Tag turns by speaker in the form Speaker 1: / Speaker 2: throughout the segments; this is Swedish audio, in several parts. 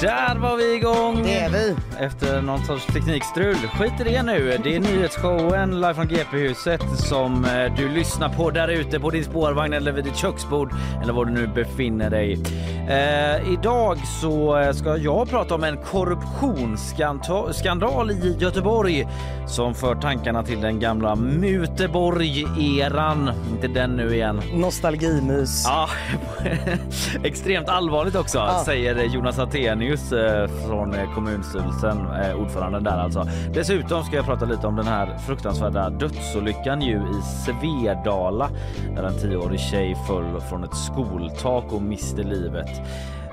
Speaker 1: Där var vi igång!
Speaker 2: Det är vi.
Speaker 1: Efter någon sorts teknikstrul. Skit i det nu. Det är nyhetsshowen live från GP-huset som eh, du lyssnar på där ute på din spårvagn eller vid ditt köksbord eller var du nu befinner dig. Eh, idag så eh, ska jag prata om en korruptionsskandal i Göteborg som för tankarna till den gamla Muteborg-eran. Inte den nu igen.
Speaker 2: Nostalgimys.
Speaker 1: Ja, extremt allvarligt också
Speaker 2: Ja.
Speaker 1: säger Jonas Attenius eh, från kommunstyrelsen, eh, ordföranden där alltså. Dessutom ska jag prata lite om den här fruktansvärda dödsolyckan ju i Svedala där en tioårig tjej föll från ett skoltak och miste livet.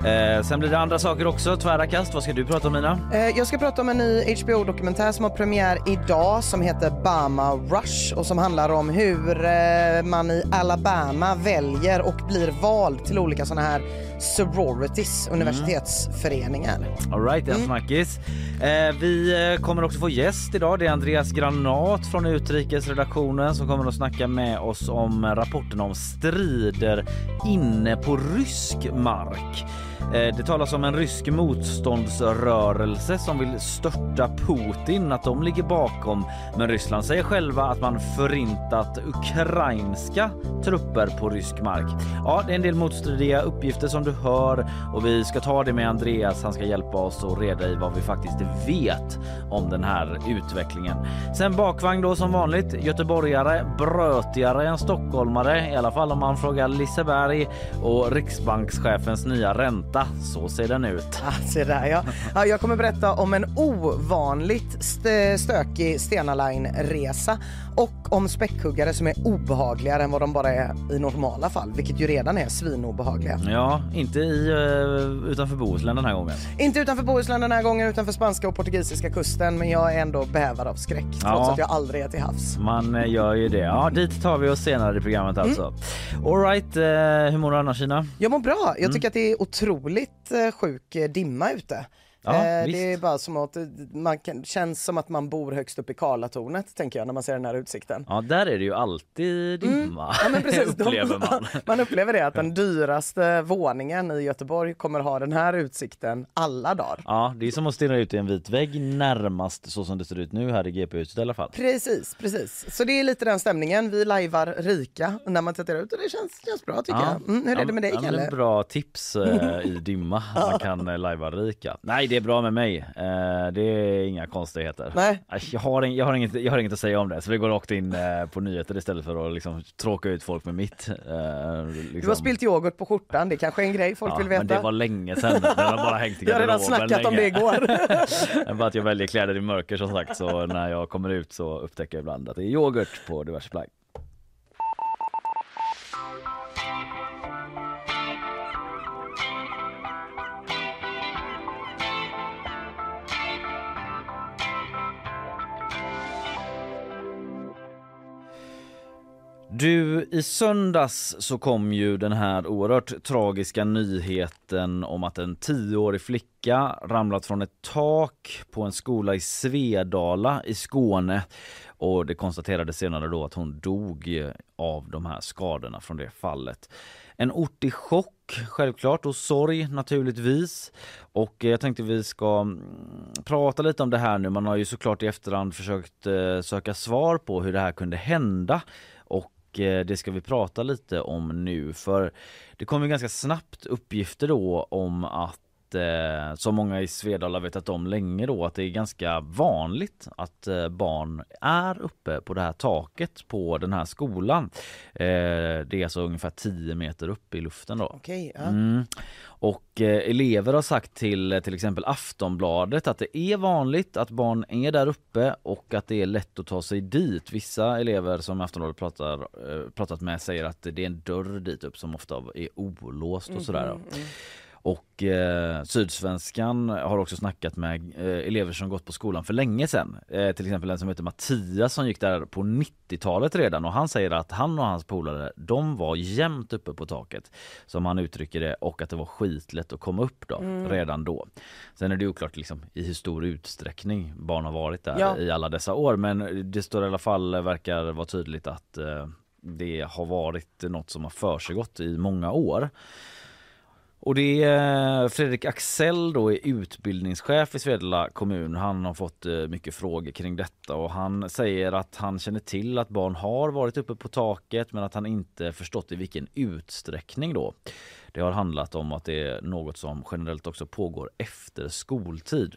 Speaker 1: Eh, sen blir det andra saker också, tvära kast. Vad ska du prata om Nina?
Speaker 2: Eh, Jag ska prata om en ny HBO-dokumentär som har premiär idag som heter Bama Rush och som handlar om hur eh, man i Alabama väljer och blir vald till olika sådana här sororities, universitetsföreningar.
Speaker 1: Alright, en snackis. Eh, vi eh, kommer också få gäst idag. Det är Andreas Granat från utrikesredaktionen som kommer att snacka med oss om rapporten om strider inne på rysk mark. Eh, det talas om en rysk motståndsrörelse som vill störta Putin, att de ligger bakom. Men Ryssland säger själva att man förintat ukrainska trupper på rysk mark. Ja, det är en del motstridiga uppgifter som du hör och vi ska ta det med Andreas. Han ska hjälpa oss att reda i vad vi faktiskt vet om den här utvecklingen. Sen bakvagn då som vanligt. Göteborgare, brötigare än stockholmare, i alla fall om man frågar Liseberg och Riksbankschefens nya ränta. Så ser den ut.
Speaker 2: Ah, se där ja. ja. Jag kommer berätta om en ovanligt st- stökig Stena Line-resa och om späckhuggare som är obehagligare än vad de bara är i normala fall, vilket ju redan är svinobehagliga.
Speaker 1: Ja, inte i, eh, utanför Bohuslän den här gången.
Speaker 2: Inte utanför Bohuslän den här gången, utanför spanska och portugisiska kusten, men jag är ändå bävad av skräck trots
Speaker 1: Ja.
Speaker 2: att jag aldrig är till havs.
Speaker 1: Man eh, gör ju det. Ja, dit tar vi oss senare i programmet alltså. All right, eh, hur mår du annars Kina?
Speaker 2: Jag mår bra.
Speaker 1: Mm.
Speaker 2: Jag tycker att det är otroligt sjuk dimma ute.
Speaker 1: Ja,
Speaker 2: eh, det är bara som att eh, man kan, känns som att man bor högst upp i Karlatornet tänker jag när man ser den här utsikten.
Speaker 1: Ja, där är det ju alltid dimma.
Speaker 2: Ja, men precis.
Speaker 1: Upplever man.
Speaker 2: man upplever det att den dyraste våningen i Göteborg kommer ha den här utsikten alla dagar.
Speaker 1: Ja, det är som att stirra ut i en vit vägg närmast så som det ser ut nu här i GP-huset i alla fall.
Speaker 2: Precis, precis. Så det är lite den stämningen. Vi lajvar rika när man tittar ut och det känns, känns bra tycker jag. Mm, hur är det med dig
Speaker 1: ja,
Speaker 2: Kalle?
Speaker 1: Bra tips eh, i dimma. Man kan eh, lajva rika. Nej, det är bra med mig. Eh, det är inga konstigheter.
Speaker 2: Nej.
Speaker 1: Jag har, ing- jag, har inget, jag har inget att säga om det så vi går rakt in eh, på nyheter istället för att liksom, tråka ut folk med mitt. Eh, liksom.
Speaker 2: Du har spilt yoghurt på skjortan, det kanske är en grej folk
Speaker 1: Ja,
Speaker 2: vill veta.
Speaker 1: men det var länge sedan. Den har bara hängt i
Speaker 2: Jag har redan snackat om det igår.
Speaker 1: Är bara att jag väljer kläder i mörker som sagt så när jag kommer ut så upptäcker jag ibland att det är yoghurt på diverse plagg. Du, i söndags så kom ju den här oerhört tragiska nyheten om att en tioårig flicka ramlat från ett tak på en skola i Svedala i Skåne. Och det konstaterades senare då att hon dog av de här skadorna från det fallet. En ort i chock, självklart, och sorg naturligtvis. Och jag tänkte vi ska mm, prata lite om det här nu. Man har ju såklart i efterhand försökt eh, söka svar på hur det här kunde hända. Eh, det ska vi prata lite om nu för det kom ju ganska snabbt uppgifter då om att eh, som många i Svedala vetat om länge då att det är ganska vanligt att eh, barn är uppe på det här taket på den här skolan. Eh, det är alltså ungefär 10 meter upp i luften då.
Speaker 2: Okej, ja.
Speaker 1: Mm. Och eh, elever har sagt till eh, till exempel Aftonbladet att det är vanligt att barn är där uppe och att det är lätt att ta sig dit. Vissa elever som Aftonbladet pratar, eh, pratat med säger att det är en dörr dit upp som ofta är olåst och sådär. Och eh, Sydsvenskan har också snackat med eh, elever som gått på skolan för länge sedan. Eh, till exempel en som heter Mattias som gick där på 90-talet redan och han säger att han och hans polare de var jämt uppe på taket som han uttrycker det och att det var skitlätt att komma upp då mm. redan då. Sen är det oklart liksom, i hur stor utsträckning barn har varit där ja. i alla dessa år men det står i alla fall verkar vara tydligt att eh, det har varit något som har försiggått i många år. Och det är Fredrik Axell då är utbildningschef i Svedala kommun. Han har fått eh, mycket frågor kring detta och han säger att han känner till att barn har varit uppe på taket men att han inte förstått i vilken utsträckning då. Det har handlat om att det är något som generellt också pågår efter skoltid.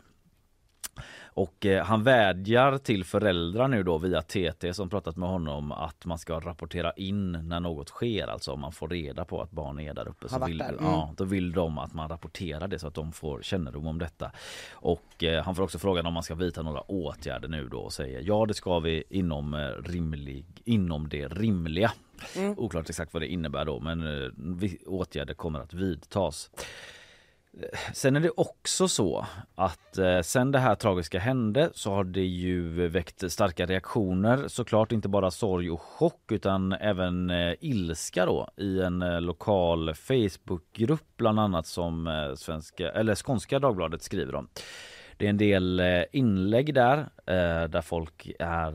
Speaker 1: Och eh, han vädjar till föräldrar nu då via TT som pratat med honom att man ska rapportera in när något sker, alltså om man får reda på att barn är där uppe. Så vill, där. Mm. ja, då vill de att man rapporterar det så att de får kännedom om detta. Och eh, han får också frågan om man ska vidta några åtgärder nu då och säger ja det ska vi inom, eh, rimlig, inom det rimliga. Mm. Oklart exakt vad det innebär då men eh, åtgärder kommer att vidtas. Sen är det också så att eh, sen det här tragiska hände så har det ju väckt starka reaktioner såklart inte bara sorg och chock utan även eh, ilska då i en eh, lokal Facebookgrupp bland annat som svenska eller Skånska Dagbladet skriver om. Det är en del inlägg där där folk är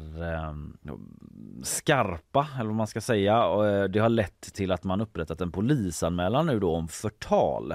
Speaker 1: skarpa eller vad man ska säga och det har lett till att man upprättat en polisanmälan nu då om förtal.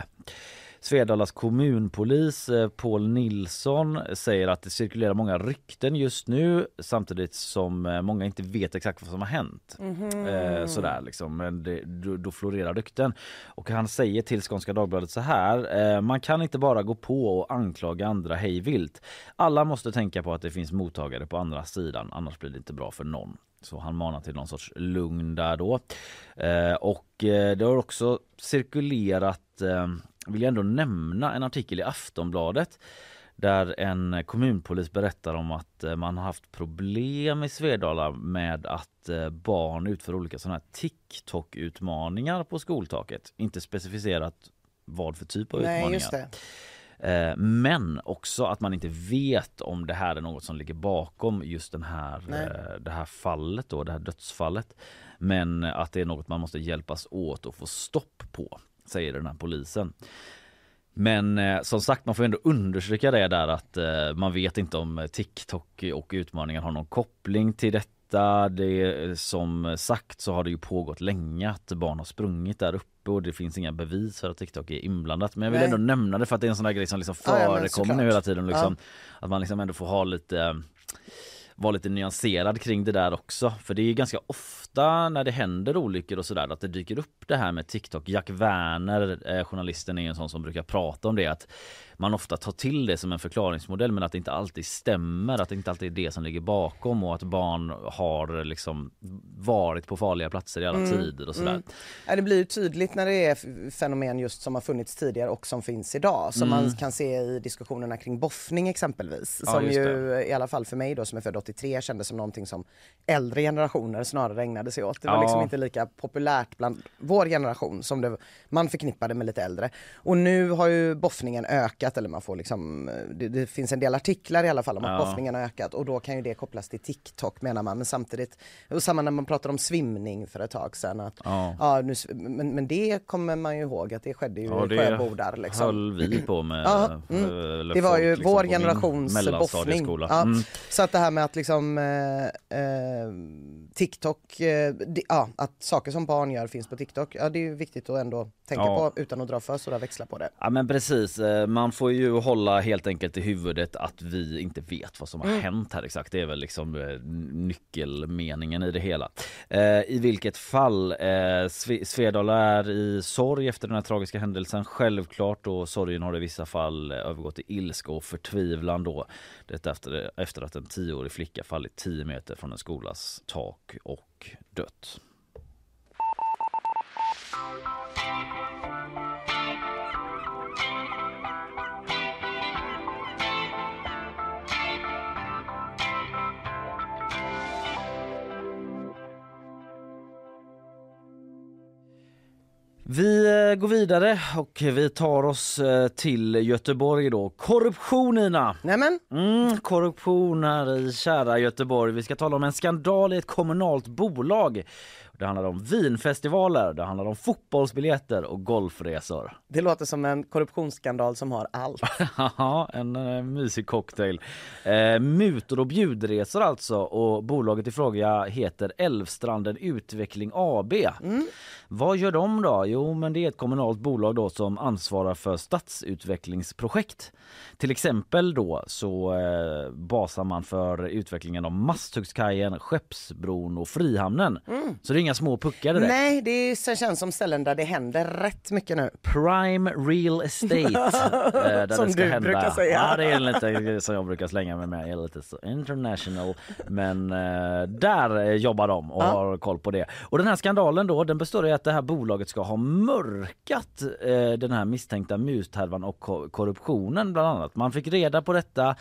Speaker 1: Svedalas kommunpolis eh, Paul Nilsson säger att det cirkulerar många rykten just nu samtidigt som eh, många inte vet exakt vad som har hänt. Mm -hmm. eh, sådär liksom, men det, då, då, florerar rykten. Och han säger till Skånska Dagbladet så här, eh, man kan inte bara gå på och anklaga andra hejvilt. Alla måste tänka på att det finns mottagare på andra sidan, annars blir det inte bra för någon. Så han manar till någon sorts lugn där då. Eh, och det har också cirkulerat vill jag ändå nämna en artikel i Aftonbladet där en kommunpolis berättar om att eh, man har haft problem i Svedala med att eh, barn utför olika sådana här TikTok-utmaningar på skoltaket. Inte specificerat vad för typ av Nej, utmaningar. Eh, men också att man inte vet om det här är något som ligger bakom just den här, det här fallet då, det här dödsfallet. Men att det är något man måste hjälpas åt och få stopp på säger den här polisen. Men eh, som sagt, man får ändå understryka det där att eh, man vet inte om TikTok och utmaningen har någon koppling till detta. Det, som sagt så har det ju pågått länge att barn har sprungit där uppe och det finns inga bevis för att TikTok är inblandat. Men jag vill Nej. ändå nämna det för att det är en sån där grej som liksom förekommer ja, nu hela tiden. Liksom, ja. Att man liksom ändå får ha lite vara lite nyanserad kring det där också. För det är ganska ofta när det händer olyckor och sådär att det dyker upp det här med TikTok. Jack Werner, eh, journalisten, är en sån som brukar prata om det att man ofta tar till det som en förklaringsmodell men att det inte alltid stämmer, att det inte alltid är det som ligger bakom och att barn har liksom varit på farliga platser i alla mm, tider och sådär. Mm.
Speaker 2: Ja, det blir tydligt när det är fenomen just som har funnits tidigare och som finns idag som mm. man kan se i diskussionerna kring boffning exempelvis. Ja, som ju i alla fall för mig då som är född 83 kändes som någonting som äldre generationer snarare ägnade sig åt. Det var ja. liksom inte lika populärt bland vår generation som det, man förknippade med lite äldre. Och nu har ju boffningen ökat eller man får liksom, det, det finns en del artiklar i alla fall om att ja. boffningen har ökat och då kan ju det kopplas till TikTok menar man. Men samtidigt, och samma när man pratar om svimning för ett tag sedan. Att, ja. ja nu, men, men det kommer man ju ihåg att det skedde ju ja, i Sjöbodar. Liksom.
Speaker 1: höll vi på med. ja, mm.
Speaker 2: Det var ju liksom, vår generations boffning. Mm. Så att det här med att liksom eh, eh, TikTok, Eh, ja, att saker som barn gör finns på TikTok, ja det är ju viktigt att ändå tänka på utan att dra för stora växlar på det.
Speaker 1: Ja men precis, eh, man får ju hålla helt enkelt i huvudet att vi inte vet vad som har mm. hänt här exakt. Det är väl liksom eh, nyckelmeningen i det hela. Eh, I vilket fall, Svedala är i sorg efter den här tragiska händelsen självklart och sorgen har i vissa fall övergått i ilska och förtvivlan då. Detta efter, efter att en tioårig flicka fallit 10 meter från en skolas tak och dött. Vi eh, går vidare och vi tar oss eh, till Göteborg då. Korruption Ina!
Speaker 2: Nämen,
Speaker 1: Mm, korruption här i kära Göteborg. Vi ska tala om en skandal i ett kommunalt bolag. Det handlar om vinfestivaler, det handlar om fotbollsbiljetter och golfresor.
Speaker 2: det låter som en korruptionsskandal som har allt.
Speaker 1: Haha, en uh, mysig cocktail. Eh, mutor och bjudresor alltså och bolaget i fråga heter Älvstranden Utveckling AB. Vad gör de då? Jo, men det är ett kommunalt bolag då som ansvarar för stadsutvecklingsprojekt. Till exempel då så eh, basar man för utvecklingen av Masthugskajen, Skeppsbron och Frihamnen. Så det är inga små puckar direkt.
Speaker 2: Nej, det är- känns som ställen där det händer rätt mycket nu.
Speaker 1: Prime Real Estate. eh, där
Speaker 2: Som
Speaker 1: det ska
Speaker 2: du
Speaker 1: hända.
Speaker 2: brukar säga.
Speaker 1: Ja, det är lite som jag brukar slänga mig med. Jag är lite så international. Men eh, där eh, jobbar de och
Speaker 2: Ja.
Speaker 1: har koll på det. Och den här skandalen då, den består i att det här bolaget ska ha mörkat den här misstänkta muthärvan och ko- korruptionen bland annat. Man fick reda på detta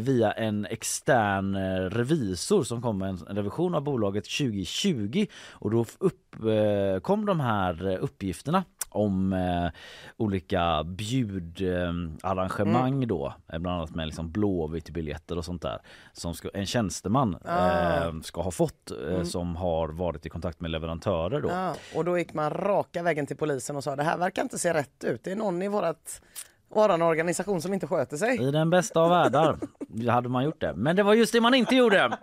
Speaker 1: via en extern revisor som kom med en, en revision av bolaget 2020 och då upp, eh, de här eh, uppgifterna om eh, olika bjudarrangemang då, eh, bland annat med liksom Blåvitt-biljetter och sånt där som ska, en tjänsteman eh, ska ha fått eh, som har varit i kontakt med leverantörer då.
Speaker 2: Ja, och då gick man raka vägen till polisen och sa det här verkar inte se rätt ut. Det är någon i vårat, våran organisation som inte sköter sig.
Speaker 1: I den bästa av världar hade man gjort det. Men det var just det man inte gjorde.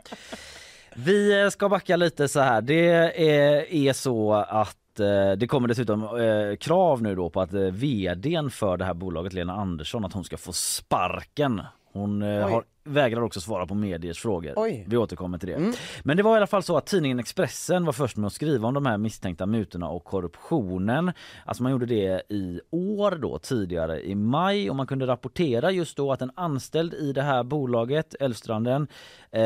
Speaker 1: Vi eh, ska backa lite så här. Det är, är så att eh, det kommer dessutom eh, krav nu då på att eh, vdn för det här bolaget Lena Andersson att hon ska få sparken. Hon eh, har, vägrar också svara på mediers frågor.
Speaker 2: Oj.
Speaker 1: Vi återkommer till det. Men det var i alla fall så att tidningen Expressen var först med att skriva om de här misstänkta mutorna och korruptionen. Alltså man gjorde det i år då tidigare i maj och man kunde rapportera just då att en anställd i det här bolaget Älvstranden eh,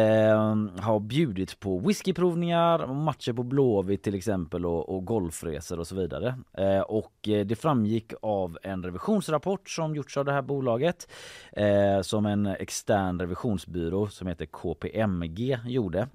Speaker 1: har bjudit på whiskyprovningar, matcher på Blåvitt till exempel och, och golfresor och så vidare. Eh, och eh, det framgick av en revisionsrapport som gjorts av det här bolaget eh, som en extern revisionsbyrå som heter KPMG gjorde. Eh,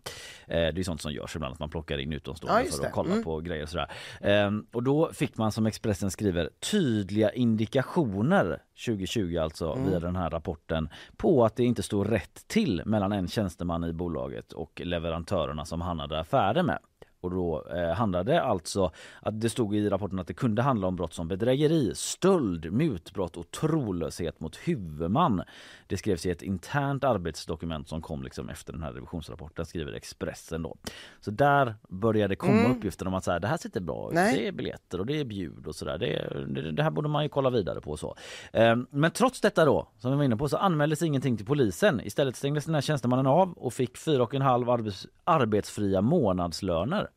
Speaker 1: det är sånt som görs ibland att man plockar in
Speaker 2: Ja,
Speaker 1: utomstående
Speaker 2: just
Speaker 1: för att kolla
Speaker 2: Mm.
Speaker 1: på grejer och sådär. Eh, och då fick man som Expressen skriver tydliga indikationer 2020 alltså
Speaker 2: Mm.
Speaker 1: via den här rapporten på att det inte står rätt till mellan en tjänsteman i bolaget och leverantörerna som han hade affärer med. Och då eh, handlade alltså att det stod i rapporten att det kunde handla om brott som bedrägeri, stöld, mutbrott och trolöshet mot huvudman. Det skrevs i ett internt arbetsdokument som kom liksom efter den här revisionsrapporten skriver Expressen då. Så där började komma uppgifter om att så här, det här sitter bra ut.
Speaker 2: Nej.
Speaker 1: Det är biljetter och det är bjud och sådär. Det, det, här borde man ju kolla vidare på så. Eh, men trots detta då, som vi var inne på, så anmäldes ingenting till polisen. Istället stängdes den här tjänstemannen av och fick fyra och en halv arbets, arbetsfria månadslöner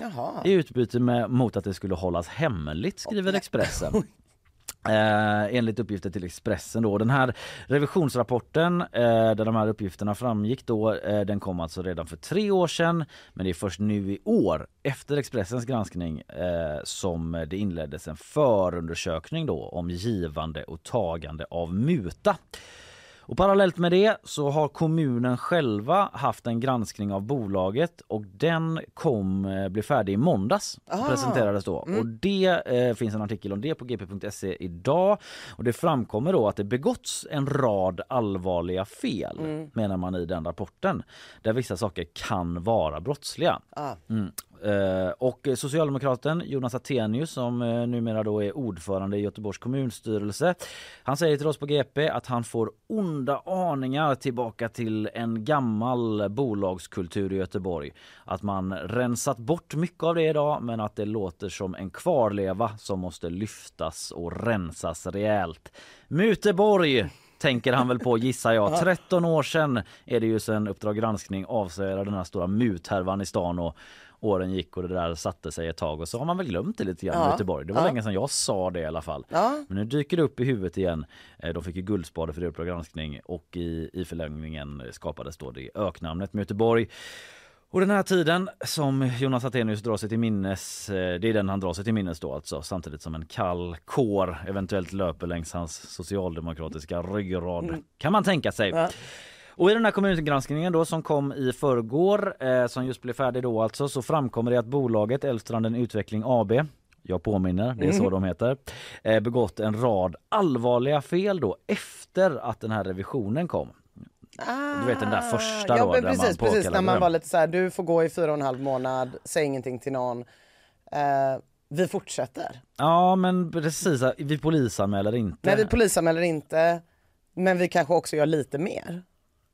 Speaker 2: Jaha.
Speaker 1: i utbyte med, mot att det skulle hållas hemligt, skriver Expressen. Eh, enligt uppgifter till Expressen då. Den här revisionsrapporten eh, där de här uppgifterna framgick då, eh, den kom alltså redan för tre år sedan. Men det är först nu i år, efter Expressens granskning, eh, som det inleddes en förundersökning då om givande och tagande av muta. Och parallellt med det så har kommunen själva haft en granskning av bolaget och den kom eh, bli färdig i måndags.
Speaker 2: Aha.
Speaker 1: Presenterades då. Och det eh, finns en artikel om det på gp.se idag. Och det framkommer då att det begåtts en rad allvarliga fel menar man i den rapporten. Där vissa saker kan vara brottsliga.
Speaker 2: Ah.
Speaker 1: Mm. Eh, och socialdemokraten Jonas Attenius som eh, numera då är ordförande i Göteborgs kommunstyrelse. Han säger till oss på GP att han får onda aningar tillbaka till en gammal bolagskultur i Göteborg. Att man rensat bort mycket av det idag men att det låter som en kvarleva som måste lyftas och rensas rejält. Muteborg tänker han väl på gissar jag. 13 år sedan är det ju sedan Uppdrag granskning avslöjade den här stora muthärvan i stan och åren gick och det där satte sig ett tag och så har man väl glömt det lite grann
Speaker 2: Ja.
Speaker 1: Göteborg. Det var
Speaker 2: Ja.
Speaker 1: länge sedan jag sa det i alla fall.
Speaker 2: Ja.
Speaker 1: Men nu dyker det upp i huvudet igen. Eh, De fick ju Guldspade för Uppdrag granskning och i, i förlängningen skapades då det öknamnet med Göteborg. Och den här tiden som Jonas Attenius drar sig till minnes, eh, det är den han drar sig till minnes då alltså, samtidigt som en kall kår eventuellt löper längs hans socialdemokratiska ryggrad. Kan man tänka sig.
Speaker 2: Ja.
Speaker 1: Och i den här kommungranskningen då som kom i förrgår, eh, som just blev färdig då alltså, så framkommer det att bolaget Älvstranden Utveckling AB jag påminner, det är så de heter, eh, begått en rad allvarliga fel då efter att den här revisionen kom. Du vet den där första
Speaker 2: Ah, ja,
Speaker 1: då,
Speaker 2: men
Speaker 1: där man
Speaker 2: precis, precis när man
Speaker 1: den.
Speaker 2: var lite så här, du får gå i fyra och en halv månad, säg ingenting till någon. Eh, vi fortsätter.
Speaker 1: Ja men precis, vi polisanmäler inte.
Speaker 2: Nej, vi polisanmäler inte, men vi kanske också gör lite mer.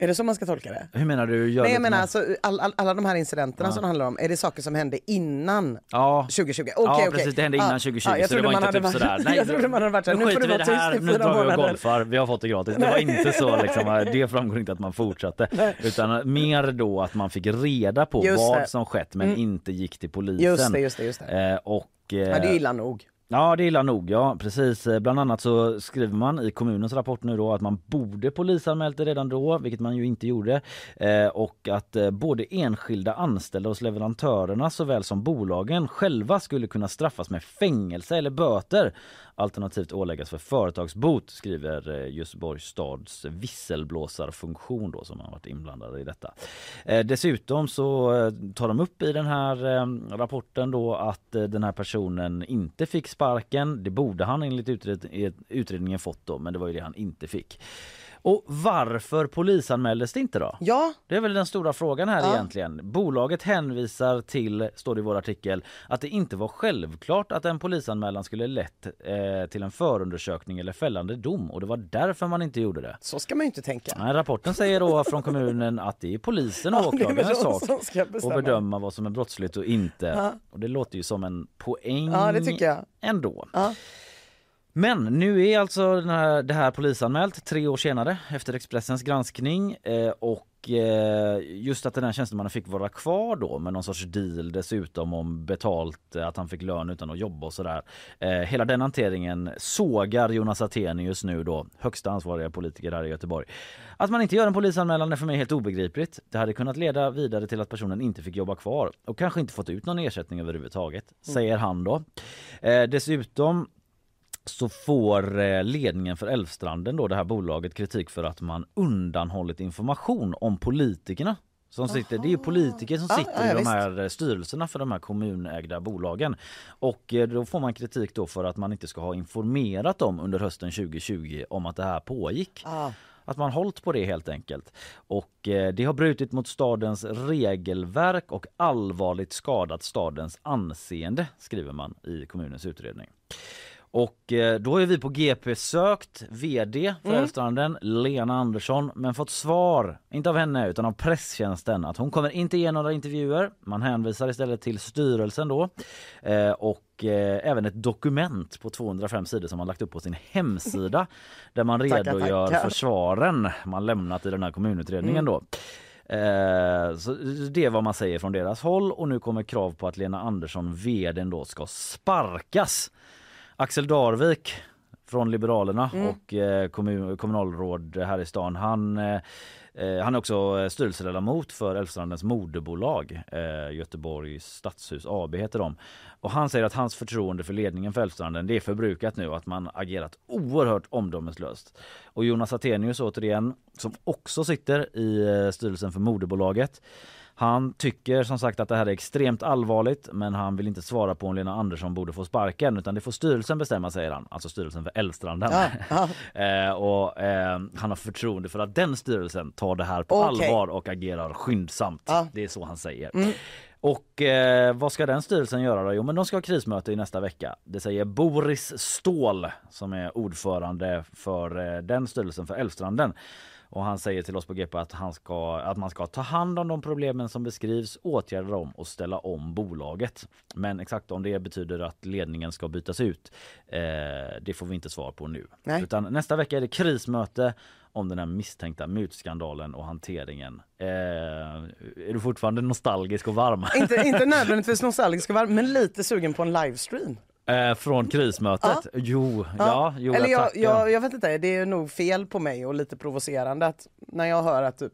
Speaker 2: Är det så man ska tolka det?
Speaker 1: Hur menar du? Gör
Speaker 2: Nej, jag menar alltså all, all, alla de här incidenterna som det handlar om, är det saker som hände innan
Speaker 1: Ja.
Speaker 2: 2020? Okej,
Speaker 1: ja precis, det hände innan 2020
Speaker 2: ja, jag
Speaker 1: så det var inte typ
Speaker 2: varit-
Speaker 1: sådär. Nej,
Speaker 2: jag trodde man hade varit såhär,
Speaker 1: nu
Speaker 2: nu får du vara
Speaker 1: det här,
Speaker 2: tyst i
Speaker 1: nu drar vi och golfar, vi har fått det gratis. Det var inte så liksom, det framgår inte att man fortsatte. Utan mer då att man fick reda på
Speaker 2: Just
Speaker 1: vad
Speaker 2: det.
Speaker 1: som skett men inte gick till polisen.
Speaker 2: Just det, just det, just det.
Speaker 1: Eh, och, eh,
Speaker 2: Ja, det är illa nog.
Speaker 1: Ja det är illa nog, ja precis. Eh, bland annat så skriver man i kommunens rapport nu då att man borde polisanmält det redan då, vilket man ju inte gjorde. Eh, och att eh, både enskilda anställda hos leverantörerna såväl som bolagen själva skulle kunna straffas med fängelse eller böter alternativt åläggas för företagsbot skriver eh, Göteborgs stads visselblåsarfunktion då som har varit inblandade i detta. Eh, dessutom så eh, tar de upp i den här rapporten då att den här personen inte fick sparken. Det borde han enligt utred utredningen fått då men det var ju det han inte fick. Och varför polisanmäldes det inte då?
Speaker 2: Ja,
Speaker 1: Det är väl den stora frågan här
Speaker 2: Ja.
Speaker 1: egentligen. Bolaget hänvisar till, står det i vår artikel, att det inte var självklart att en polisanmälan skulle lett eh, till en förundersökning eller fällande dom och det var därför man inte gjorde det.
Speaker 2: så ska man inte tänka.
Speaker 1: Nej, rapporten säger då från kommunen att det är polisen och åklagarens sak att bedöma vad som är brottsligt och inte.
Speaker 2: Ja.
Speaker 1: Och det låter ju som en poäng
Speaker 2: Ja, det tycker jag.
Speaker 1: ändå.
Speaker 2: Ja.
Speaker 1: Men nu är alltså den här, det här polisanmält tre år senare efter Expressens granskning eh, och eh, just att den här tjänstemannen fick vara kvar då med någon sorts deal dessutom om betalt, eh, att han fick lön utan att jobba och sådär. Hela den hanteringen sågar Jonas Attenius nu då, högsta ansvariga politiker här i Göteborg. Att man inte gör en polisanmälan är för mig helt obegripligt. Det hade kunnat leda vidare till att personen inte fick jobba kvar och kanske inte fått ut någon ersättning överhuvudtaget, säger han då. Dessutom så får eh, ledningen för Älvstranden, då, det här bolaget, kritik för att man undanhållit information om politikerna. Som sitter, det är politiker som sitter
Speaker 2: ja, ja,
Speaker 1: i de
Speaker 2: visst.
Speaker 1: här eh, styrelserna för de här kommunägda bolagen. Och eh, då får man kritik då för att man inte ska ha informerat dem under hösten 2020 om att det här pågick.
Speaker 2: Ah.
Speaker 1: Att man hållit på det helt enkelt. Och eh, det har brutit mot stadens regelverk och allvarligt skadat stadens anseende skriver man i kommunens utredning. Och eh, då är vi på GP sökt VD för Älvstranden, Lena Andersson, men fått svar, inte av henne utan av presstjänsten, att hon kommer inte ge några intervjuer. Man hänvisar istället till styrelsen då eh, och eh, även ett dokument på 205 sidor som man lagt upp på sin hemsida där man redogör för svaren man lämnat i den här kommunutredningen då. Eh, så det är vad man säger från deras håll och nu kommer krav på att Lena Andersson, vdn då, ska sparkas. Axel Darvik från Liberalerna och eh, kommun, kommunalråd här i stan. Han, eh, eh, han är också styrelseledamot för Älvstrandens moderbolag, eh, Göteborgs stadshus AB heter de. Och han säger att hans förtroende för ledningen för Älvstranden det är förbrukat nu och att man agerat oerhört omdömeslöst. Och Jonas Attenius återigen, som också sitter i styrelsen för moderbolaget. Han tycker som sagt att det här är extremt allvarligt men han vill inte svara på om Lena Andersson borde få sparken utan det får styrelsen bestämma säger han. Alltså styrelsen för Älvstranden.
Speaker 2: Ja, ja.
Speaker 1: eh, och eh, han har förtroende för att den styrelsen tar det här på
Speaker 2: Okej.
Speaker 1: allvar och agerar skyndsamt.
Speaker 2: Ja.
Speaker 1: Det är så han säger. Och eh, vad ska den styrelsen göra då? Jo men de ska ha krismöte i nästa vecka. Det säger Boris Ståhl som är ordförande för eh, den styrelsen för Älvstranden. Och han säger till oss på GP att, han ska, att man ska ta hand om de problemen som beskrivs, åtgärda dem och ställa om bolaget. Men exakt om det betyder att ledningen ska bytas ut, eh, det får vi inte svar på nu.
Speaker 2: Nej.
Speaker 1: Utan nästa vecka är det krismöte om den här misstänkta mutskandalen och hanteringen. Eh, är du fortfarande nostalgisk och varm?
Speaker 2: inte, inte nödvändigtvis nostalgisk och varm, men lite sugen på en livestream.
Speaker 1: Eh, från krismötet? Jo, ja, jo,
Speaker 2: Eller jag, jag, jag vet inte, det är nog fel på mig och lite provocerande att när jag hör att typ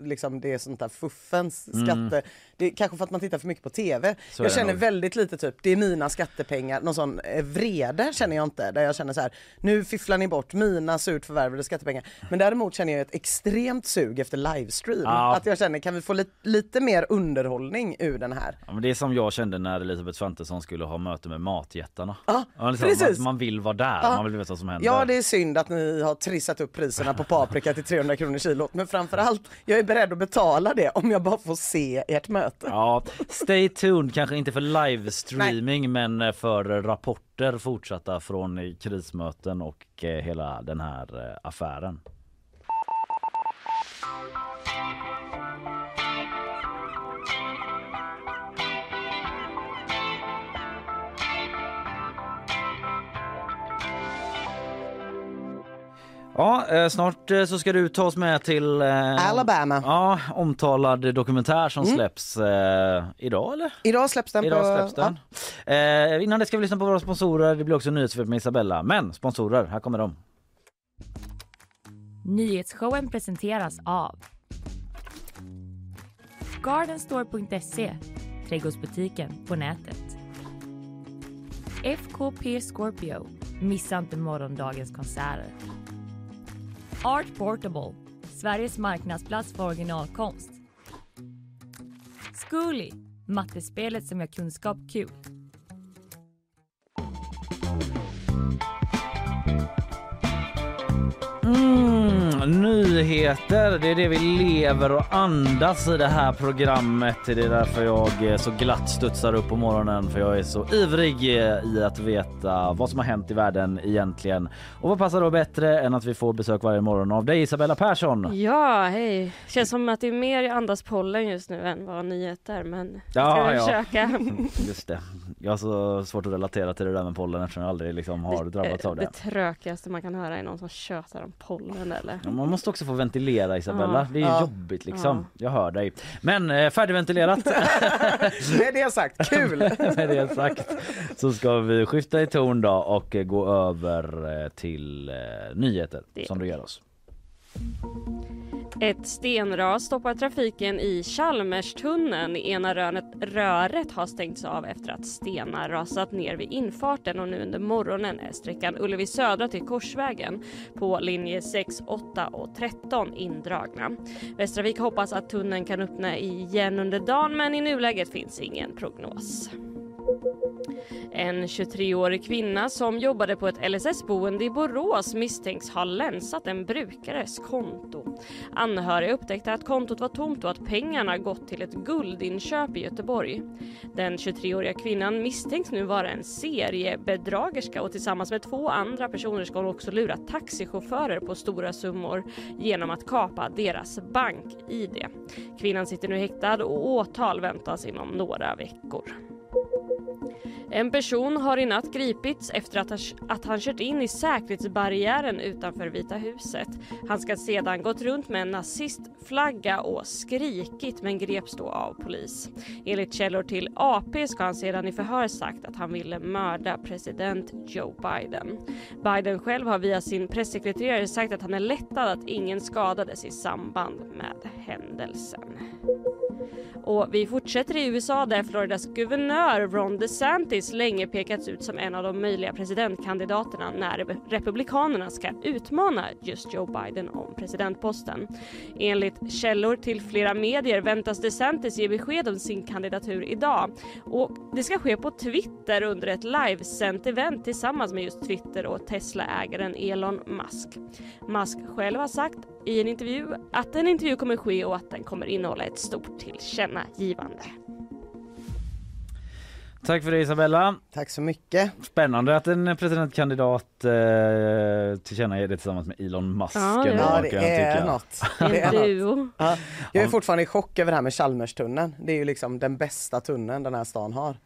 Speaker 2: liksom det är sånt där fuffens skatte. Det är kanske för att man tittar för mycket på TV.
Speaker 1: Mm. Så
Speaker 2: jag känner
Speaker 1: nog.
Speaker 2: väldigt lite typ, det är mina skattepengar, någon sån eh, vrede känner jag inte där jag känner så här, nu fifflar ni bort mina surt förvärvade skattepengar. Men däremot känner jag ett extremt sug efter livestream.
Speaker 1: Ja.
Speaker 2: Att jag känner, kan vi få lite, lite mer underhållning ur den här?
Speaker 1: Ja, men det är som jag kände när Elisabeth Svantesson skulle ha möte med matjättarna.
Speaker 2: Ja,
Speaker 1: liksom,
Speaker 2: precis.
Speaker 1: Man, man vill vara där,
Speaker 2: Ja.
Speaker 1: man vill veta vad som händer.
Speaker 2: Ja det är synd att ni har trissat upp priserna på paprika till 300 kronor kilot men framförallt jag är beredd att betala det om jag bara får se ert möte.
Speaker 1: Ja, stay tuned, kanske inte för livestreaming men för rapporter fortsatta från krismöten och eh, hela den här eh, affären. Ja, eh, snart eh, så ska du ta oss med till eh,
Speaker 2: Alabama.
Speaker 1: Ja, omtalad dokumentär som släpps eh, idag eller?
Speaker 2: Idag släpps den
Speaker 1: Idag
Speaker 2: på...
Speaker 1: släpps den. Eh, innan det ska vi lyssna på våra sponsorer. Det blir också nyhetssvep med Isabella. Men sponsorer, här kommer de.
Speaker 3: Nyhetsshowen presenteras av Gardenstore.se, trädgårdsbutiken på nätet. FKP Scorpio, missa inte morgondagens konserter. Art Portable, Sveriges marknadsplats för originalkonst. Zcooly, mattespelet som gör kunskap kul.
Speaker 1: Mm, nyheter, det är det vi lever och andas i det här programmet. Det är därför jag eh, så glatt studsar upp på morgonen för jag är så ivrig eh, i att veta vad som har hänt i världen egentligen. Och vad passar då bättre än att vi får besök varje morgon av dig Isabella Persson?
Speaker 4: Ja, hej. Känns som att det är mer andas pollen just nu än vad nyheter, men jag
Speaker 1: Ja,
Speaker 4: ska väl
Speaker 1: ja.
Speaker 4: försöka.
Speaker 1: Just det. Jag har så svårt att relatera till det där med pollen eftersom jag aldrig liksom har drabbats av det.
Speaker 4: Det trökigaste man kan höra är någon som tjötar om pollen eller?
Speaker 1: Ja, Man måste också få ventilera Isabella.
Speaker 4: Ja.
Speaker 1: Det är
Speaker 2: Ja.
Speaker 1: jobbigt liksom. Jag hör dig. Men eh, färdigventilerat
Speaker 2: Med det sagt, kul!
Speaker 1: med det sagt så ska vi skifta i ton då och eh, gå över eh, till eh, nyheter som du ger oss.
Speaker 4: Ett stenras stoppar trafiken i Chalmerstunneln. Ena röret, röret har stängts av efter att stenar rasat ner vid infarten och nu under morgonen är sträckan Ullevi södra till Korsvägen på linje 6, 8 och 13 indragna. Västtrafik hoppas att tunneln kan öppna igen under dagen men i nuläget finns ingen prognos. En 23-årig kvinna som jobbade på ett LSS-boende i Borås misstänks ha länsat en brukares konto. Anhöriga upptäckte att kontot var tomt och att pengarna gått till ett guldinköp i Göteborg. Den 23-åriga kvinnan misstänks nu vara en seriebedragerska och tillsammans med två andra personer ska hon också lura taxichaufförer på stora summor genom att kapa deras bank-id. Kvinnan sitter nu häktad och åtal väntas inom några veckor. En person har i natt gripits efter att, ha- att han kört in i säkerhetsbarriären utanför Vita huset. Han ska sedan gått runt med en nazistflagga och skrikit men greps då av polis. Enligt källor till AP ska han sedan i förhör sagt att han ville mörda president Joe Biden. Biden själv har via sin pressekreterare sagt att han är lättad att ingen skadades i samband med händelsen. Och vi fortsätter i USA där Floridas guvernör Ron DeSantis länge pekats ut som en av de möjliga presidentkandidaterna när Republikanerna ska utmana just Joe Biden om presidentposten. Enligt källor till flera medier väntas DeSantis ge besked om sin kandidatur idag och det ska ske på Twitter under ett livesänt event tillsammans med just Twitter och Tesla-ägaren Elon Musk. Musk själv har sagt i en intervju att en intervju kommer ske och att den kommer innehålla ett stort tillkännagivande.
Speaker 1: Tack för det Isabella.
Speaker 2: Tack så mycket.
Speaker 1: Spännande att en presidentkandidat eh, tillkännager det tillsammans med Elon Musk.
Speaker 4: Ja, det
Speaker 1: ändå,
Speaker 2: Ja det
Speaker 1: jag
Speaker 2: är något. Det är något. Ja, jag är fortfarande i chock över det här med Chalmerstunneln. Det är ju liksom den bästa tunneln den här stan har.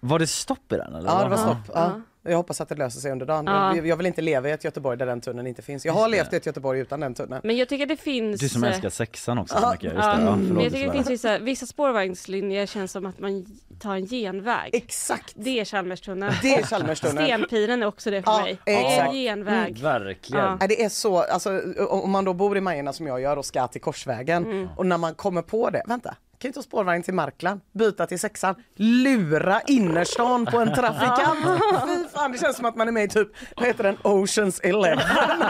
Speaker 1: Var det stopp i den eller?
Speaker 2: Ja det var stopp. Ja. Jag hoppas att det löser sig under dagen.
Speaker 4: Ja.
Speaker 2: Jag, jag vill inte leva i ett Göteborg där den tunneln inte finns. Jag har levt i ett Göteborg utan den tunneln.
Speaker 4: Men jag tycker det finns...
Speaker 1: Du som
Speaker 4: eh,
Speaker 1: älskar sexan också så
Speaker 2: Ja,
Speaker 1: mycket. Just
Speaker 4: Ja,
Speaker 1: det. Ja,
Speaker 4: men
Speaker 1: förlåt,
Speaker 4: jag tycker det finns vissa, vissa spårvagnslinjer känns som att man tar en genväg.
Speaker 2: Exakt!
Speaker 4: Det är Chalmerstunneln.
Speaker 2: Det är Chalmerstunneln.
Speaker 4: Stenpiren är också det för
Speaker 2: Ja,
Speaker 4: mig. Det är en
Speaker 2: exakt.
Speaker 4: genväg.
Speaker 1: Verkligen.
Speaker 4: Ja.
Speaker 2: Det är så, alltså, om man då bor i Majorna som jag gör och ska till Korsvägen
Speaker 4: Mm.
Speaker 2: och när man kommer på det, vänta, kan ju ta spårvagn till Markland, byta till sexan, lura innerstan på en trafikant. Fy fan, det känns som att man är med i typ, vad heter den, Oceans Eleven.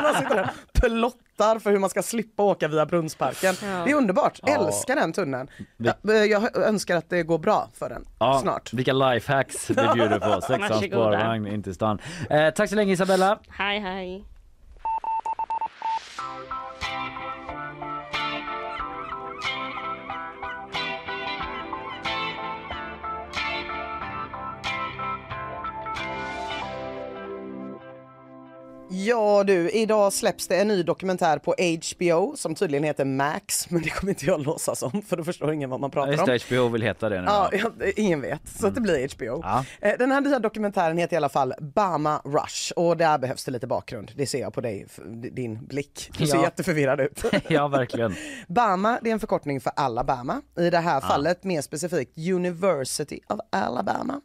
Speaker 2: Man sitter där plottar för hur man ska slippa åka via Brunnsparken.
Speaker 4: Ja.
Speaker 2: Det är underbart,
Speaker 1: Ja.
Speaker 2: älskar den tunneln.
Speaker 1: Vi-
Speaker 2: Ja, Jag önskar att det går bra för den
Speaker 1: Ja,
Speaker 2: snart.
Speaker 1: Vilka lifehacks vi bjuder på. Sexan spårvagn in till stan. Eh, tack så länge Isabella.
Speaker 4: Hej hej.
Speaker 2: Ja du, idag släpps det en ny dokumentär på HBO som tydligen heter Max, men det kommer inte jag låtsas om för då förstår ingen vad man pratar
Speaker 1: Just
Speaker 2: om.
Speaker 1: det, HBO vill heta det nu.
Speaker 2: Ja, ja, ingen vet, så att det blir HBO.
Speaker 1: Ja.
Speaker 2: Eh, Den här nya dokumentären heter i alla fall Bama Rush och där behövs det lite bakgrund. Det ser jag på dig, din blick. Du ser
Speaker 1: Ja.
Speaker 2: jätteförvirrad ut.
Speaker 1: ja, verkligen.
Speaker 2: Bama, det är en förkortning för Alabama. I det här fallet mer specifikt University of Alabama.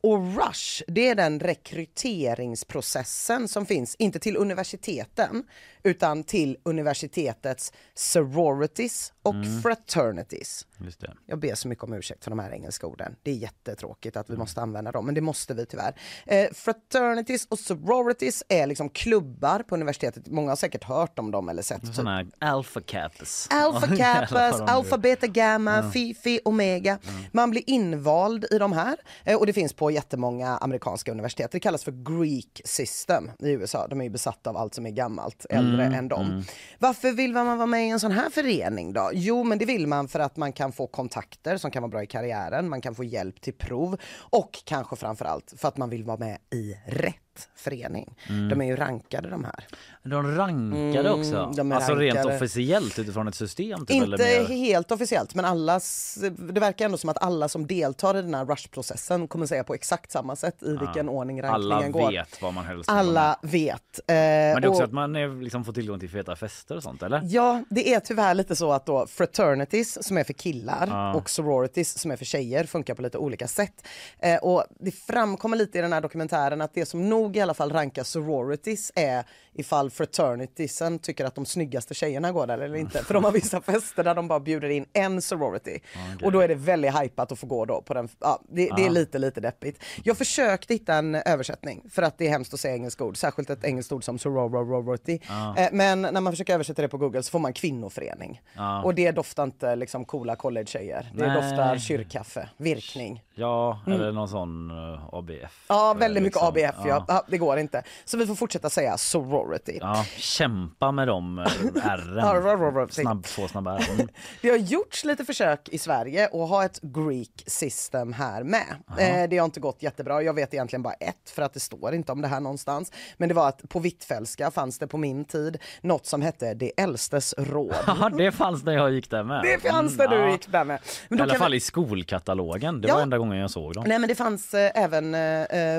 Speaker 2: Och Rush, det är den rekryteringsprocessen som finns, inte till universiteten, utan till universitetets sororities och fraternities.
Speaker 1: Just det.
Speaker 2: Jag ber så mycket om ursäkt för de här engelska orden. Det är jättetråkigt att vi måste använda dem, men det måste vi tyvärr. Eh, fraternities och sororities är liksom klubbar på universitetet. Många har säkert hört om dem eller sett. Typ.
Speaker 1: Såna här alpha kappas.
Speaker 2: Alpha Kappas, Alpha Beta Gamma, Phi Phi Omega. Man blir invald i de här eh, och det finns på jättemånga amerikanska universitet. Det kallas för Greek system i USA. De är ju besatta av allt som är gammalt, äldre än dem. Varför vill man vara med i en sån här förening då? Jo, men det vill man för att man kan få kontakter som kan vara bra i karriären, man kan få hjälp till prov och kanske framförallt för att man vill vara med i rätt förening. De är ju rankade de här.
Speaker 1: De rankade
Speaker 2: Mm,
Speaker 1: också.
Speaker 2: de är
Speaker 1: alltså rent
Speaker 2: rankade.
Speaker 1: officiellt utifrån ett system? Typ,
Speaker 2: Inte
Speaker 1: eller mer?
Speaker 2: helt officiellt, men allas, det verkar ändå som att alla som deltar i den här rush-processen kommer säga på exakt samma sätt i vilken ordning
Speaker 1: Alla
Speaker 2: rankningen går.
Speaker 1: vet vad man helst.
Speaker 2: Alla vet. Eh,
Speaker 1: Men det är också
Speaker 2: och-
Speaker 1: att man är, liksom får tillgång till feta fester och sånt eller?
Speaker 2: Ja, det är tyvärr lite så att då fraternities som är för killar
Speaker 1: Ja.
Speaker 2: och sororities som är för tjejer funkar på lite olika sätt. Eh, och det framkommer lite i den här dokumentären att det som nog i alla fall rankar sororities är ifall fraternitiesen tycker att de snyggaste tjejerna går där eller inte. För de har vissa fester där de bara bjuder in en sorority. Och då är det väldigt hypat att få gå då på den. Ja, det, det är lite, lite deppigt. Jag försökte hitta en översättning för att det är hemskt att säga engelska ord, särskilt ett engelskt ord som sorority. Eh, men när man försöker översätta det på Google så får man kvinnoförening.
Speaker 1: Ja.
Speaker 2: Och det doftar inte liksom coola college-tjejer. Det
Speaker 1: Nej.
Speaker 2: doftar kyrkkaffe, virkning.
Speaker 1: Ja, eller någon sån uh, ABF.
Speaker 2: Mm. Ja,
Speaker 1: eh,
Speaker 2: väldigt mycket
Speaker 1: liksom.
Speaker 2: ABF. Ja. Ja, det går inte. Så vi får fortsätta säga sorority.
Speaker 1: Ja, kämpa med de eh, ärren. Snabb, två snabba. Mm.
Speaker 2: Det har gjorts lite försök i Sverige att ha ett Greek system här med. Eh, det har inte gått jättebra. Jag vet egentligen bara ett för att det står inte om det här någonstans. Men det var att på Hvitfeldtska fanns det på min tid något som hette Det äldstes råd.
Speaker 1: Ja, det fanns när jag gick där med.
Speaker 2: Det fanns
Speaker 1: Mm,
Speaker 2: där du
Speaker 1: ja.
Speaker 2: gick där med. Men
Speaker 1: I alla fall
Speaker 2: vi...
Speaker 1: i skolkatalogen. Det
Speaker 2: Ja.
Speaker 1: var enda gången jag såg dem.
Speaker 2: Nej men det fanns eh, även,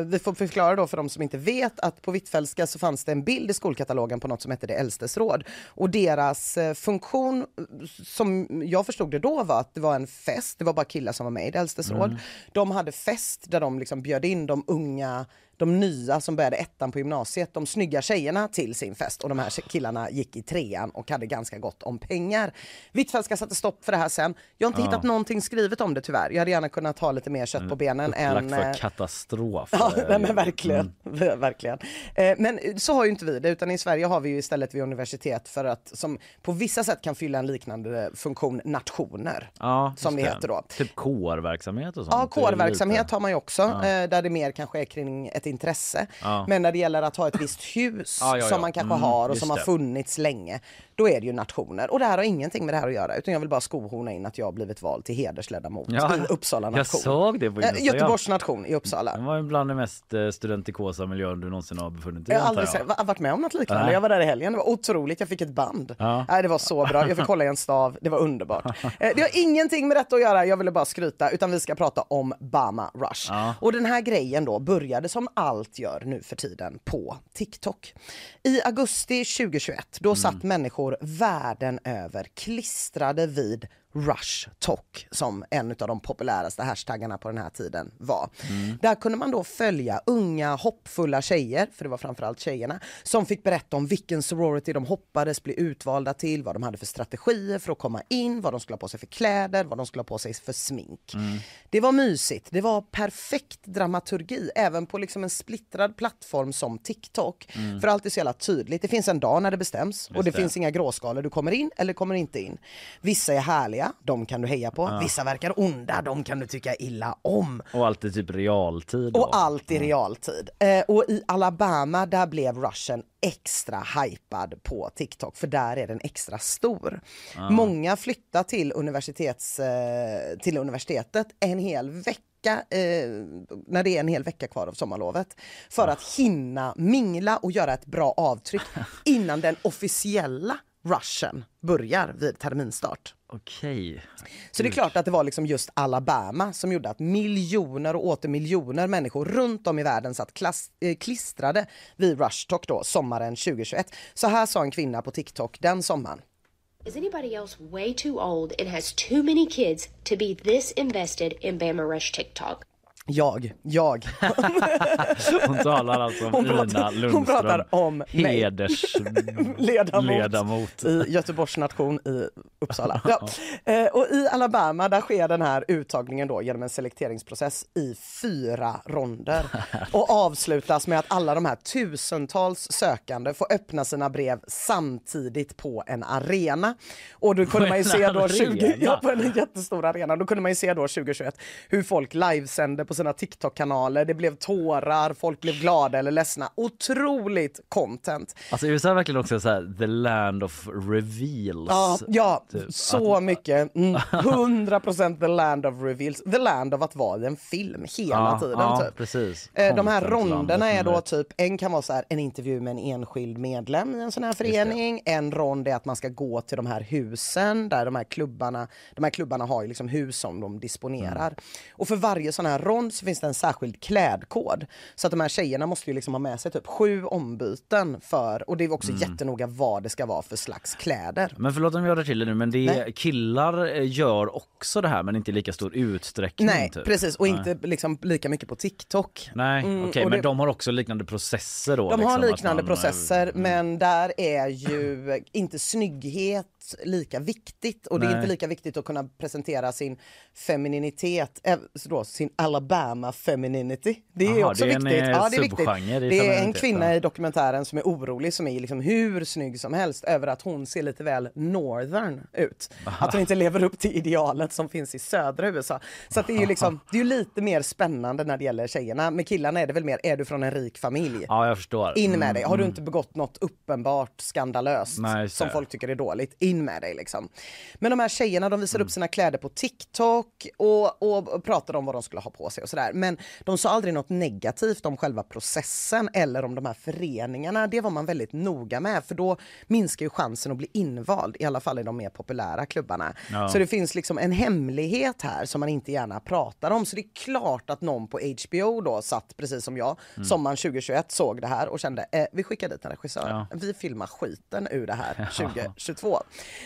Speaker 2: vi får förklara då för de som inte vet att på Hvitfeldtska så fanns det en bild i skolkatalogen på något som hette Det äldstes råd. Och deras eh, funktion, eh, som jag förstod det då, var att det var en fest, det var bara killar som var med i Det äldstes råd. De hade fest där de liksom bjöd in de unga de nya som började ettan på gymnasiet, de snygga tjejerna till sin fest och de här killarna gick i trean och hade ganska gott om pengar. Hvitfeldtska satte stopp för det här sen. Jag har inte
Speaker 1: Ja.
Speaker 2: hittat någonting skrivet om det tyvärr. Jag hade gärna kunnat ha lite mer kött på benen
Speaker 1: Upplagt
Speaker 2: än...
Speaker 1: för
Speaker 2: eh,
Speaker 1: katastrof.
Speaker 2: Ja,
Speaker 1: eh,
Speaker 2: nej, men verkligen.
Speaker 1: Mm.
Speaker 2: verkligen. Eh, Men så har ju inte vi det, utan i Sverige har vi ju istället vid universitet för att, som på vissa sätt kan fylla en liknande funktion, nationer.
Speaker 1: Ja,
Speaker 2: Som det heter då.
Speaker 1: Typ kårverksamhet och sånt.
Speaker 2: Ja, kårverksamhet har man ju också, eh, där det mer kanske är kring ett intresse.
Speaker 1: Ja.
Speaker 2: Men när det gäller att ha ett visst hus
Speaker 1: Ja, ja,
Speaker 2: som man kanske
Speaker 1: Mm,
Speaker 2: har och som har
Speaker 1: det.
Speaker 2: funnits länge, då är det ju nationer. Och det här har ingenting med det här att göra utan jag vill bara skohorna in att jag har blivit vald till hedersledamot
Speaker 1: Ja,
Speaker 2: i Uppsala nation.
Speaker 1: Jag såg det på
Speaker 2: Eh,
Speaker 1: Instagram.
Speaker 2: Göteborgs nation i Uppsala.
Speaker 1: Det var bland det mest eh, studentikosa miljön du någonsin har befunnit dig i
Speaker 2: Jag har aldrig
Speaker 1: jag.
Speaker 2: sett, va- varit med om något liknande.
Speaker 1: Nej.
Speaker 2: Jag var där i helgen, det var otroligt. Jag fick ett band.
Speaker 1: Ja.
Speaker 2: Nej, det var så bra. Jag fick hålla i en stav, det var underbart. Eh, Det har ingenting med detta att göra, jag ville bara skryta, utan vi ska prata om Bama Rush.
Speaker 1: Ja.
Speaker 2: Och den här grejen då började som allt gör nu för tiden på TikTok. I augusti 2021, då satt människor världen över klistrade vid Rush Talk som en av de populäraste hashtaggarna på den här tiden var. Där kunde man då följa unga hoppfulla tjejer, för det var framförallt tjejerna, som fick berätta om vilken sorority de hoppades bli utvalda till, vad de hade för strategier för att komma in, vad de skulle ha på sig för kläder, vad de skulle ha på sig för smink. Det var mysigt, det var perfekt dramaturgi även på liksom en splittrad plattform som TikTok. För allt är så jävla tydligt, det finns en dag när det bestäms och det,
Speaker 1: det.
Speaker 2: finns inga gråskalor, du kommer in eller kommer inte in. Vissa är härliga, de kan du heja på, vissa verkar onda, de kan du tycka illa om.
Speaker 1: Och alltid typ realtid. då.
Speaker 2: Och allt i realtid. Eh, och i Alabama där blev rushen extra hypad på TikTok för där är den extra stor. Många flyttar till, universitets, eh, till universitetet en hel vecka Eh, när det är en hel vecka kvar av sommarlovet för att hinna mingla och göra ett bra avtryck innan den officiella rushen börjar vid terminstart.
Speaker 1: Okej.
Speaker 2: Så det är klart att det var liksom just Alabama som gjorde att miljoner och åter miljoner människor runt om i världen satt klass, eh, klistrade vid Rush Talk då, sommaren 2021. Så här sa en kvinna på TikTok den sommaren.
Speaker 5: Is anybody else way too old and has too many kids to be this invested in Bama Rush TikTok?
Speaker 2: Jag, jag.
Speaker 1: Hon talar alltså om
Speaker 2: Hon
Speaker 1: Ina
Speaker 2: pratar-
Speaker 1: Lundström.
Speaker 2: hon pratar om.
Speaker 1: Hedersledamot.
Speaker 2: ledamot, i Göteborgs nation i Uppsala. Ja. Eh, och i Alabama där sker den här uttagningen då genom en selekteringsprocess i fyra ronder och avslutas med att alla de här tusentals sökande får öppna sina brev samtidigt på en arena. Och då kunde man ju se då 20,
Speaker 1: arena?
Speaker 2: ja, på en jättestor arena. Då kunde man ju se då 2021 hur folk livesände på sina TikTok-kanaler. Det blev tårar, folk blev glada eller ledsna. Otroligt content.
Speaker 1: Alltså USA är verkligen också så här, the land of reveals.
Speaker 2: Ja, ja
Speaker 1: typ.
Speaker 2: så mycket. Mm, 100% the land of reveals. The land of att vara i en film hela
Speaker 1: Ja,
Speaker 2: tiden.
Speaker 1: ja,
Speaker 2: typ.
Speaker 1: precis.
Speaker 2: Eh, De här ronderna är då typ, en kan vara så här, en intervju med en enskild medlem i en sån här förening. En rond är att man ska gå till de här husen där de här klubbarna, de här klubbarna har ju liksom hus som de disponerar.
Speaker 1: Mm.
Speaker 2: Och för varje sån här rond så finns det en särskild klädkod. Så att de här tjejerna måste ju liksom ha med sig typ sju ombyten för, och det är också
Speaker 1: Mm.
Speaker 2: jättenoga vad det ska vara för slags kläder.
Speaker 1: Men förlåt om jag rör till det nu men det
Speaker 2: Nej.
Speaker 1: killar eh, gör också det här men inte i lika stor utsträckning.
Speaker 2: Nej,
Speaker 1: typ.
Speaker 2: precis. Och
Speaker 1: Nej.
Speaker 2: inte liksom lika mycket på TikTok.
Speaker 1: Nej,
Speaker 2: Mm,
Speaker 1: okej
Speaker 2: och
Speaker 1: men
Speaker 2: det-
Speaker 1: de har också liknande processer då?
Speaker 2: De har
Speaker 1: liksom, att
Speaker 2: liknande
Speaker 1: man, eh,
Speaker 2: processer men där är ju inte snygghet lika viktigt och det är
Speaker 1: Nej.
Speaker 2: inte lika viktigt att kunna presentera sin femininitet, eh, då, sin Alabama femininity. Det är
Speaker 1: Aha,
Speaker 2: också
Speaker 1: det är en,
Speaker 2: viktigt.
Speaker 1: eh,
Speaker 2: Ja, det är viktigt. Det är en kvinna i dokumentären som är orolig som är liksom hur snygg som helst över att hon ser lite väl northern ut. Att hon inte lever upp till idealet som finns i södra USA. Så det är ju liksom, det är lite mer spännande när det gäller tjejerna. Med killarna är det väl mer, är du från en rik familj?
Speaker 1: Ja jag förstår.
Speaker 2: In
Speaker 1: Mm,
Speaker 2: med dig. Har du inte begått något uppenbart skandalöst
Speaker 1: Nej,
Speaker 2: som folk tycker är dåligt, in med dig liksom. Men de här tjejerna de visade
Speaker 1: Mm.
Speaker 2: upp sina kläder på TikTok och, och, och pratade om vad de skulle ha på sig och sådär. Men de sa aldrig något negativt om själva processen eller om de här föreningarna. Det var man väldigt noga med för då minskar ju chansen att bli invald, i alla fall i de mer populära klubbarna.
Speaker 1: Ja.
Speaker 2: Så det finns liksom en hemlighet här som man inte gärna pratar om. Så det är klart att någon på HBO då satt precis som jag
Speaker 1: Mm.
Speaker 2: sommaren 2021 såg det här och kände eh, vi skickar dit en regissör.
Speaker 1: Ja.
Speaker 2: Vi filmar skiten ur det här 2022.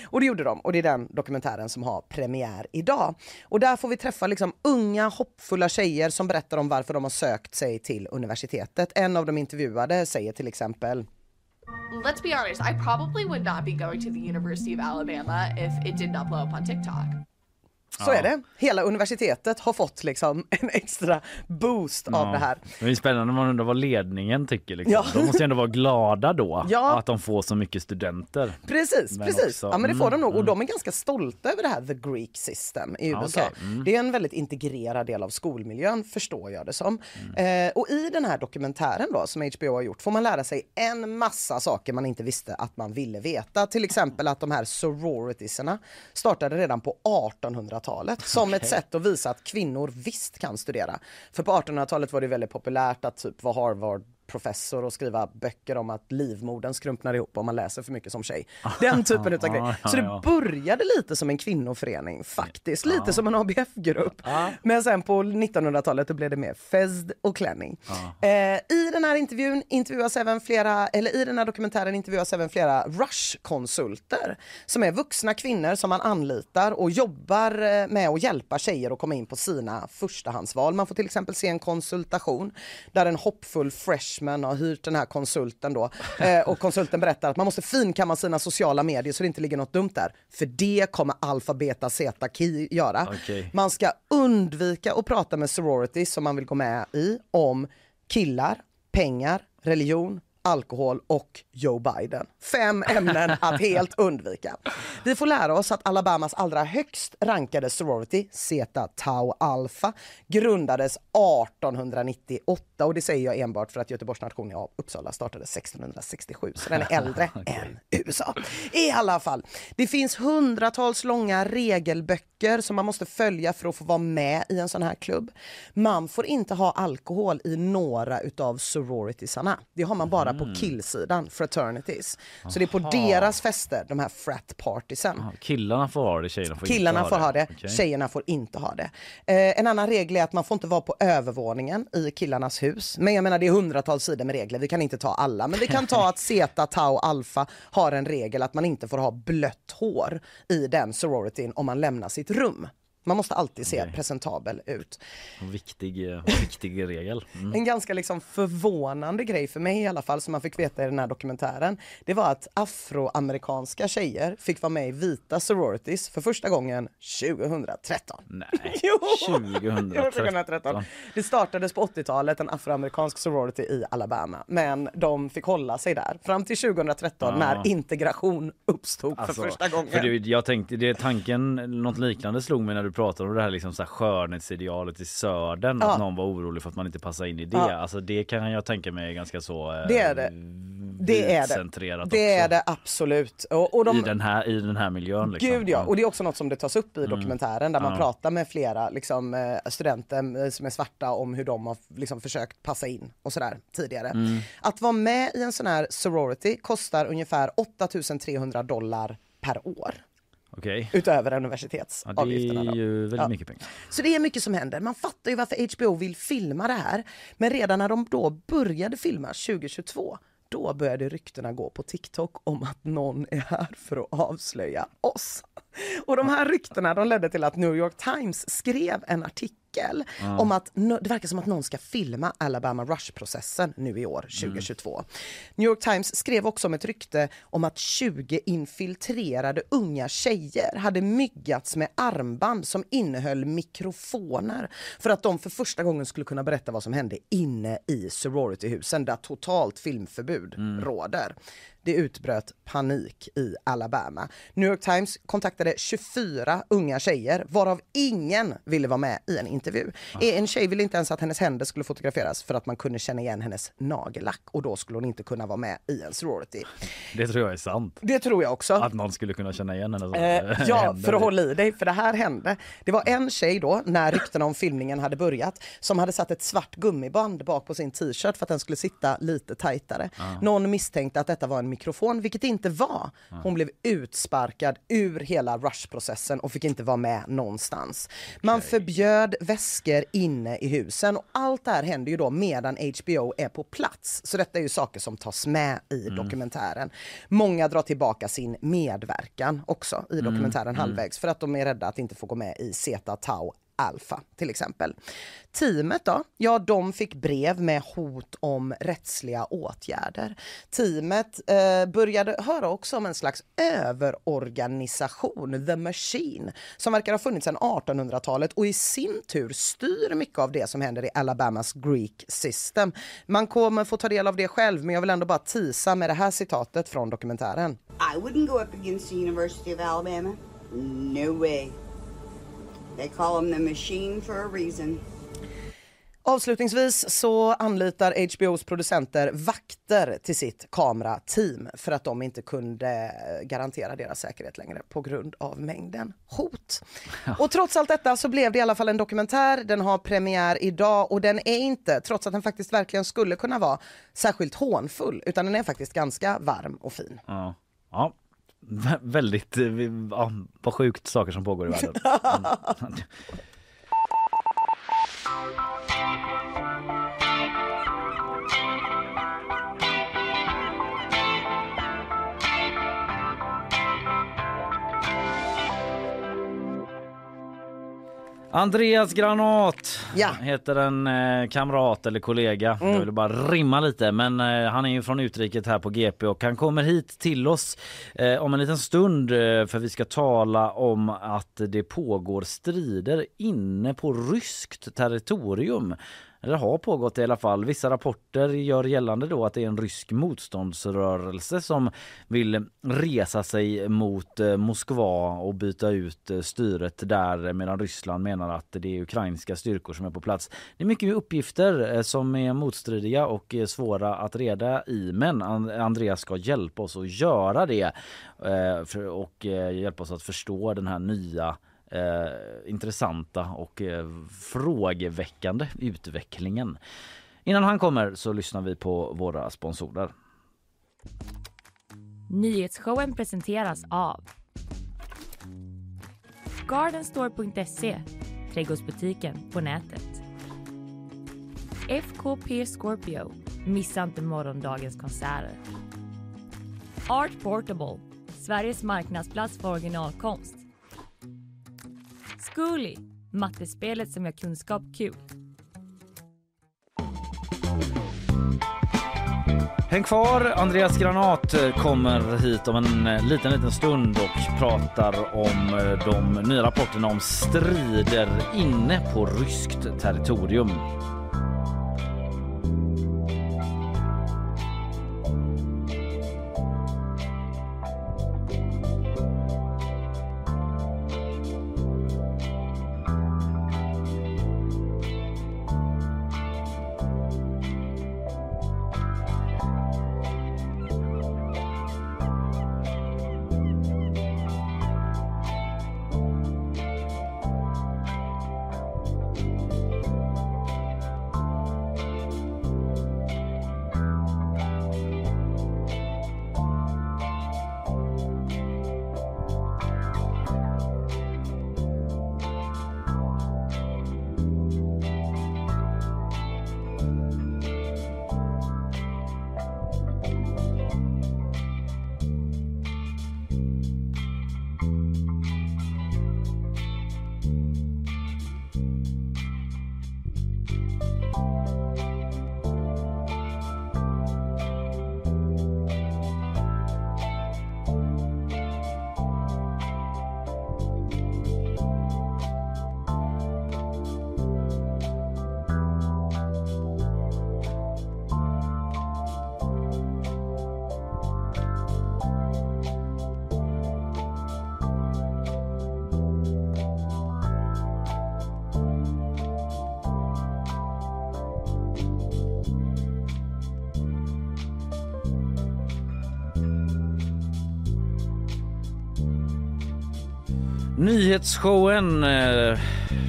Speaker 2: Och det gjorde de och det är den dokumentären som har premiär idag. Och där får vi träffa liksom unga hoppfulla tjejer tjejer som berättar om varför de har sökt sig till universitetet. En av de intervjuade säger till exempel
Speaker 6: Let's be honest, I probably would not be going to the University of Alabama if it did not blow up on TikTok.
Speaker 2: Så är det. Hela universitetet har fått liksom en extra boost av det här.
Speaker 1: Det är spännande man undrar vad ledningen tycker. Liksom.
Speaker 2: Ja.
Speaker 1: De måste ändå vara glada då
Speaker 2: Ja.
Speaker 1: att de får så mycket studenter.
Speaker 2: Precis,
Speaker 1: Men
Speaker 2: precis.
Speaker 1: också-
Speaker 2: ja, men det får de
Speaker 1: mm,
Speaker 2: nog. Och de är ganska stolta över det här The Greek System i
Speaker 1: Ja,
Speaker 2: USA.
Speaker 1: okej. Mm.
Speaker 2: Det är en väldigt integrerad del av skolmiljön förstår jag det som.
Speaker 1: Mm.
Speaker 2: Eh, och i den här dokumentären då som HBO har gjort får man lära sig en massa saker man inte visste att man ville veta. Till exempel att de här sororitiesarna startade redan på 1800-talet som ett sätt att visa att kvinnor visst kan studera. För på 1800-talet var det väldigt populärt att typ vara Harvard professor och skriva böcker om att livmodern skrumpnar ihop om man läser för mycket som tjej. Den typen utav grejer. Så det började lite som en kvinnoförening faktiskt, lite som en ABF-grupp. Men sen på 1900-talet då blev det mer fezd och klänning. Eh, I den här intervjun intervjuas även flera, eller i den här dokumentären intervjuas även flera Rush-konsulter som är vuxna kvinnor som man anlitar och jobbar eh, med att hjälpa tjejer att komma in på sina förstahandsval. Man får till exempel se en konsultation där en hoppfull freshman har hyrt den här konsulten då eh, och konsulten berättar att man måste finkamma sina sociala medier så det inte ligger något dumt där. För det kommer alfa, beta, zeta, ki göra.
Speaker 1: Okej.
Speaker 2: Man ska undvika att prata med sororities som man vill gå med i om killar, pengar, religion, alkohol och Joe Biden. Fem ämnen att helt undvika. Vi får lära oss att Alabamas allra högst rankade sorority, Zeta Tau Alpha, grundades 1898 och det säger jag enbart för att Göteborgs nation i Uppsala startade 1667 så den är äldre än USA. I alla fall, det finns hundratals långa regelböcker som man måste följa för att få vara med i en sån här klubb. Man får inte ha alkohol i några utav sororitiesarna. Det har man bara på killsidan, fraternities. Så det är på deras fester, de här frat partiesen.
Speaker 1: Killarna får ha det, tjejerna får
Speaker 2: Killarna
Speaker 1: inte
Speaker 2: får ha det,
Speaker 1: Okej.
Speaker 2: tjejerna får inte ha det. Eh, en annan regel är att man får inte vara på övervåningen i killarnas hus. Men jag menar det är hundratals sidor med regler, vi kan inte ta alla. Men vi kan ta att Zeta, Tau, Alpha har en regel att man inte får ha blött hår i den sororityn om man lämnar sitt rum. Man måste alltid se presentabel ut.
Speaker 1: En Viktig, eh, viktig regel. Mm.
Speaker 2: En ganska liksom förvånande grej för mig i alla fall som man fick veta i den här dokumentären. Det var att afroamerikanska tjejer fick vara med i vita sororities för första gången 2013.
Speaker 1: Nej,
Speaker 2: Jo!
Speaker 1: 2013.
Speaker 2: 2013. Det startades på 80-talet, en afroamerikansk sorority i Alabama. Men de fick hålla sig där fram till 2013 när integration uppstod
Speaker 1: Alltså,
Speaker 2: för första gången.
Speaker 1: För det, jag tänkte, det tanken, något liknande slog mig när du pratade om det här, liksom så här skönhetsidealet i södern,
Speaker 2: Ja.
Speaker 1: att någon var orolig för att man inte passar in i det.
Speaker 2: Ja.
Speaker 1: Alltså det kan jag tänka mig är ganska så eh,
Speaker 2: Det är det. Det är det. Det är det absolut. Och, och de,
Speaker 1: I, den här, I den här miljön liksom.
Speaker 2: Gud ja, och det är också något som det tas upp i dokumentären där man
Speaker 1: Ja.
Speaker 2: pratar med flera liksom, eh, studenter eh, som är svarta om hur de har liksom, försökt passa in och sådär tidigare. Att vara med i en sån här sorority kostar ungefär 8300 dollar per år
Speaker 1: Okej.
Speaker 2: utöver
Speaker 1: Ja, det
Speaker 2: universitetsavgifterna.
Speaker 1: är ju väldigt
Speaker 2: Ja.
Speaker 1: mycket pengar.
Speaker 2: Så det är mycket som händer. Man fattar ju varför HBO vill filma det här. Men redan när de då började filma 2022 då började ryktena gå på TikTok om att någon är här för att avslöja oss. Och de här ryktena de ledde till att New York Times skrev en artikel om att det verkar som att någon ska filma Alabama Rush-processen nu i år, 2022. New York Times skrev också om ett rykte om att 20 infiltrerade unga tjejer hade myggats med armband som innehöll mikrofoner för att de för första gången skulle kunna berätta vad som hände inne i sororityhusen där totalt filmförbud råder. Det utbröt panik i Alabama. New York Times kontaktade 24 unga tjejer varav ingen ville vara med i en intervju. En tjej ville inte ens att hennes händer skulle fotograferas för att man kunde känna igen hennes nagellack och då skulle hon inte kunna vara med i en sorority.
Speaker 1: Det tror jag är sant.
Speaker 2: Det tror jag också.
Speaker 1: Att någon skulle kunna känna igen henne.
Speaker 2: Eh, ja, för att hålla i dig, för det här hände. Det var en tjej då, när ryktena om filmningen hade börjat, som hade satt ett svart gummiband bak på sin t-shirt för att den skulle sitta lite tajtare. Någon misstänkte att detta var en mikrofon, vilket det inte var. Hon blev utsparkad ur hela rush-processen och fick inte vara med någonstans. Man förbjöd väskor inne i husen och allt det här händer ju då medan HBO är på plats. Så detta är ju saker som tas med i dokumentären. Många drar tillbaka sin medverkan också i dokumentären halvvägs för att de är rädda att inte få gå med i Zeta Tau Alfa till exempel. Teamet då? Ja, de fick brev med hot om rättsliga åtgärder. Teamet eh, började höra också om en slags överorganisation, the machine, som verkar ha funnits sedan 1800-talet och i sin tur styr mycket av det som händer i Alabamas Greek system. Man kommer få ta del av det själv, men jag vill ändå bara tisa med det här citatet från dokumentären.
Speaker 7: I wouldn't go up against the University of Alabama. No way. They call them the machine for a reason.
Speaker 2: Avslutningsvis så anlitar HBOs producenter vakter till sitt kamerateam för att de inte kunde garantera deras säkerhet längre på grund av mängden hot. Och trots allt detta så blev det i alla fall en dokumentär. Den har premiär idag och den är inte, trots att den faktiskt verkligen skulle kunna vara särskilt hånfull, utan den är faktiskt ganska varm och fin.
Speaker 1: Ja. ja. Vä väldigt, eh, ja, vad sjukt saker som pågår i världen. Andreas Granat
Speaker 2: Ja.
Speaker 1: heter en eh, kamrat eller kollega. Jag ville bara rimma lite men eh, han är ju från utriket här på GP och han kommer hit till oss eh, om en liten stund eh, för vi ska tala om att det pågår strider inne på ryskt territorium. Eller har pågått i alla fall. Vissa rapporter gör gällande då att det är en rysk motståndsrörelse som vill resa sig mot eh, Moskva och byta ut eh, styret där medan Ryssland menar att det är ukrainska styrkor som är på plats. Det är mycket uppgifter eh, som är motstridiga och svåra att reda i men Andreas ska hjälpa oss att göra det och hjälpa oss att förstå den här nya eh, intressanta och eh, frågeväckande utvecklingen. Innan han kommer så lyssnar vi på våra sponsorer.
Speaker 3: Nyhetsshowen presenteras av Gardenstore.se, trädgårdsbutiken på nätet. FKP Scorpio, missa inte morgondagens konserter. Art Portable, Sveriges marknadsplats för originalkonst. Zcooly, mattespelet som gör kunskap kul.
Speaker 1: Häng kvar, Andreas Granat kommer hit om en eh, liten, liten stund och pratar om eh, de nya rapporterna om strider inne på ryskt territorium. Showen eh,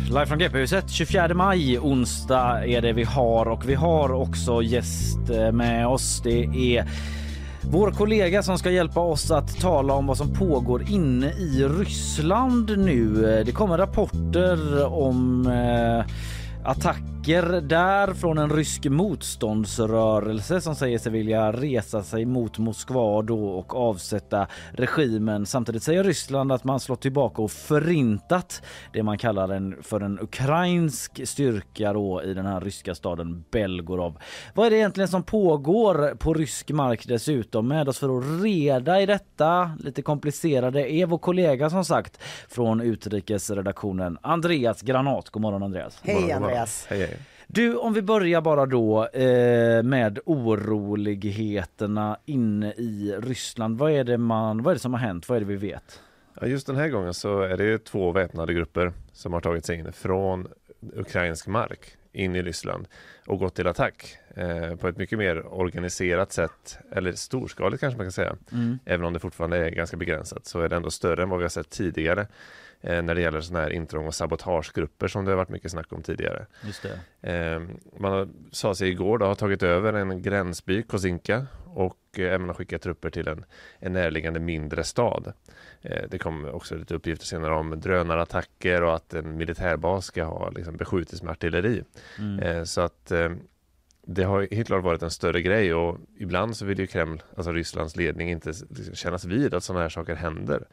Speaker 1: live från GP-huset 24 maj, onsdag är det vi har och vi har också gäst eh, med oss. Det är vår kollega som ska hjälpa oss att tala om vad som pågår inne i Ryssland nu. Eh, det kommer rapporter om eh, attacker attacker där från en rysk motståndsrörelse som säger sig vilja resa sig mot Moskva då och avsätta regimen. Samtidigt säger Ryssland att man slått tillbaka och förintat det man kallar en för en ukrainsk styrka då i den här ryska staden Belgorod. Vad är det egentligen som pågår på rysk mark dessutom? Med oss för att reda i detta lite komplicerade är vår kollega som sagt från utrikesredaktionen Andreas Granat. God morgon Andreas.
Speaker 2: Hej Andreas.
Speaker 8: Hej, hej.
Speaker 1: Du, om vi börjar bara då eh, med oroligheterna inne i Ryssland. Vad är det man, vad är det som har hänt? Vad är det vi vet?
Speaker 8: Ja, just den här gången så är det två väpnade grupper som har tagit sig in från ukrainsk mark in i Ryssland och gått till attack eh, på ett mycket mer organiserat sätt, eller storskaligt kanske man kan säga.
Speaker 1: Mm.
Speaker 8: Även om det fortfarande är ganska begränsat så är det ändå större än vad vi har sett tidigare när det gäller sådana här intrång och sabotagegrupper som det har varit mycket snack om tidigare.
Speaker 1: Just det.
Speaker 8: Eh, man sa sig igår då, har tagit över en gränsby, Kosinka och eh, även har skickat trupper till en, en närliggande mindre stad. Eh, det kom också lite uppgifter senare om drönarattacker och att en militärbas ska ha liksom, beskjutits med artilleri.
Speaker 1: Mm.
Speaker 8: Eh, så att eh, det har helt klart varit en större grej och ibland så vill ju Kreml, alltså Rysslands ledning, inte liksom kännas vid att sådana här saker händer.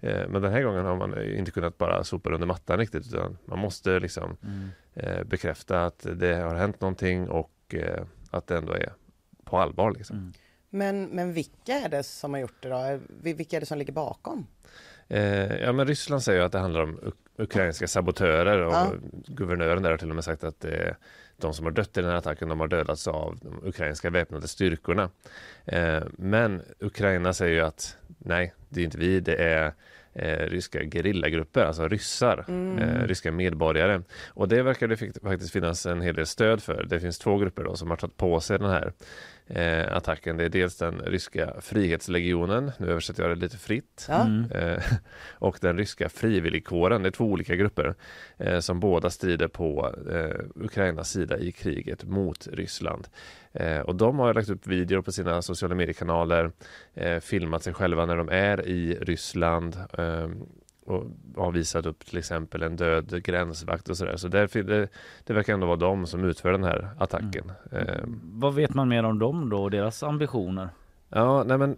Speaker 8: Eh, Men den här gången har man inte kunnat bara sopa under mattan riktigt utan man måste liksom
Speaker 1: Mm.
Speaker 8: eh, bekräfta att det har hänt någonting och eh, att det ändå är på allvar. Liksom.
Speaker 1: Mm.
Speaker 2: Men, men vilka är det som har gjort det då? Vilka är det som ligger bakom?
Speaker 8: Eh, ja, men Ryssland säger ju att det handlar om uk- ukrainska sabotörer och
Speaker 2: Ja.
Speaker 8: guvernören där har till och med sagt att det de som har dött i den här attacken, de har dödats av de ukrainska väpnade styrkorna. Eh, men Ukraina säger ju att nej, det är inte vi, det är eh, ryska gerillagrupper, alltså ryssar, eh, ryska medborgare. Och det verkar det faktiskt finnas en hel del stöd för. Det finns två grupper då som har tagit på sig den här eh, attacken. Det är dels den ryska frihetslegionen, nu översätter jag det lite fritt,
Speaker 2: Ja.
Speaker 1: Mm.
Speaker 8: eh, och den ryska frivilligkåren. Det är två olika grupper eh, som båda strider på eh, Ukrainas sida i kriget mot Ryssland. Eh, och de har lagt upp videor på sina sociala mediekanaler, eh, filmat sig själva när de är i Ryssland och har visat upp till exempel en död gränsvakt och sådär. Så där, det, det verkar ändå vara de som utför den här attacken. Eh,
Speaker 1: Vad vet man mer om dem då och deras ambitioner?
Speaker 8: Ja, nej men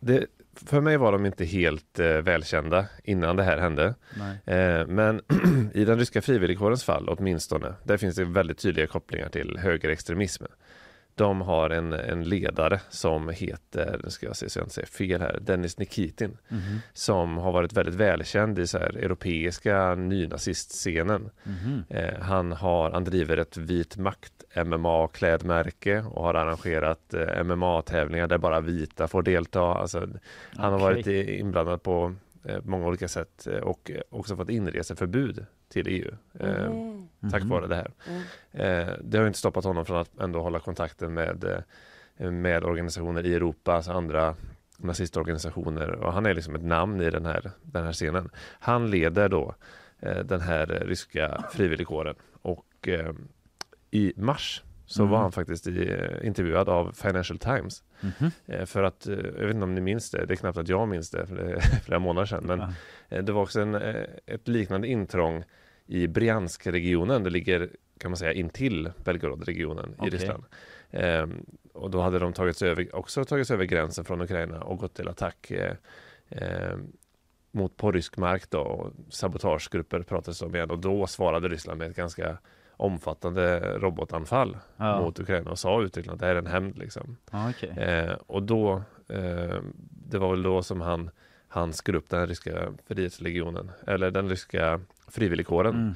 Speaker 8: det, för mig var de inte helt eh, välkända innan det här hände. Eh, men i den ryska frivilligkårens fall åtminstone, där finns det väldigt tydliga kopplingar till högerextremism. De har en, en ledare som heter, nu ska jag se så jag inte säger fel här, Dennis Nikitin.
Speaker 1: Mhm.
Speaker 8: Som har varit väldigt välkänd i så här europeiska nynazistscenen.
Speaker 1: Mhm.
Speaker 8: Eh, han, har, han driver ett vit makt MMA-klädmärke och har arrangerat eh, MMA-tävlingar där bara vita får delta. Alltså, han har varit inblandad på eh, många olika sätt eh, och också fått inreseförbud till EU. Eh,
Speaker 2: Mm.
Speaker 8: Tack vare det här.
Speaker 2: Mm.
Speaker 8: Eh, det har inte stoppat honom från att ändå hålla kontakten med, eh, med organisationer i Europa, alltså andra nazistorganisationer och han är liksom ett namn i den här, den här scenen. Han leder då eh, den här ryska frivilligkåren och eh, i mars så
Speaker 1: Mm.
Speaker 8: var han faktiskt i, intervjuad av Financial Times eh, för att, jag vet inte om ni minns det, det är knappt att jag minns det för det är flera månader sedan men. Eh, Det var också en, ett liknande intrång i Briansk-regionen. Det ligger kan man säga intill Belgorod-regionen i
Speaker 1: Okej.
Speaker 8: Ryssland. Ehm, och då hade de tagit sig över, också tagit sig över gränsen från Ukraina och gått till attack eh, eh, mot på rysk mark då. Och sabotagegrupper pratades om igen och då svarade Ryssland med ett ganska omfattande robotanfall
Speaker 1: Ja.
Speaker 8: mot Ukraina och sa uttryckligen att det här är en hämnd liksom.
Speaker 1: Ja, okej.
Speaker 8: Eh, och då, eh, det var väl då som han, han skrev upp den ryska frihetslegionen, eller den ryska frivilligkåren,
Speaker 1: Mm.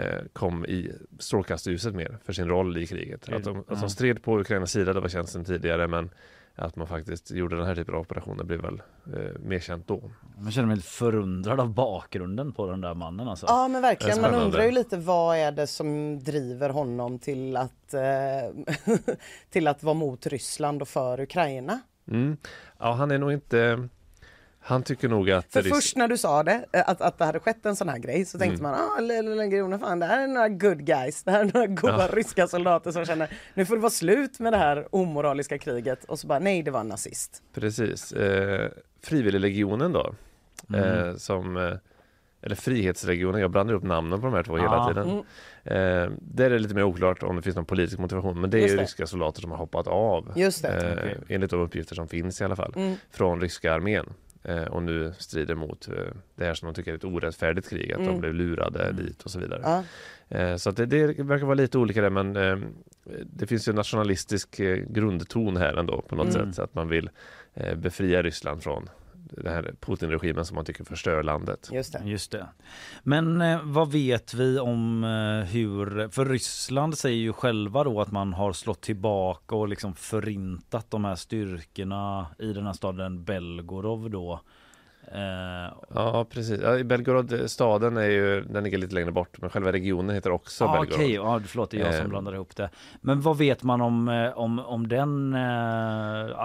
Speaker 8: eh, kom i strålkastarljuset mer för sin roll i kriget. Att de, att de stred på Ukrainas sida, det var känt sedan tidigare, men att man faktiskt gjorde den här typen av operationer blev väl eh, mer känt då.
Speaker 1: Man känner mig lite förundrad av bakgrunden på den där mannen alltså.
Speaker 2: Ja men verkligen, man undrar ju lite vad är det som driver honom till att, eh, till att vara mot Ryssland och för Ukraina?
Speaker 8: Mm. Ja, han är nog inte... Han tycker nog att...
Speaker 2: För
Speaker 8: Rys-
Speaker 2: först när du sa det, eh, att, att det hade skett en sån här grej, så tänkte
Speaker 8: Mm.
Speaker 2: man ah, fan det här är några good guys, det här är några goda
Speaker 8: Ja.
Speaker 2: ryska soldater som känner nu får det vara slut med det här omoraliska kriget och så bara nej det var en nazist.
Speaker 8: Precis. Eh, Frivilliglegionen då,
Speaker 1: Mm.
Speaker 8: eh, som eh, eller Frihetsregionen, jag blandar upp namnen på de här två hela
Speaker 1: Ja.
Speaker 8: tiden. Eh, där är det lite mer oklart om det finns någon politisk motivation men det är
Speaker 2: det.
Speaker 8: ryska soldater som har hoppat av.
Speaker 2: Just det.
Speaker 8: Eh,
Speaker 1: Okej.
Speaker 8: Enligt de uppgifter som finns i alla fall.
Speaker 2: Mm.
Speaker 8: Från ryska armén. Eh, och nu strider mot eh, det här som de tycker är ett orättfärdigt krig. Att de
Speaker 2: Mm.
Speaker 8: blev lurade dit och så vidare.
Speaker 2: Ja.
Speaker 8: Eh, så det, det verkar vara lite olika där men det finns ju en nationalistisk grundton här ändå på något
Speaker 1: Mm.
Speaker 8: sätt. Att man vill befria Ryssland från den här Putin-regimen som man tycker förstör landet.
Speaker 2: Just det.
Speaker 1: Just det. Men eh, vad vet vi om eh, hur, för Ryssland säger ju själva då att man har slått tillbaka och liksom förintat de här styrkorna i den här staden Belgorod då. Eh,
Speaker 8: Ja precis, ja, Belgorod, eh, staden är ju, den ligger lite längre bort men själva regionen heter också
Speaker 1: ah,
Speaker 8: Belgorod.
Speaker 1: Okej, ja, förlåt det är jag som
Speaker 8: Eh.
Speaker 1: blandar ihop det. Men vad vet man om, om, om den eh,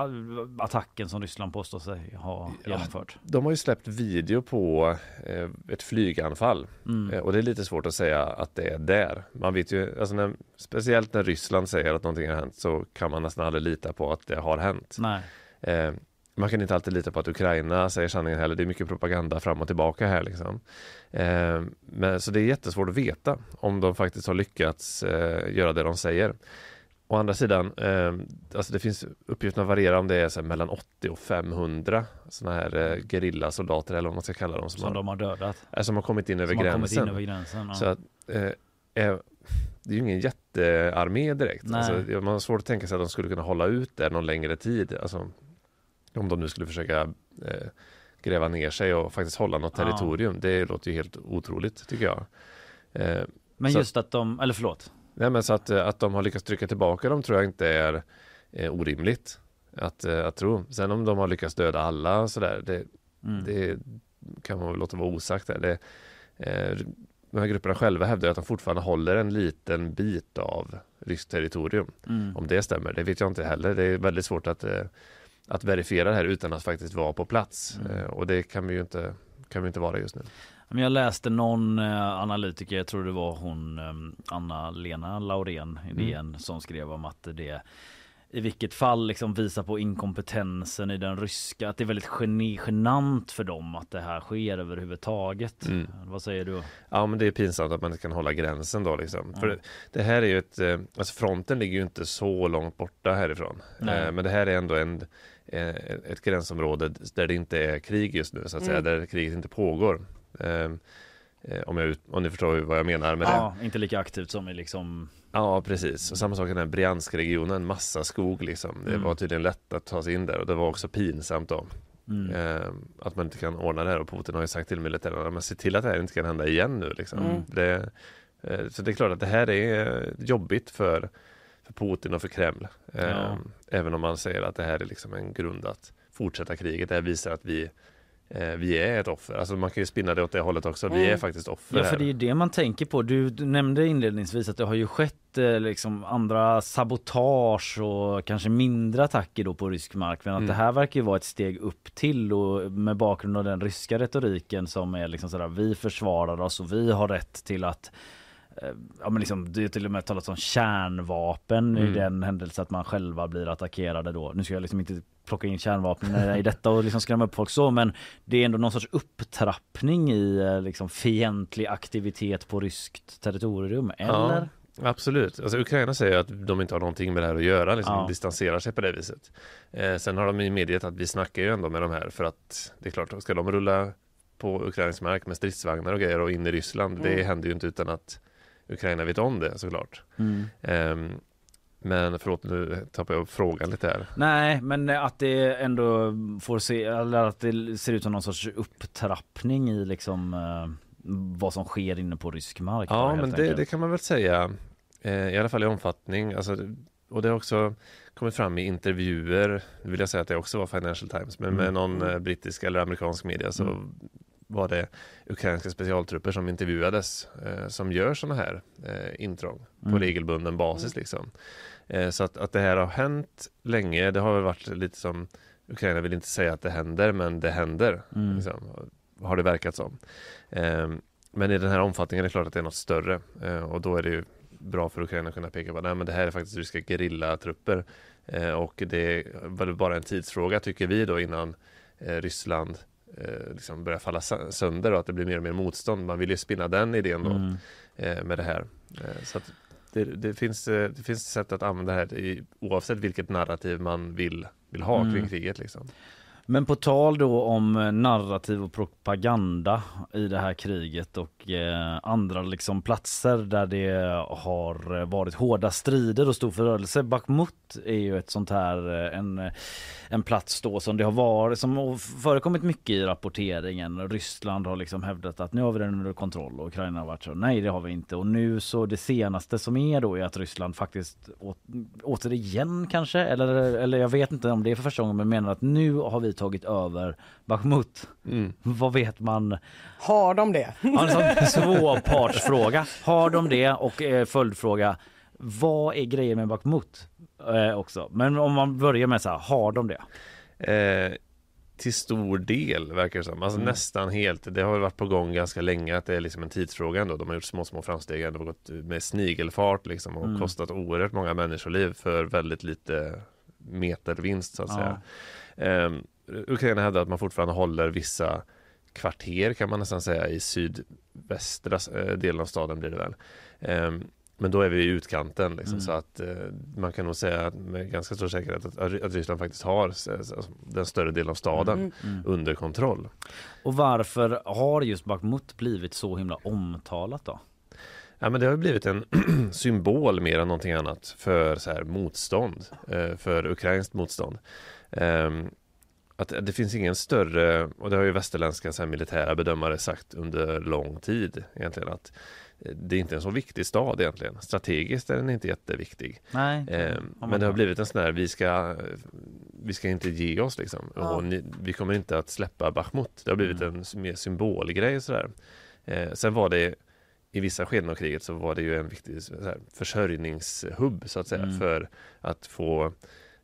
Speaker 1: attacken som Ryssland påstår sig ha
Speaker 8: Ja.
Speaker 1: genomfört?
Speaker 8: De har ju släppt video på eh, ett flyganfall
Speaker 1: Mm.
Speaker 8: eh, och det är lite svårt att säga att det är där. Man vet ju, alltså när, speciellt när Ryssland säger att någonting har hänt så kan man nästan aldrig lita på att det har hänt.
Speaker 1: Nej.
Speaker 8: Man kan inte alltid lita på att Ukraina säger sanningen heller. Det är mycket propaganda fram och tillbaka här liksom. Eh, men, så det är jättesvårt att veta om de faktiskt har lyckats eh, göra det de säger. Å andra sidan, eh, alltså det finns uppgifterna varierar om det är så här, mellan 80 och 500 sådana här eh, gerillasoldater eller vad man ska kalla dem som,
Speaker 1: Som
Speaker 8: har,
Speaker 1: de har dödat.
Speaker 8: eh, som har kommit in över
Speaker 1: Som
Speaker 8: gränsen.
Speaker 1: in över gränsen. Ja.
Speaker 8: Så att, eh, eh, det är ju ingen jättearmé direkt. Alltså, man har svårt att tänka sig att de skulle kunna hålla ut där någon längre tid. Alltså, om de nu skulle försöka eh, gräva ner sig och faktiskt hålla något
Speaker 1: Ja.
Speaker 8: territorium. Det låter ju helt otroligt tycker jag. Eh,
Speaker 1: Men just att de, eller förlåt.
Speaker 8: nej, men så att, eh, att de har lyckats trycka tillbaka dem tror jag inte är eh, orimligt att, eh, att tro. Sen om de har lyckats döda alla sådär, det,
Speaker 1: Mm.
Speaker 8: det kan man väl låta vara osagt. Där. Det, eh, de här grupperna själva hävdar att de fortfarande håller en liten bit av ryskt territorium.
Speaker 1: Mm.
Speaker 8: Om det stämmer, det vet jag inte heller. Det är väldigt svårt att, eh, att verifiera det här utan att faktiskt vara på plats.
Speaker 1: Mm.
Speaker 8: Eh, och det kan vi ju inte, kan vi inte vara just nu.
Speaker 1: Jag läste någon eh, analytiker, jag tror det var hon eh, Anna-Lena Laurén i
Speaker 8: Mm.
Speaker 1: DN som skrev om att det i vilket fall liksom visar på inkompetensen i den ryska, att det är väldigt genant för dem att det här sker överhuvudtaget.
Speaker 8: Mm.
Speaker 1: Vad säger du?
Speaker 8: Ja men det är pinsamt att man inte kan hålla gränsen då liksom.
Speaker 1: Ja.
Speaker 8: För det, här är ju ett, alltså fronten ligger ju inte så långt borta härifrån.
Speaker 1: Nej.
Speaker 8: Men det här är ändå en, ett gränsområde där det inte är krig just nu så att säga,
Speaker 2: Mm.
Speaker 8: där kriget inte pågår. Eh, eh, Om, jag, om ni förstår vad jag menar med det.
Speaker 1: Ja, inte lika aktivt som i liksom
Speaker 8: Ja precis, och samma sak i den här Briansk-regionen, massa skog liksom. Det
Speaker 1: Mm.
Speaker 8: var tydligen lätt att ta sig in där och det var också pinsamt då.
Speaker 1: mm.
Speaker 8: Eh, att man inte kan ordna det här och Putin har ju sagt till militären att se till att det här inte kan hända igen nu liksom.
Speaker 1: Mm.
Speaker 8: Det, eh, så det är klart att det här är eh, jobbigt för, för Putin och för Kreml.
Speaker 1: Ja.
Speaker 8: Även om man säger att det här är liksom en grund att fortsätta kriget. Det här visar att vi eh, vi är ett offer. Alltså man kan ju spinna det åt det hållet också. Vi
Speaker 2: Mm.
Speaker 8: är faktiskt offer
Speaker 1: Ja för det är ju det man tänker på. Du, nämnde inledningsvis att det har ju skett eh, liksom andra sabotage och kanske mindre attacker då på rysk mark. Men att
Speaker 8: Mm.
Speaker 1: det här verkar ju vara ett steg upp till och med bakgrund av den ryska retoriken som är liksom sådär vi försvarar oss och vi har rätt till att Ja men liksom det är till och med talats om kärnvapen i
Speaker 8: Mm.
Speaker 1: den händelse att man själva blir attackerade då. Nu ska jag liksom inte plocka in kärnvapen i detta och liksom skrämma upp folk så men det är ändå någon sorts upptrappning i eh, liksom fientlig aktivitet på ryskt territorium, eller?
Speaker 8: Ja, absolut. Alltså, Ukraina säger att de inte har någonting med det här att göra, liksom,
Speaker 1: Ja.
Speaker 8: distanserar sig på det viset. Eh, sen har de ju medgett att vi snackar ju ändå med de här för att det är klart, ska de rulla på ukrainsk mark med stridsvagnar och grejer och in i Ryssland, det
Speaker 2: Mm.
Speaker 8: händer ju inte utan att Ukraina vet om det såklart.
Speaker 1: Mm.
Speaker 8: Ehm, men förlåt, nu tappar jag frågan lite här.
Speaker 1: Nej, men att det ändå får se, eller att det ser ut som någon sorts upptrappning i liksom eh, vad som sker inne på rysk mark.
Speaker 8: Ja,
Speaker 1: helt
Speaker 8: men det, det kan man väl säga, eh, i alla fall i omfattning. Alltså, och det har också kommit fram i intervjuer, vill jag säga att det också var Financial Times, men med
Speaker 1: Mm.
Speaker 8: någon eh, brittisk eller amerikansk media så
Speaker 1: Mm.
Speaker 8: Var det ukrainska specialtrupper som intervjuades eh, som gör sådana här eh, intrång på
Speaker 1: Mm.
Speaker 8: regelbunden basis. Liksom. Eh, så att, att det här har hänt länge, det har väl varit lite som Ukraina vill inte säga att det händer, men det händer.
Speaker 1: Mm.
Speaker 8: Liksom, har det verkat som. Ehm, men i den här omfattningen är det klart att det är något större eh, och då är det ju bra för Ukraina att kunna peka på att men det här är faktiskt ryska gerillatrupper eh, och det är väl bara en tidsfråga tycker vi då innan eh, Ryssland eh, liksom börjar falla sö- sönder och att det blir mer och mer motstånd. Man vill ju spinna den idén då
Speaker 1: Mm.
Speaker 8: eh, med det här. Eh, så det, det, finns, eh, det finns sätt att använda det här i, oavsett vilket narrativ man vill, vill ha
Speaker 1: Mm.
Speaker 8: kring kriget. Liksom.
Speaker 1: Men på tal då om eh, narrativ och propaganda i det här kriget och eh, andra liksom platser där det har varit hårda strider och stor förödelse. Bakhmut är ju ett sånt här eh, en, eh, en plats då som det har varit som har förekommit mycket i rapporteringen. Ryssland har liksom hävdat att nu har vi den under kontroll och Ukraina har varit så nej det har vi inte och nu så det senaste som är då är att Ryssland faktiskt å, återigen kanske eller, eller jag vet inte om det är för första gången men menar att nu har vi tagit över Bakhmut.
Speaker 8: Mm.
Speaker 1: Vad vet man?
Speaker 2: Har de det?
Speaker 1: Ja, en sån svårpartsfråga. Har de det? Och eh, följdfråga. Vad är grejen med Bakhmut? Eh, också. Men om man börjar med så här, har de det?
Speaker 8: Eh, till stor del verkar det som, alltså
Speaker 1: Mm.
Speaker 8: nästan helt. Det har varit på gång ganska länge att det är liksom en tidsfråga ändå. De har gjort små, små framsteg, det har gått med snigelfart liksom och
Speaker 1: Mm.
Speaker 8: kostat oerhört många människoliv för väldigt lite metervinst så att säga. Eh, Ukraina hävdar att man fortfarande håller vissa kvarter kan man nästan säga i sydvästra eh, delen av staden blir det väl. Eh, men då är vi i utkanten liksom,
Speaker 1: Mm.
Speaker 8: så att eh, man kan nog säga att med ganska stor säkerhet att, att Ryssland faktiskt har den större delen av staden
Speaker 2: Mm.
Speaker 1: Mm.
Speaker 8: under kontroll.
Speaker 1: Och varför har just Bakhmut blivit så himla omtalat då?
Speaker 8: Ja, men det har blivit en symbol mer än någonting annat för så här, motstånd, eh, för ukrainskt motstånd. Ehm, att det finns ingen större, och det har ju västerländska så här, militära bedömare sagt under lång tid egentligen, att eh, det är inte en så viktig stad egentligen. Strategiskt är den inte jätteviktig.
Speaker 1: Nej. Man
Speaker 8: men det har blivit en sån här, vi ska, vi ska inte ge oss liksom.
Speaker 2: Ja.
Speaker 8: Och ni, vi kommer inte att släppa Bachmut. Det har blivit
Speaker 1: Mm.
Speaker 8: en mer symbolgrej sådär. Eh, sen var det i vissa skeden av kriget så var det ju en viktig så här, försörjningshubb så att säga
Speaker 1: Mm.
Speaker 8: för att få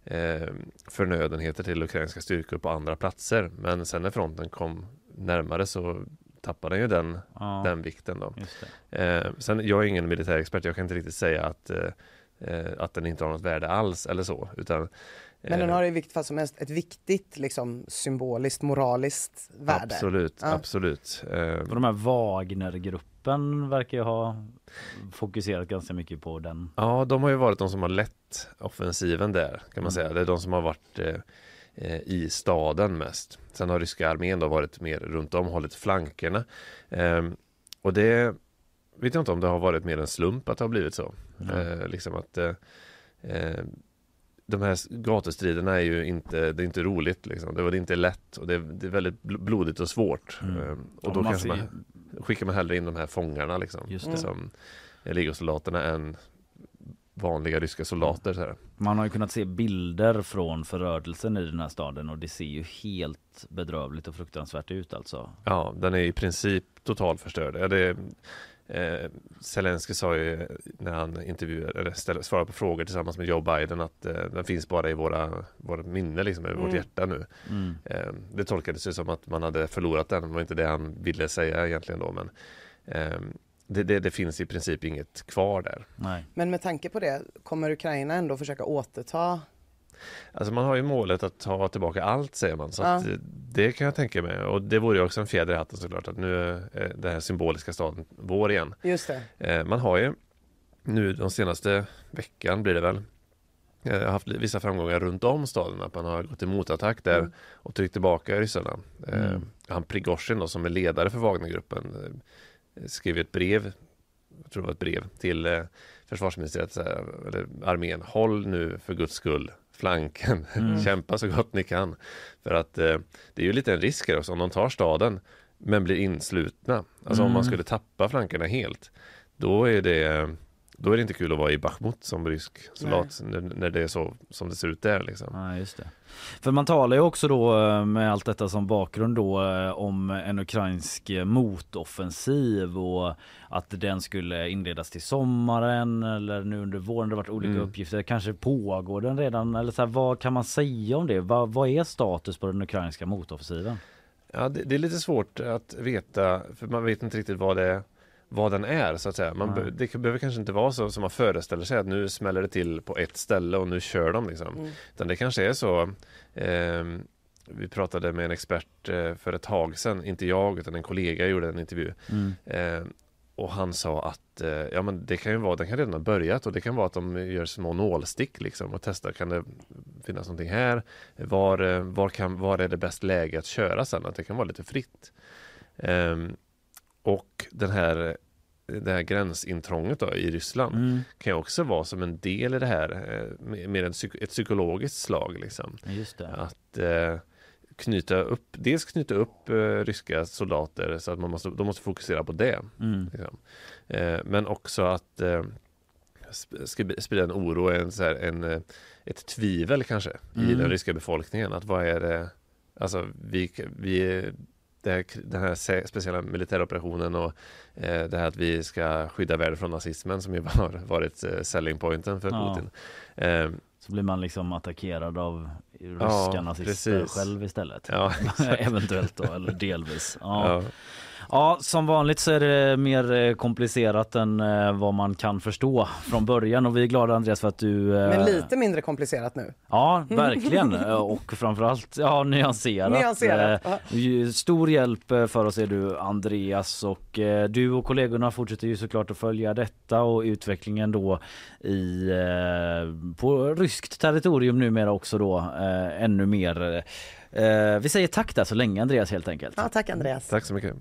Speaker 8: eh, förnödenheter till ukrainska styrkor på andra platser. Men sen när fronten kom närmare så tappade den ju den,
Speaker 1: Ja,
Speaker 8: den vikten då. Eh, sen, jag är ingen militärexpert, jag kan inte riktigt säga att, eh, eh, att den inte har något värde alls eller så. Utan,
Speaker 2: Men den
Speaker 8: eh,
Speaker 2: har i vilket fall som helst ett viktigt liksom, symboliskt, moraliskt värde.
Speaker 8: Absolut,
Speaker 2: Ja.
Speaker 8: absolut. Eh,
Speaker 1: Och de här Wagnergruppen verkar ju ha fokuserat ganska mycket på den.
Speaker 8: ja, de har ju varit de som har lett offensiven där kan man
Speaker 1: Mm.
Speaker 8: säga. Det är de som har varit eh, eh, i staden mest. Sen har ryska armén då varit mer runt om, hållit flankerna. Eh, och det vet jag inte om det har varit mer en slump att det har blivit så.
Speaker 1: Mm.
Speaker 8: Eh, liksom att eh, eh, de här gatustriderna är ju inte, det är inte roligt liksom. Det, var- det är inte lätt och det är, det är väldigt bl- blodigt och svårt.
Speaker 1: Mm.
Speaker 8: Eh, och då kanske man skickar man hellre in de här fångarna liksom.
Speaker 1: Just
Speaker 2: det.
Speaker 8: Som legosoldaterna än vanliga ryska soldater. Så här.
Speaker 1: Man har ju kunnat se bilder från förödelsen i den här staden och det ser ju helt bedrövligt och fruktansvärt ut alltså.
Speaker 8: Ja, den är i princip totalförstörd. Det, eh, Zelensky sa ju när han intervjuade, eller ställde, svarade på frågor tillsammans med Joe Biden att eh, den finns bara i våra, våra minne, liksom, i vårt
Speaker 2: Mm.
Speaker 8: hjärta nu.
Speaker 1: Mm.
Speaker 8: Eh, det tolkades ju som att man hade förlorat den, det var inte det han ville säga egentligen då, men eh, det, det, det finns i princip inget kvar där.
Speaker 1: Nej.
Speaker 2: Men med tanke på det, kommer Ukraina ändå försöka återta?
Speaker 8: Alltså man har ju målet att ta tillbaka allt säger man, så
Speaker 2: Ja.
Speaker 8: eh, det kan jag tänka mig. Och det vore ju också en fjäder i hatten såklart, att nu är den här symboliska staden vår igen.
Speaker 2: Just det.
Speaker 8: Eh, man har ju nu de senaste veckan blir det väl eh, haft vissa framgångar runt om staden. Att man har gått till motattack där
Speaker 2: Mm.
Speaker 8: och tryckt tillbaka ryssarna. Eh,
Speaker 1: Mm.
Speaker 8: Han Prigozjin då som är ledare för Wagnergruppen eh, skrev ett brev, jag tror det var ett brev till eh, försvarsministeriet, eller armén. Håll nu för guds skull flanken,
Speaker 1: Mm.
Speaker 8: kämpa så gott ni kan. För att eh, det är ju lite en risk här också om de tar staden men blir inslutna. Alltså om man
Speaker 1: Mm.
Speaker 8: skulle tappa flankerna helt då är det då är det inte kul att vara i Bachmut som rysk soldat när, när det är så som det ser ut där liksom.
Speaker 1: Ja, just det. För man talar ju också då eh, med allt detta som bakgrund då eh, om en ukrainsk eh, motoffensiv och att den skulle inledas till sommaren eller nu under våren. Det har varit olika
Speaker 8: Mm.
Speaker 1: uppgifter. Kanske pågår den redan eller så här, vad kan man säga om det? Vad, vad är status på den ukrainska motoffensiven?
Speaker 8: Ja, det, det är lite svårt att veta för man vet inte riktigt vad det är vad den är så att säga. Man, be- det behöver kanske inte vara så som man föreställer sig att nu smäller det till på ett ställe och nu kör de liksom.
Speaker 2: Mm.
Speaker 8: Utan det kanske är så ehm, vi pratade med en expert eh, för ett tag sedan, inte jag utan en kollega gjorde en intervju.
Speaker 1: Mm.
Speaker 8: Eh, och han sa att eh, ja, men det kan ju vara, den kan redan ha börjat och det kan vara att de gör små nålstick liksom och testar, kan det finnas någonting här? Var, eh, var, kan, var är det bäst läge att köra sen? Att det kan vara lite fritt. Ehm, och den här det här gränsintrånget då, i Ryssland
Speaker 1: Mm.
Speaker 8: kan ju också vara som en del i det här, eh, med, en psyk- ett psykologiskt slag. Liksom. Att eh, knyta upp, dels knyta upp eh, ryska soldater så att man måste, de måste fokusera på det.
Speaker 1: Mm.
Speaker 8: Liksom. Eh, men också att eh, sp- sp- sprida en oro, en, så här, en, eh, ett tvivel kanske i
Speaker 1: Mm.
Speaker 8: den ryska befolkningen. Att vad är det, alltså vi, vi här, den här speciella militäroperationen och eh, det här att vi ska skydda världen från nazismen som ju har varit eh, selling pointen för
Speaker 1: Ja.
Speaker 8: Putin. Eh,
Speaker 1: Så blir man liksom attackerad av ryska
Speaker 8: Ja,
Speaker 1: nazister
Speaker 8: precis.
Speaker 1: själv istället.
Speaker 8: ja,
Speaker 1: Eventuellt då, eller delvis. Ja.
Speaker 8: Ja.
Speaker 1: som vanligt så är det mer eh, komplicerat än eh, vad man kan förstå från början och vi är glada Andreas för att du... eh,
Speaker 2: Men lite mindre komplicerat nu.
Speaker 1: Ja, verkligen. Och framförallt ja, nyanserat.
Speaker 2: Nyanserat, ja.
Speaker 1: Stor hjälp för oss är du Andreas och du och kollegorna fortsätter ju såklart att följa detta och utvecklingen då i på ryskt territorium numera också då ännu mer. Vi säger tack där så länge Andreas helt enkelt.
Speaker 2: Ja, tack Andreas.
Speaker 8: Tack så mycket.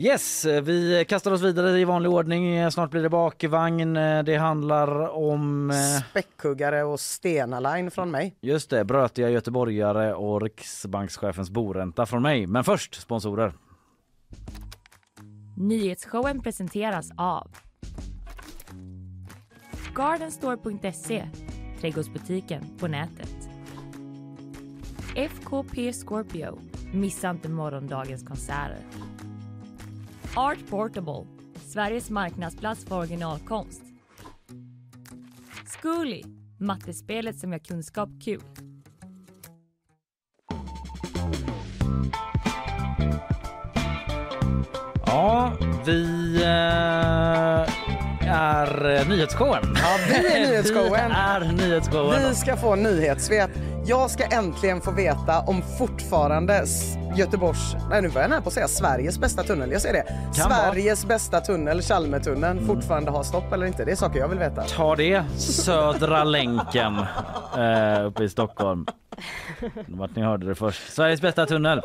Speaker 1: Yes, vi kastar oss vidare i vanlig ordning. Snart blir det bakvagn. Det handlar om eh,
Speaker 2: Späckhuggare och Stena Line från mig.
Speaker 1: Just det, brötiga göteborgare och Riksbankschefens boränta från mig. Men först sponsorer.
Speaker 3: Nyhetsshowen presenteras av Gardenstore.se, trädgårdsbutiken på nätet. FKP Scorpio, missa inte morgondagens konserter. Art Portable, Sveriges marknadsplats för originalkonst. Zcooly, mattespelet som gör kunskap kul.
Speaker 1: Ja, vi eh, är nyhetsshowen.
Speaker 2: Ja, vi är nyhetsshowen.
Speaker 1: Vi är nyhetsshowen.
Speaker 2: Vi ska få nyhetssvep. Jag ska äntligen få veta om fortfarande Göteborgs, nej nu var jag nära på att säga Sveriges bästa tunnel, jag säger det.
Speaker 1: Kan vara.
Speaker 2: Sveriges bästa tunnel, Chalmertunneln, fortfarande har stopp eller inte. Det är saker jag vill veta.
Speaker 1: Ta det, Södra länken eh, uppe i Stockholm. Vart ni hörde det först. Sveriges bästa tunnel.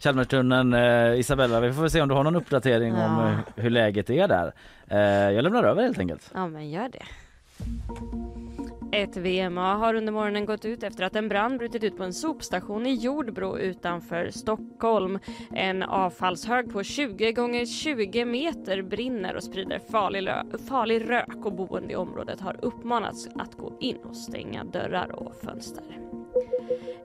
Speaker 1: Chalmertunneln. Eh, Isabella, vi får se om du har någon uppdatering om
Speaker 4: Ja.
Speaker 1: eh, hur läget är där. Eh, jag lämnar över helt enkelt.
Speaker 4: Ja, men gör det. Ett VMA har under morgonen gått ut efter att en brand brutit ut på en sopstation i Jordbro utanför Stockholm. En avfallshög på 20 gånger 20 meter brinner och sprider farlig, farlig rök och boende i området har uppmanats att gå in och stänga dörrar och fönster.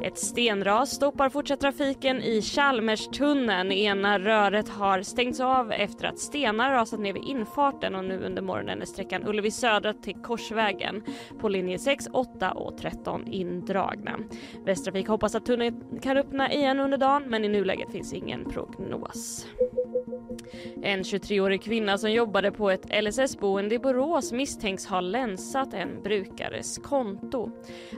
Speaker 4: Ett stenras stoppar fortsatt trafiken i Chalmerstunneln. Ena röret har stängts av efter att stenar rasat ner vid infarten och nu under morgonen är sträckan Ullevi södra till Korsvägen på linje 6, 8 och 13 indragna. Västtrafik hoppas att tunneln kan öppna igen under dagen men i nuläget finns ingen prognos. En 23-årig kvinna som jobbade på ett LSS-boende i Borås misstänks ha länsat en brukares konto.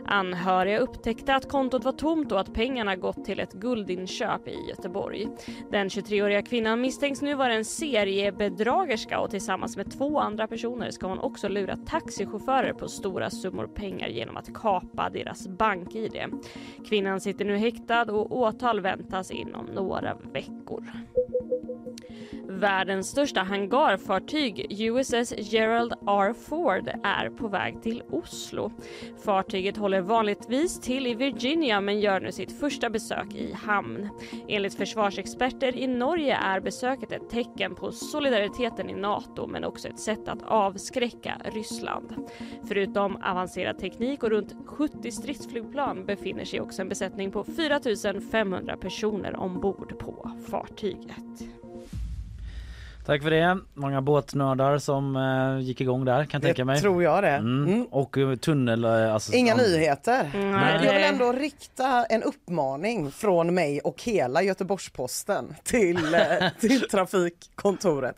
Speaker 4: Anhöriga upptäckte att kontot var tomt och att pengarna gått till ett guldinköp i Göteborg. Den 23-åriga kvinnan misstänks nu vara en seriebedragerska och tillsammans med två andra personer ska hon också lura taxichaufförer på stora summor pengar genom att kapa deras bank-id. Kvinnan sitter nu häktad och åtal väntas inom några veckor. Världens största hangarfartyg USS Gerald R. Ford är på väg till Oslo. Fartyget håller vanligtvis till i Virginia men gör nu sitt första besök i hamn. Enligt försvarsexperter i Norge är besöket ett tecken på solidariteten i Nato men också ett sätt att avskräcka Ryssland. Förutom avancerad teknik och runt 70 stridsflygplan befinner sig också en besättning på 4 500 personer ombord på fartyget.
Speaker 1: Tack för det. Många båtnördar som eh, gick igång där kan jag tänka mig.
Speaker 2: Det tror jag det.
Speaker 1: Mm.
Speaker 2: Mm.
Speaker 1: Och eh, tunnel... eh, Alltså,
Speaker 2: Inga
Speaker 1: om-
Speaker 2: nyheter.
Speaker 4: Nej,
Speaker 2: Men jag vill
Speaker 4: det-
Speaker 2: ändå rikta en uppmaning från mig och hela Göteborgs-Posten till, eh, till trafikkontoret.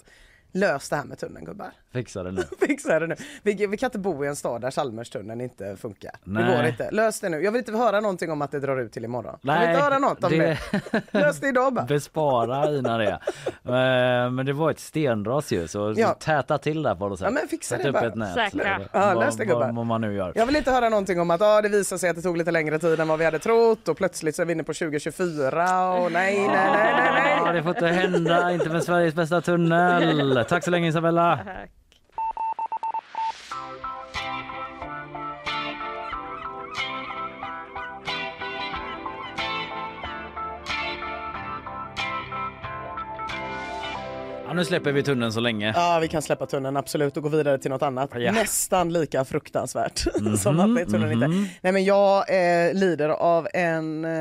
Speaker 2: Lös det här med tunneln gubbar.
Speaker 1: Fixa det nu.
Speaker 2: Fixa det nu. Vi, vi kan inte bo i en stad där Chalmerstunneln inte funkar.
Speaker 1: Nej.
Speaker 2: Det går inte. Lös det nu. Jag vill inte höra någonting om att det drar ut till imorgon. jag vill
Speaker 1: Nej,
Speaker 2: inte höra något om det.
Speaker 1: det-
Speaker 2: Lös det idag bara.
Speaker 1: Bespara Ina det. Eh, Men det var ett stenras ju så
Speaker 2: Ja.
Speaker 1: täta till där på något sätt.
Speaker 2: Ja, men fixa
Speaker 1: Sätt
Speaker 2: det bara.
Speaker 1: ett nät.
Speaker 4: Säkra.
Speaker 2: Ja, lös det, gubbar.
Speaker 1: vad, vad man nu gör.
Speaker 2: Jag vill inte höra någonting om att ah, det visar sig att det tog lite längre tid än vad vi hade trott och plötsligt så är vi inne på 2024 och nej, nej, nej, nej, nej.
Speaker 1: Ja, det får inte hända, inte med Sveriges bästa tunnel. Tack så länge Isabella. Ja, nu släpper vi tunneln så länge.
Speaker 2: Ja, vi kan släppa tunneln absolut och gå vidare till något annat.
Speaker 1: Ja.
Speaker 2: Nästan lika fruktansvärt som att det tunneln inte. Nej, men jag eh, lider av en eh,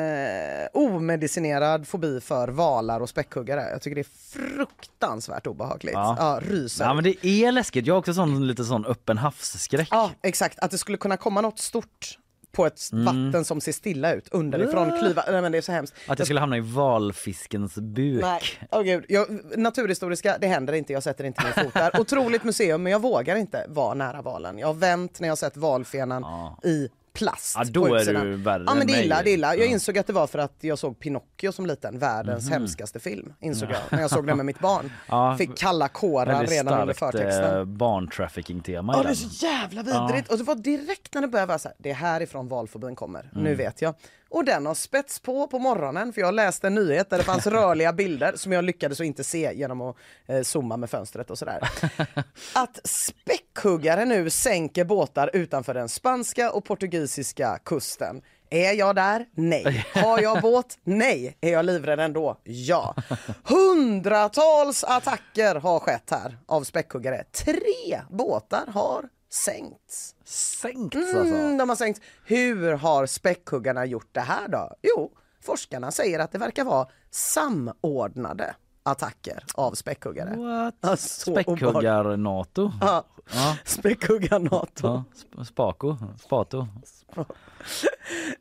Speaker 2: omedicinerad fobi för valar och späckhuggare. Jag tycker det är fruktansvärt obehagligt.
Speaker 1: Ja.
Speaker 2: Ja, ryser.
Speaker 1: Ja men det är läskigt. Jag har också sån lite sån öppen havsskräck.
Speaker 2: Ja, exakt. Att det skulle kunna komma något stort på ett vatten som ser stilla ut underifrån, klyva. Nej men det är så hemskt.
Speaker 1: Att jag skulle hamna i valfiskens buk.
Speaker 2: Nej, åh gud. Jag, naturhistoriska, det händer inte, jag sätter inte min fot där. Otroligt museum, men jag vågar inte vara nära valen. Jag har vänt när jag sett valfenan
Speaker 1: Ja.
Speaker 2: i plast
Speaker 1: Ja, då
Speaker 2: på
Speaker 1: är du värre
Speaker 2: Ja men det är illa, det är illa. Jag
Speaker 1: Ja.
Speaker 2: Insåg att det var för att jag såg Pinocchio som liten, världens hemskaste film. Insåg jag när jag såg den med mitt barn.
Speaker 1: Ja,
Speaker 2: Fick kalla kårar
Speaker 1: Väldigt
Speaker 2: redan under
Speaker 1: starkt
Speaker 2: förtexten.
Speaker 1: eh, barntrafficking-tema
Speaker 2: Ja det är så jävla vidrigt. Och det var direkt när det började vara så här, det är härifrån valfobin kommer. Nu vet jag. Och den har spets på på morgonen för jag läste en nyhet där det fanns rörliga bilder som jag lyckades att inte se genom att eh, zooma med fönstret och sådär. Att späckhuggare nu sänker båtar utanför den spanska och portugisiska kusten. Är jag där? Nej. Har jag båt? Nej. Är jag livrädd ändå? Ja. Hundratals attacker har skett här av späckhuggare. Tre båtar har sänkts.
Speaker 1: Sänkts alltså.
Speaker 2: Mm, de har sänkts. Hur har späckhuggarna gjort det här då? Jo, forskarna säger att det verkar vara samordnade attacker av späckhuggare.
Speaker 1: What?
Speaker 2: Ja, så obehagligt.
Speaker 1: Späckhuggar-NATO.
Speaker 2: Ja,
Speaker 1: Ja.
Speaker 2: späckhuggar-NATO.
Speaker 1: Ja, sp- Spaco, Spato.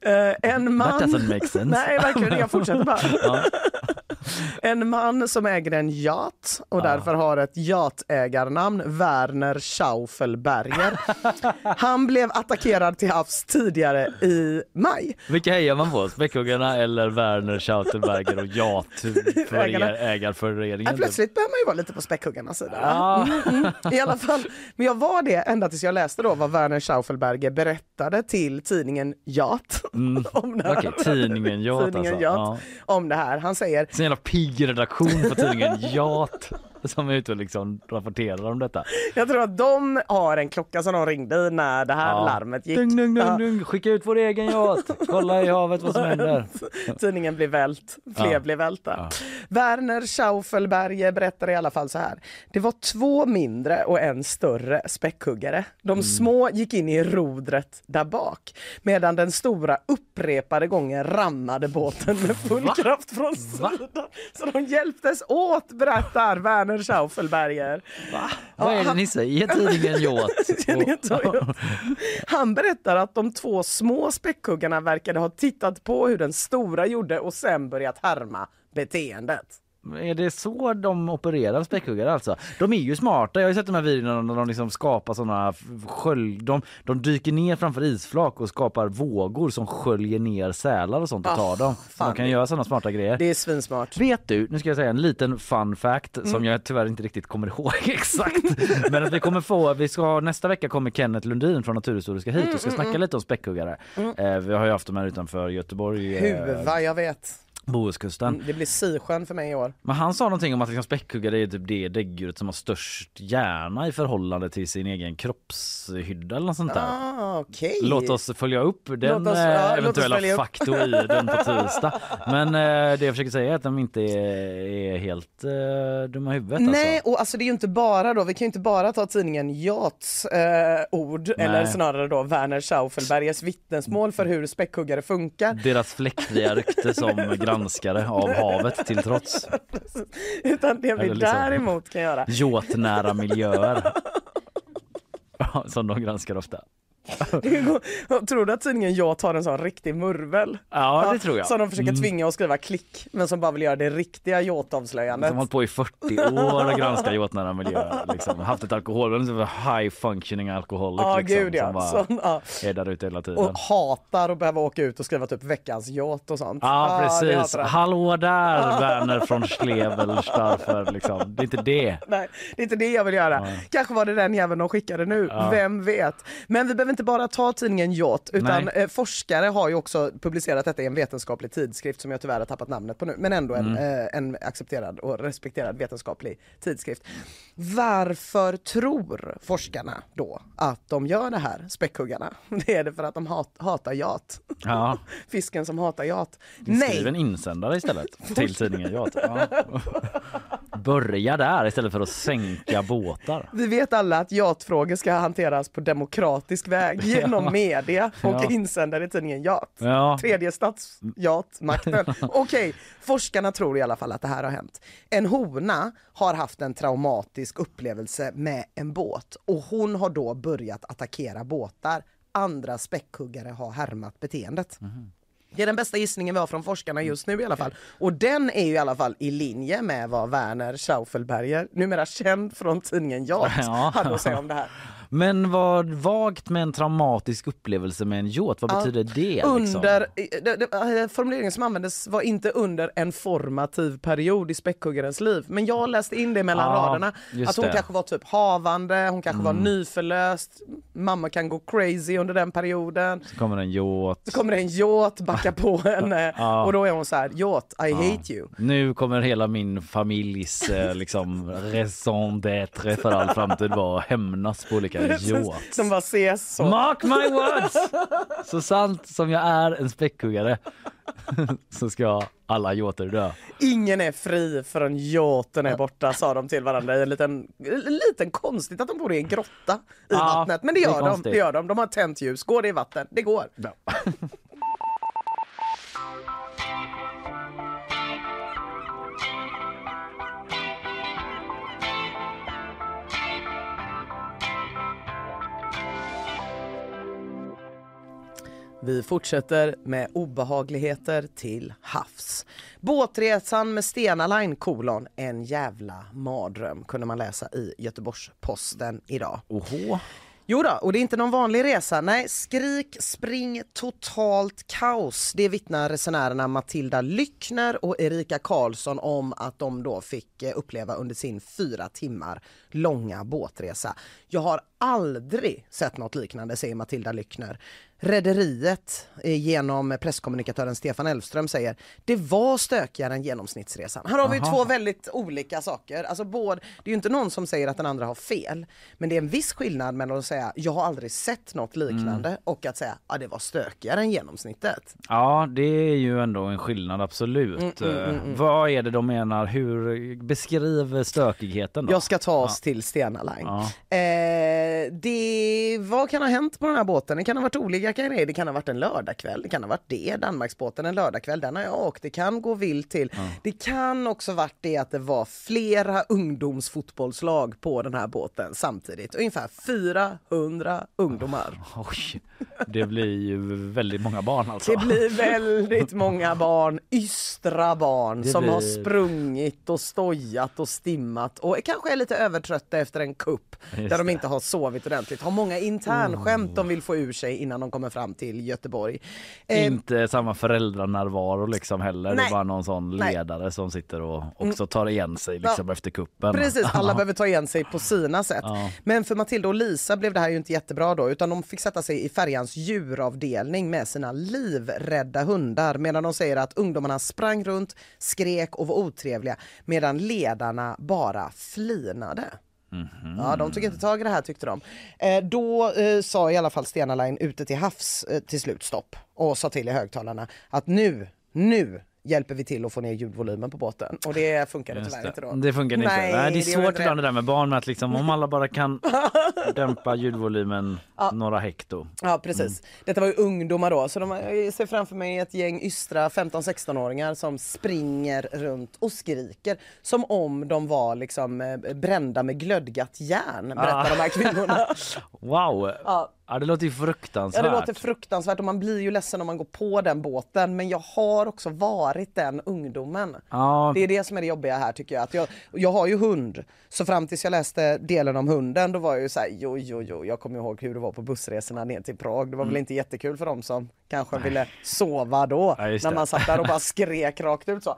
Speaker 2: Eh, en man...
Speaker 1: That doesn't make sense.
Speaker 2: Nej, verkligen Jag fortsätter bara.
Speaker 1: Ja.
Speaker 2: En man som äger en yacht och därför har ett yachtägarnamn, Werner Schaufelberger. Han blev attackerad till havs tidigare i maj.
Speaker 1: Vilka hejar man på? Späckhuggarna eller Werner Schautelberger och
Speaker 2: Ägarna.
Speaker 1: Yacht ägarföreningen?
Speaker 2: Ja, plötsligt börjar man ju vara lite på späckhuggarnas sida.
Speaker 1: Ja.
Speaker 2: Mm, mm, I alla fall. Men jag var det ända tills jag läste då vad Werner Schaufelberger berättade till tidningen Yacht. om det här.
Speaker 1: Okej, tidningen
Speaker 2: Tidningen
Speaker 1: alltså.
Speaker 2: Yacht om det här. Han säger
Speaker 1: en jävla pigg redaktion på tidningen Yacht som är ute och liksom rapporterar om detta.
Speaker 2: Jag tror att de har en klocka som de ringde i när det här
Speaker 1: Ja.
Speaker 2: larmet gick.
Speaker 1: Dung, dung, dung, dung. Skicka ut vår egen yacht. Kolla i havet vad som händer.
Speaker 2: Tidningen blir vält, fler
Speaker 1: Ja.
Speaker 2: blir välta.
Speaker 1: Ja.
Speaker 2: Werner Schaufelberger berättar i alla fall så här. Det var två mindre och en större späckhuggare. De
Speaker 1: Mm.
Speaker 2: små gick in i rodret där bak medan den stora upprepade gånger rammade båten med full kraft från sidan. Så de hjälptes åt berättar Werner Schaufelberger.
Speaker 1: Vad är det ni säger i tidningen
Speaker 2: Toyota. Han berättar att de två små späckhuggarna verkade ha tittat på hur den stora gjorde och sen börjat härma beteendet.
Speaker 1: Är det så de opererar späckhuggare alltså? De är ju smarta. Jag har ju sett de här videorna när de liksom skapar sådana skölj... De, de dyker ner framför isflak och skapar vågor som sköljer ner sälar och sånt och tar dem.
Speaker 2: fan.
Speaker 1: De kan göra sådana smarta grejer.
Speaker 2: Det är svinsmart.
Speaker 1: Vet du, nu ska jag säga en liten fun fact
Speaker 2: Mm.
Speaker 1: som jag tyvärr inte riktigt kommer ihåg exakt. Men att vi kommer få, vi ska, nästa vecka kommer Kenneth Lundin från Naturhistoriska hit och
Speaker 2: Mm,
Speaker 1: ska snacka lite om späckhuggare. Eh, vi har ju haft dem här utanför Göteborg, eh,
Speaker 2: Huva, jag vet.
Speaker 1: Bohuskusten.
Speaker 2: Det blir Sisjön för mig i år.
Speaker 1: Men han sa någonting om att liksom späckhuggare är typ det däggdjuret som har störst hjärna i förhållande till sin egen kroppshydda eller något sånt där.
Speaker 2: Ah, okej.
Speaker 1: Låt oss följa upp den
Speaker 2: oss-
Speaker 1: eh,
Speaker 2: ja, oss
Speaker 1: eventuella faktoiden på tisdag. Men eh, det jag försöker säga är att de inte är, är helt eh, dumma i huvudet
Speaker 2: Nej,
Speaker 1: alltså.
Speaker 2: och alltså det är ju inte bara då, vi kan ju inte bara ta tidningen Yachts eh, ord, eller snarare då Werner Schaufelbergers vittnesmål för hur späckhuggare funkar.
Speaker 1: Deras fläckfria rykte som granskare granskare av havet till trots.
Speaker 2: Utan det vi
Speaker 1: Eller liksom-
Speaker 2: däremot kan göra
Speaker 1: Yachtnära miljöer. Som de granskar ofta.
Speaker 2: Tror du att tidningen Jag har en sån riktig murvel?
Speaker 1: Ja, det tror jag.
Speaker 2: Som de försöker
Speaker 1: Mm.
Speaker 2: tvinga att skriva klick men som bara vill göra det riktiga yachtavslöjandet.
Speaker 1: Som har hållit på i 40 år och granskat yachtnära miljöer. Liksom. Haft ett alkohol, en high functioning alcoholic.
Speaker 2: Ja
Speaker 1: liksom,
Speaker 2: gud ja.
Speaker 1: Som bara
Speaker 2: Sån, ja.
Speaker 1: är där ute hela tiden.
Speaker 2: Och hatar att behöva åka ut och skriva typ veckans yacht och sånt.
Speaker 1: Ja
Speaker 2: det
Speaker 1: precis.
Speaker 2: han.
Speaker 1: Hallå där Werner från Schlevelstaffer liksom. Det är inte det.
Speaker 2: Nej, det är inte det jag vill göra. Kanske var det den jäveln de skickade nu,
Speaker 1: Ja.
Speaker 2: vem vet. Men vi behöver inte bara ta tidningen Yacht, utan
Speaker 1: Nej.
Speaker 2: eh, forskare har ju också publicerat detta i en vetenskaplig tidskrift som jag tyvärr har tappat namnet på nu, men ändå en,
Speaker 1: Mm.
Speaker 2: eh, en accepterad och respekterad vetenskaplig tidskrift. Varför tror forskarna då att de gör det här, späckhuggarna? Det är det för att de hat, hatar yacht.
Speaker 1: Ja.
Speaker 2: Fisken som hatar yacht.
Speaker 1: Skriv en insändare istället till tidningen Yacht. Ja. Börja där istället för att sänka båtar.
Speaker 2: Vi vet alla att yachtfrågor ska hanteras på demokratisk väg genom
Speaker 1: Ja.
Speaker 2: media och
Speaker 1: Ja.
Speaker 2: insändare i tidningen Yacht.
Speaker 1: Ja.
Speaker 2: Tredje statsyachtmakten. Okej, forskarna tror i alla fall att det här har hänt. En hona har haft en traumatisk upplevelse med en båt och hon har då börjat attackera båtar. Andra späckhuggare har härmat beteendet. Det är den bästa gissningen vi har från forskarna just nu i alla fall. Och den är ju i alla fall i linje med vad Werner Schaufelberger, numera känd från tidningen Yacht,
Speaker 1: Ja.
Speaker 2: hade att säga om det här.
Speaker 1: Men vad vagt med en traumatisk upplevelse med en yacht, vad
Speaker 2: Ja,
Speaker 1: betyder det? Liksom?
Speaker 2: Under, det, det, eh, formuleringen som användes var inte under en formativ period i späckhuggarens liv. Men jag läste in det mellan
Speaker 1: Ja,
Speaker 2: raderna. Att hon
Speaker 1: det.
Speaker 2: kanske var typ havande, hon kanske var
Speaker 1: Mm.
Speaker 2: nyförlöst. Mamma kan gå crazy under den perioden.
Speaker 1: Så kommer en yacht.
Speaker 2: Så kommer en yacht, backa på henne
Speaker 1: Ja.
Speaker 2: och då är hon så här, yacht, I
Speaker 1: Ja.
Speaker 2: hate you.
Speaker 1: Nu kommer hela min familjs eh, liksom raison d'être för all framtid vara att hämnas på olika yachts.
Speaker 2: Som bara ses så.
Speaker 1: Mark my words! Så sant som jag är en späckhuggare så ska alla yachter dö.
Speaker 2: Ingen är fri förrän yachten är borta sa de till varandra i en liten, en liten konstigt att de bor i en grotta i
Speaker 1: Ja,
Speaker 2: vattnet. Men det
Speaker 1: det
Speaker 2: gör de,
Speaker 1: konstigt.
Speaker 2: det gör de. De har tänt ljus. Går det i vatten? Det går. Vi fortsätter med obehagligheter till havs. Båtresan med Stena Line kolon en jävla mardröm kunde man läsa i Göteborgs-Posten idag.
Speaker 1: Oho.
Speaker 2: Jo då, och det är inte någon vanlig resa. Nej, skrik, spring, totalt kaos. Det vittnar resenärerna Matilda Lyckner och Erika Karlsson om att de då fick eh, uppleva under sin fyra timmar långa båtresa. Jag har aldrig sett något liknande, säger Matilda Lyckner. Rederiet eh, genom presskommunikatören Stefan Elfström säger det var stökigare än genomsnittsresan. Här har vi
Speaker 1: Aha.
Speaker 2: två väldigt olika saker. Alltså både, det är ju inte någon som säger att den andra har fel, men det är en viss skillnad mellan att säga jag har aldrig sett något liknande
Speaker 1: Mm.
Speaker 2: och att säga ja, det var stökigare än genomsnittet.
Speaker 1: Ja, det är ju ändå en skillnad, absolut.
Speaker 2: Mm, mm, mm, mm.
Speaker 1: Eh, Vad är det de menar? Hur Beskriv stökigheten då.
Speaker 2: Jag ska ta oss till Stena Line.
Speaker 1: Ja.
Speaker 2: Eh, det, vad kan ha hänt på den här båten? Det kan ha varit olika grejer. Det kan ha varit en lördagkväll. Det kan ha varit det. Danmarksbåten en lördagkväll. Den har jag åkt. Det kan gå vilt till. Det kan också varit det att det var flera ungdomsfotbollslag på den här båten samtidigt. Ungefär 400 ungdomar.
Speaker 1: Oj, det blir ju väldigt många barn alltså.
Speaker 2: Det blir väldigt många barn, ystra barn
Speaker 1: Det
Speaker 2: som har
Speaker 1: blir-
Speaker 2: sprungit och stojat och stimmat och kanske är lite övertrötta efter en kupp
Speaker 1: Just
Speaker 2: där de inte har sovit ordentligt. Har många internskämt de vill få ur sig innan de kommer fram till Göteborg. Eh,
Speaker 1: Inte samma föräldranärvaro liksom heller. Det
Speaker 2: Nej.
Speaker 1: är bara någon sån
Speaker 2: Nej.
Speaker 1: ledare som sitter och också tar igen sig liksom
Speaker 2: Ja.
Speaker 1: efter kuppen.
Speaker 2: Precis, alla behöver ta igen sig på sina sätt.
Speaker 1: Ja.
Speaker 2: Men för Matilda och Lisa blev det här ju inte jättebra då utan de fick sätta sig i färjans djuravdelning med sina livrädda hundar medan de säger att ungdomarna sprang runt, skrek och var otrevliga medan ledarna bara flinade. Mhm. Ja, de tog inte tag i det här tyckte de. Eh, då eh, sa i alla fall Stena Line ute till havs eh, till slut stopp och sa till i högtalarna att nu, nu hjälper vi till att få ner ljudvolymen på båten. Och det funkade
Speaker 1: Just
Speaker 2: tyvärr
Speaker 1: det.
Speaker 2: inte då.
Speaker 1: Det funkar inte. Nej, det är svårt ibland det där med barn med att liksom om alla bara kan dämpa ljudvolymen några hekto.
Speaker 2: Ja precis. Detta var ju ungdomar då så de, jag ser framför mig ett gäng ystra 15-16-åringar som springer runt och skriker som om de var liksom eh, brända med glödgat järn berättar de här kvinnorna.
Speaker 1: Wow!
Speaker 2: Ja.
Speaker 1: Ja, det låter ju
Speaker 2: Ja,
Speaker 1: fruktansvärt.
Speaker 2: det låter fruktansvärt och man blir ju ledsen om man går på den båten men jag har också varit den ungdomen.
Speaker 1: Ja,
Speaker 2: Det är det som är det jobbiga här tycker jag. Att jag, jag har ju hund, så fram tills jag läste delen om hunden då var jag ju såhär, jo jo jo, jag kommer ihåg hur det var på bussresorna ner till Prag. Det var väl inte jättekul för dem som kanske ville sova då.
Speaker 1: Ja,
Speaker 2: när man satt där och bara skrek rakt ut så.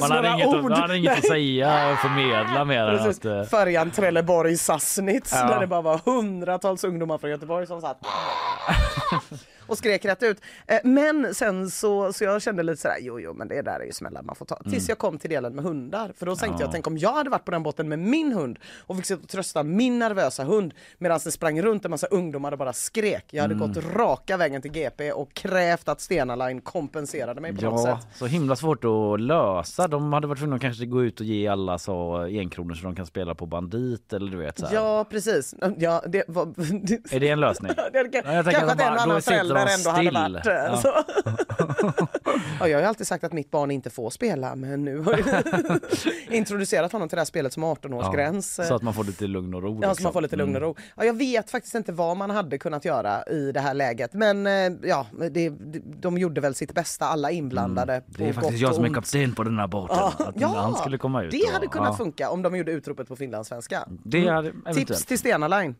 Speaker 1: Man hade inget,
Speaker 2: ord.
Speaker 1: man hade inget att säga och förmedla mer än
Speaker 2: Precis.
Speaker 1: att... eh,
Speaker 2: Färjan Trelleborg-Sassnitz
Speaker 1: Ja.
Speaker 2: där det bara var hundratals ungdomar från Göteborg som satt och skrek rätt ut. Eh, Men sen så, så jag kände lite sådär, jo jo men det där är ju smällar man får ta. Tills jag kom till delen med hundar. För då tänkte
Speaker 1: Mm. Ja.
Speaker 2: jag, tänk om jag hade varit på den båten med min hund och fick sitta och trösta min nervösa hund medan det sprang runt en massa ungdomar och bara skrek. Jag hade
Speaker 1: Mm.
Speaker 2: gått raka vägen till GP och krävt att Stena Line kompenserade mig på något
Speaker 1: Ja,
Speaker 2: sätt.
Speaker 1: så himla svårt att lösa. De hade varit tvungna att kanske gå ut och ge alla så enkronor så de kan spela på bandit eller du vet så här.
Speaker 2: Ja precis. Ja, det var...
Speaker 1: Är det en lösning?
Speaker 2: Det kan,
Speaker 1: Ja, jag tänker
Speaker 2: kanske
Speaker 1: att
Speaker 2: att en annan
Speaker 1: sitter
Speaker 2: förälder ändå hade
Speaker 1: still.
Speaker 2: varit eh,
Speaker 1: Ja.
Speaker 2: så. ja, jag har ju alltid sagt att mitt barn inte får spela men nu har jag introducerat honom till det här spelet som 18-årsgräns.
Speaker 1: Så att man får lite lugn och ro.
Speaker 2: Ja, så man
Speaker 1: liksom.
Speaker 2: får lite lugn och ro. Ja, jag vet faktiskt inte vad man hade kunnat göra i det här läget men eh, ja, det, de gjorde väl sitt bästa alla inblandade.
Speaker 1: Mm. Det är faktiskt jag som är kapten på den här båten.
Speaker 2: Ja,
Speaker 1: att
Speaker 2: ja,
Speaker 1: han skulle komma ut.
Speaker 2: det
Speaker 1: och-
Speaker 2: hade kunnat
Speaker 1: ja.
Speaker 2: funka om de gjorde utropet på finlandssvenska.
Speaker 1: Det hade
Speaker 2: Tips
Speaker 1: eventuellt.
Speaker 2: till Stena Line.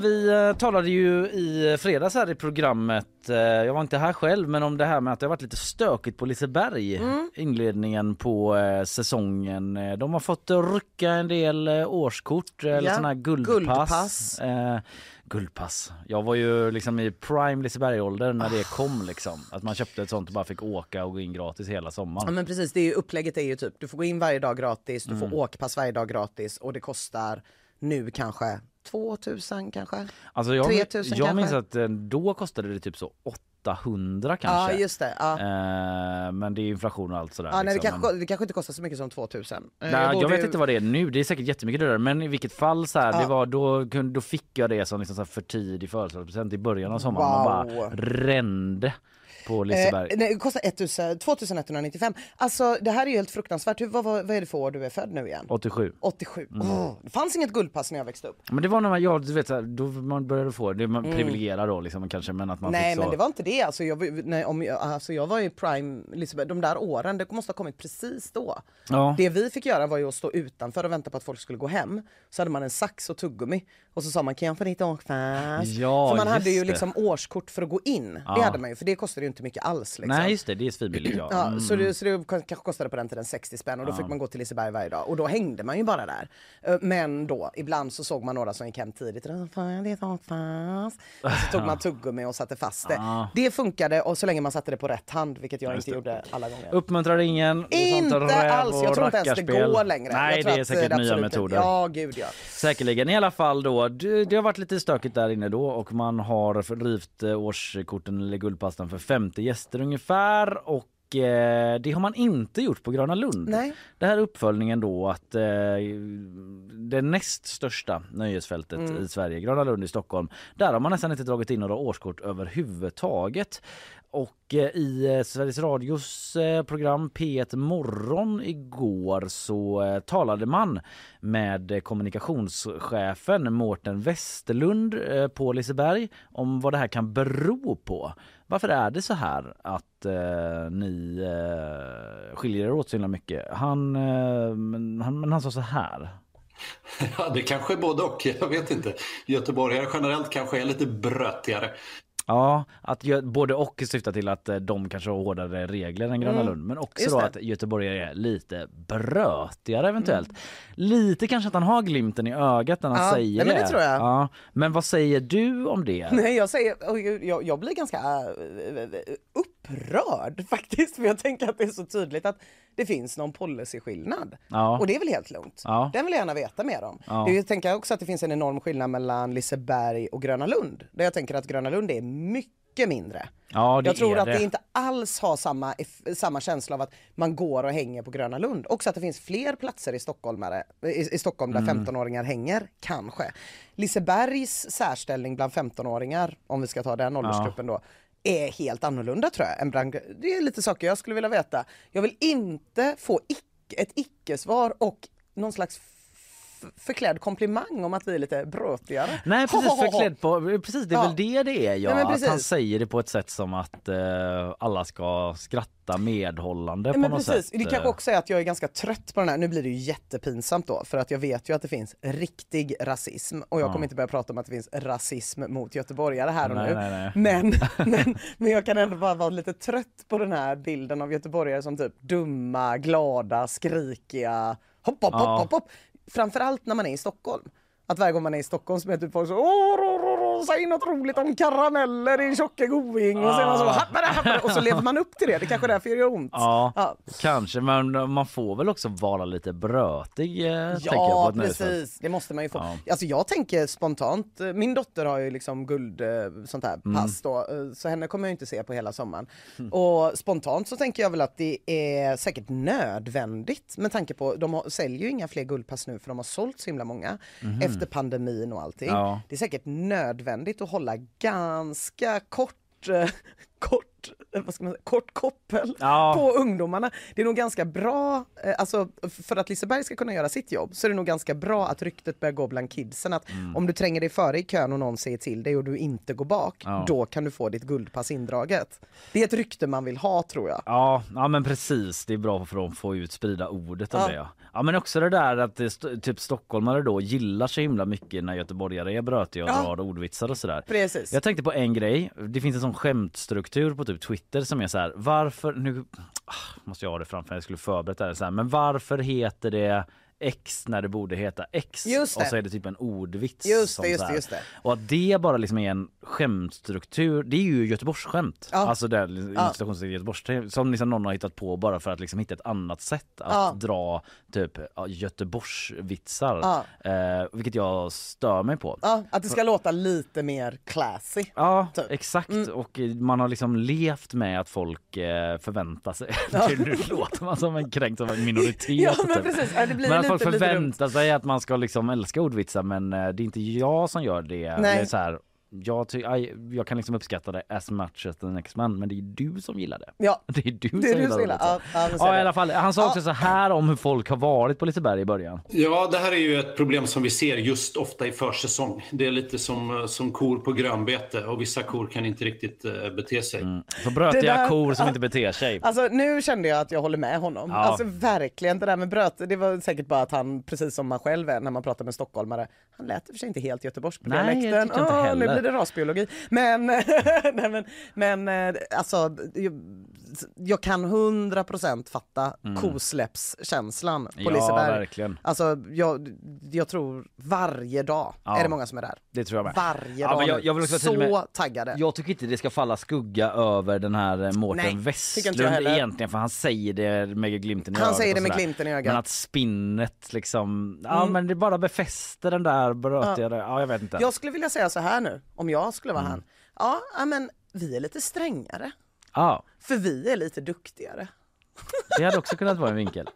Speaker 1: Vi eh, talade ju i fredags här i programmet, eh, jag var inte här själv, men om det här med att det har varit lite stökigt på Liseberg.
Speaker 2: Mm.
Speaker 1: Inledningen på eh, säsongen. Eh, De har fått eh, rycka en del eh, årskort, eller
Speaker 2: Ja,
Speaker 1: sådana här guldpass.
Speaker 2: guldpass.
Speaker 1: Eh, guldpass. Jag var ju liksom i prime Liseberg-ålder när det kom liksom. Att man köpte ett sånt och bara fick åka och gå in gratis hela
Speaker 2: Ja
Speaker 1: sommaren.
Speaker 2: men precis, det är ju, upplägget är ju typ du får gå in varje dag gratis, du får
Speaker 1: Mm.
Speaker 2: åkpass varje dag gratis och det kostar nu kanske 2000 kanske?
Speaker 1: Alltså jag,
Speaker 2: 3000
Speaker 1: jag minns
Speaker 2: kanske?
Speaker 1: att eh, då kostade det typ så 800 kanske.
Speaker 2: Ja just det. Ja.
Speaker 1: Eh, men det är inflation och allt sådär.
Speaker 2: Ja, nej, det,
Speaker 1: liksom.
Speaker 2: kanske, det kanske inte kostar så mycket som 2000. Eh,
Speaker 1: Nej, jag,
Speaker 2: borde
Speaker 1: vet
Speaker 2: ju-
Speaker 1: inte vad det är nu, det är säkert jättemycket dyrare men i vilket fall så här, det
Speaker 2: Ja.
Speaker 1: var, då, då fick jag det som liksom så här för tidig födelsedagspresent i början av sommaren. Man bara
Speaker 2: Wow.
Speaker 1: rände på Liseberg.
Speaker 2: Eh, nej, det kostar 1000, 2195. Alltså det här är ju helt fruktansvärt. Hur, vad, vad, vad är det för år du är född nu igen?
Speaker 1: 87.
Speaker 2: 87.
Speaker 1: Mm.
Speaker 2: Åh, det fanns inget guldpass när jag växte upp.
Speaker 1: Men det var när man, ja, du vet, så här, då man började få, det man
Speaker 2: Mm.
Speaker 1: privilegierad då liksom kanske men att man
Speaker 2: Nej
Speaker 1: så.
Speaker 2: men det var inte det. Alltså jag, nej, om jag, alltså jag var i prime, Lisbeth, de där åren, det måste ha kommit precis då.
Speaker 1: Ja.
Speaker 2: Det vi fick göra var ju att stå utanför och vänta på att folk skulle gå hem. Så hade man en sax och tuggummi och så sa man kan jag få ditt åkpass?
Speaker 1: Ja,
Speaker 2: för man hade ju
Speaker 1: det.
Speaker 2: liksom årskort för att gå in.
Speaker 1: Ja.
Speaker 2: Det hade man ju för det kostade ju inte mycket alls. Liksom.
Speaker 1: Nej just det, det är svinbilligt ja.
Speaker 2: Ja,
Speaker 1: Mm.
Speaker 2: så, det, så det kanske kostade på den tiden 60 spänn och då
Speaker 1: Ja.
Speaker 2: fick man gå till Liseberg varje dag och då hängde man ju bara där. Eh, Men då, ibland så såg man några som gick hem tidigt. "Då får jag ditt åkpass?" Och så tog man tuggummi och satte fast det.
Speaker 1: Ja.
Speaker 2: Det funkade och så länge man satte det på rätt hand, vilket jag
Speaker 1: Just
Speaker 2: inte
Speaker 1: det.
Speaker 2: gjorde alla gånger.
Speaker 1: Uppmuntrar ingen. Det
Speaker 2: Inte alls, jag tror inte ens det går längre.
Speaker 1: Nej det är säkert nya
Speaker 2: absolut-
Speaker 1: metoder.
Speaker 2: Ja, gud ja.
Speaker 1: Säkerligen. I alla fall då, det, det har varit lite stökigt där inne då och man har rivit eh, årskorten eller guldpasten för 50 gäster ungefär och eh, det har man inte gjort på Gröna Lund.
Speaker 2: Nej.
Speaker 1: Det här är uppföljningen då att eh, det näst största nöjesfältet
Speaker 2: Mm.
Speaker 1: i Sverige, Gröna Lund i Stockholm, där har man nästan inte dragit in några årskort överhuvudtaget. Och eh, i Sveriges Radios program P1 Morgon igår så talade man med kommunikationschefen Mårten Westerlund på Liseberg om vad det här kan bero på. Varför är det så här att eh, ni eh, skiljer er åt så himla mycket? Han, eh, men, han, men han sa så här.
Speaker 9: Ja, det kanske är både och. Jag vet inte. Göteborgare generellt kanske är lite brötigare.
Speaker 1: Ja, att gö- både och syftar till att eh, de kanske har hårdare regler än Gröna
Speaker 2: Mm,
Speaker 1: Lund men också
Speaker 2: just
Speaker 1: då
Speaker 2: det.
Speaker 1: att Göteborg är lite brötigare eventuellt.
Speaker 2: Mm.
Speaker 1: Lite kanske att han har glimten i ögat när han
Speaker 2: Ja,
Speaker 1: säger
Speaker 2: nej, men det tror jag.
Speaker 1: Ja, men vad säger du om det?
Speaker 2: Nej, jag säger, jag, jag blir ganska äh, upprörd faktiskt, för jag tänker att det är så tydligt att det finns någon policyskillnad.
Speaker 1: Ja.
Speaker 2: Och det är väl helt lugnt.
Speaker 1: Ja.
Speaker 2: Den vill jag gärna veta mer om.
Speaker 1: Ja.
Speaker 2: Jag tänker också att det finns en enorm skillnad mellan Liseberg och Gröna Lund. Där jag tänker att Gröna Lund är mycket mindre.
Speaker 1: Ja,
Speaker 2: jag tror att
Speaker 1: det.
Speaker 2: det inte alls har samma, samma känsla av att man går och hänger på Gröna Lund. Också att det finns fler platser i, Stockholmare, i, i Stockholm där
Speaker 1: Mm.
Speaker 2: 15-åringar hänger, kanske. Lisebergs särställning bland 15-åringar, om vi ska ta den åldersgruppen då, är helt annorlunda tror jag. än bland- Det är lite saker jag skulle vilja veta. Jag vill inte få ick, ett icke-svar och någon slags förklädd komplimang om att vi är lite brötigare.
Speaker 1: Nej precis, förklädd på, precis det är
Speaker 2: Ja.
Speaker 1: väl det det är ja.
Speaker 2: Nej,
Speaker 1: att han säger det på ett sätt som att eh, alla ska skratta medhållande på
Speaker 2: Men
Speaker 1: något
Speaker 2: precis,
Speaker 1: sätt.
Speaker 2: det kanske också är att jag är ganska trött på den här, nu blir det ju jättepinsamt då, för att jag vet ju att det finns riktig rasism och jag
Speaker 1: Ja.
Speaker 2: kommer inte börja prata om att det finns rasism mot göteborgare här och
Speaker 1: Nej,
Speaker 2: nu.
Speaker 1: nej, nej.
Speaker 2: Men, men, men jag kan ändå bara vara lite trött på den här bilden av göteborgare som typ dumma, glada, skrikiga, hopp, hopp,
Speaker 1: Ja.
Speaker 2: hopp, hopp, hopp. Framförallt när man är i Stockholm. Att varje gång man är i Stockholm så är typ folk så åh, säg något roligt om karameller i tjocke going och man så
Speaker 1: Ah.
Speaker 2: happare, happare, och så lever man upp till det. Det kanske är därför det gör ont.
Speaker 1: Ja,
Speaker 2: Ja.
Speaker 1: kanske men man får väl också vara lite brötig eh, tänker jag på
Speaker 2: Ja precis, det måste man ju få.
Speaker 1: Ja.
Speaker 2: Alltså jag tänker spontant, eh, min dotter har ju liksom guld eh, sånt här
Speaker 1: Mm.
Speaker 2: pass då, eh, så henne kommer jag inte se på hela sommaren. Och spontant så tänker jag väl att det är säkert nödvändigt med tanke på, de har, säljer ju inga fler guldpass nu för de har sålt så himla många efter pandemin och allting.
Speaker 1: Ja.
Speaker 2: Det är säkert nödvändigt att hålla ganska kort eh, kort Kort, eh, vad ska man säga, kort koppel
Speaker 1: Ja.
Speaker 2: på ungdomarna. Det är nog ganska bra, eh, alltså för att Liseberg ska kunna göra sitt jobb så är det nog ganska bra att ryktet börjar gå bland kidsen att
Speaker 1: Mm.
Speaker 2: om du tränger dig före i kön och någon säger till dig och du inte går bak,
Speaker 1: Ja.
Speaker 2: då kan du få ditt guldpass indraget. Det är ett rykte man vill ha tror jag.
Speaker 1: Ja, ja men precis. Det är bra för att få ut sprida ordet om
Speaker 2: Ja.
Speaker 1: det. Ja. ja men också det där att det, typ stockholmare då gillar så himla mycket när göteborgare är brötiga och
Speaker 2: Ja.
Speaker 1: drar ordvitsar och sådär.
Speaker 2: Precis.
Speaker 1: Jag tänkte på en grej. Det finns en sån skämtstruktur på typ Typ Twitter som är så här. Varför nu ah, måste jag ha det framför mig. Jag skulle förberett det här så här. Men varför heter det X när det borde heta X
Speaker 2: Just
Speaker 1: och
Speaker 2: det.
Speaker 1: så är det typ en ordvits.
Speaker 2: Just det, just det, just det.
Speaker 1: Och att det bara liksom är en skämtstruktur, det är ju Göteborgsskämt.
Speaker 2: Ja.
Speaker 1: Alltså det
Speaker 2: Ja.
Speaker 1: ja. Göteborgs som liksom någon har hittat på bara för att liksom hitta ett annat sätt att
Speaker 2: Ja.
Speaker 1: dra typ Göteborgsvitsar.
Speaker 2: Ja.
Speaker 1: Eh, vilket jag stör mig på.
Speaker 2: Ja, att det ska låta lite mer classy.
Speaker 1: Ja,
Speaker 2: Typ.
Speaker 1: exakt. Och eh, man har liksom levt med att folk eh, förväntar sig... nu låter man som en kränkt som en minoritet.
Speaker 2: Ja, men
Speaker 1: typ.
Speaker 2: precis. Ja, det blir
Speaker 1: men att
Speaker 2: lite-
Speaker 1: folk förväntar sig att man ska liksom älska ordvitsar men eh, det är inte jag som gör det.
Speaker 2: Nej.
Speaker 1: Det är så här, jag, ty- aj, jag kan liksom uppskatta det as much as the next man men det är du som gillar det.
Speaker 2: Ja,
Speaker 1: Det är du
Speaker 2: det är
Speaker 1: som
Speaker 2: du som
Speaker 1: gillar
Speaker 2: gillar.
Speaker 1: det.
Speaker 2: Ja, ja,
Speaker 1: Ja, i alla fall. Han sa också så här om hur folk har varit på Liseberg i början.
Speaker 9: Ja, det här är ju ett problem som vi ser just ofta i försäsong. Det är lite som, som kor på grönbete och vissa kor kan inte riktigt eh, bete sig.
Speaker 1: Så brötiga
Speaker 2: Det där-
Speaker 1: kor som inte beter sig.
Speaker 2: Alltså nu kände jag att jag håller med honom.
Speaker 1: Ja.
Speaker 2: Alltså verkligen, det där med bröt, det var säkert bara att han, precis som man själv är när man pratar med stockholmare, han lät i och för sig inte helt göteborgs på
Speaker 1: Nej, jag
Speaker 2: dialekten.
Speaker 1: tycker inte heller.
Speaker 2: Det rasbiologi. Men, nej, men, men eh, alltså, jag, jag kan 100% fatta kosläppskänslan på
Speaker 1: Mm. Ja,
Speaker 2: Liseberg.
Speaker 1: verkligen.
Speaker 2: Alltså jag, jag tror varje dag
Speaker 1: Ja.
Speaker 2: är det många som är där.
Speaker 1: Det tror jag med.
Speaker 2: Varje
Speaker 1: Ja,
Speaker 2: dag
Speaker 1: jag- jag vill också
Speaker 2: Så
Speaker 1: med-
Speaker 2: taggade.
Speaker 1: Jag tycker inte det ska falla skugga över den här eh, Mårten Westlund egentligen för han säger det med glimten i
Speaker 2: Han
Speaker 1: ögat.
Speaker 2: säger
Speaker 1: och
Speaker 2: det med glimten i ögat.
Speaker 1: Men att spinnet liksom, ja
Speaker 2: Mm.
Speaker 1: men det bara befäster den där brötiga, ja. ja jag vet inte.
Speaker 2: Jag skulle vilja säga så här nu, om jag skulle
Speaker 1: Mm.
Speaker 2: vara han. Ja, men vi är lite strängare.
Speaker 1: Ja,
Speaker 2: För vi är lite duktigare.
Speaker 1: det hade också kunnat vara en vinkel.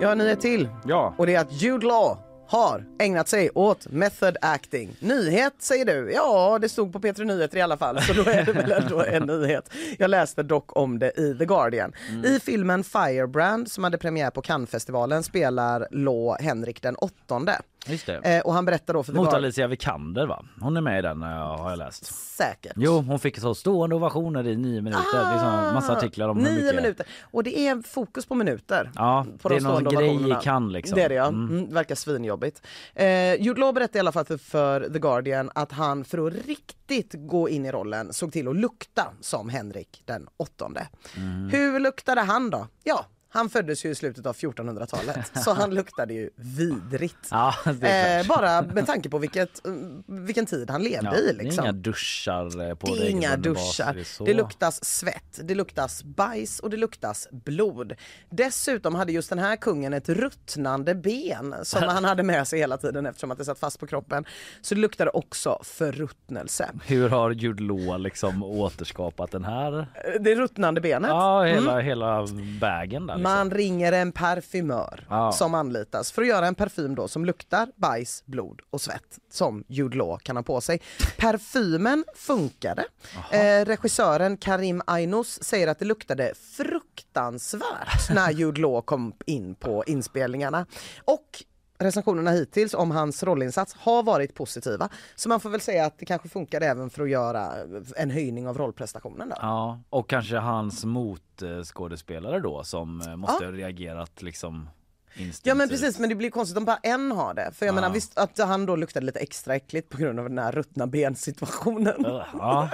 Speaker 2: Jag har en nyhet till.
Speaker 1: Ja.
Speaker 2: Och det är att Jude Law har ägnat sig åt method acting. Nyhet säger du? Ja, det stod på P3 Nyheter i alla fall, så då är det väl ändå en nyhet. Jag läste dock om det i The Guardian. I filmen Firebrand som hade premiär på Cannesfestivalen spelar Law Henrik den åttonde.
Speaker 1: Just det.
Speaker 2: Eh, och han berättar då för
Speaker 1: Mot
Speaker 2: Guardian...
Speaker 1: Alicia Vikander va? Hon är med i den eh, har jag läst.
Speaker 2: Säkert.
Speaker 1: Jo, hon fick så stående ovationer i nio minuter. är så massa artiklar om hur
Speaker 2: Ah, Nio
Speaker 1: mycket...
Speaker 2: minuter. Och det är fokus på minuter.
Speaker 1: Ja,
Speaker 2: på
Speaker 1: det
Speaker 2: de
Speaker 1: är någon grej i kan liksom.
Speaker 2: Det är det ja.
Speaker 1: Mm.
Speaker 2: Mm, verkar svinjobbigt. Eh, Jude Law berättade i alla fall för, för The Guardian att han för att riktigt gå in i rollen såg till att lukta som Henrik den åttonde.
Speaker 1: Mm.
Speaker 2: Hur luktade han då? Ja, han föddes ju i slutet av 1400-talet så han luktade ju vidrigt.
Speaker 1: Ja, det är
Speaker 2: Eh, bara med tanke på vilket, mm, vilken tid han levde
Speaker 1: Ja,
Speaker 2: i.
Speaker 1: Det är
Speaker 2: Liksom.
Speaker 1: inga duschar eh, på
Speaker 2: Det är inga duschar.
Speaker 1: det.
Speaker 2: Det luktas svett, det luktas bajs och det luktas blod. Dessutom hade just den här kungen ett ruttnande ben som han hade med sig hela tiden eftersom att det satt fast på kroppen. Så det luktade också förruttnelse.
Speaker 1: Hur har Jude Law liksom återskapat den här?
Speaker 2: Eh, Det ruttnande benet.
Speaker 1: Ja, hela, hela vägen där. Liksom.
Speaker 2: Man ringer en parfymör
Speaker 1: Ja.
Speaker 2: som anlitas för att göra en parfym då som luktar bajs, blod och svett som Jude Law kan ha på sig. Parfymen funkade. Eh, regissören Karim Ainos säger att det luktade fruktansvärt när Jude Law kom in på inspelningarna. Och recensionerna hittills om hans rollinsats har varit positiva. Så man får väl säga att det kanske funkade även för att göra en höjning av rollprestationen. Då.
Speaker 1: Ja, och kanske hans motskådespelare då som måste måste ha reagerat liksom instinktivt.
Speaker 2: Ja men precis men det blir konstigt om bara en har det. För jag menar visst att han då luktade lite extra äckligt på grund av den här ruttna bensituationen.
Speaker 1: Ja,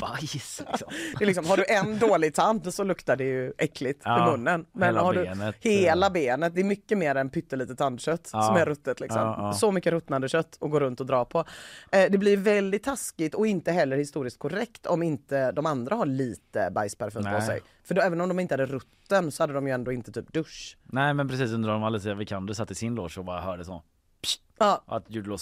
Speaker 1: bajs liksom.
Speaker 2: Det är liksom, har du en dålig tand så luktar det ju äckligt
Speaker 1: Ja,
Speaker 2: i munnen. Men har du
Speaker 1: benet,
Speaker 2: hela benet, det är mycket mer än pyttelite tandkött
Speaker 1: Ja.
Speaker 2: som är ruttet liksom.
Speaker 1: Ja, ja.
Speaker 2: Så mycket ruttnande kött att gå runt och dra på. Eh, det blir väldigt taskigt och inte heller historiskt korrekt om inte de andra har lite bajsparfym på sig. För då, även om de inte hade rutten så hade de ju ändå inte typ dusch.
Speaker 1: Nej men precis undrar om Alicia Vikander satt i sin loge och bara hörde så. Psst,
Speaker 2: Ja.
Speaker 1: Att Jude Law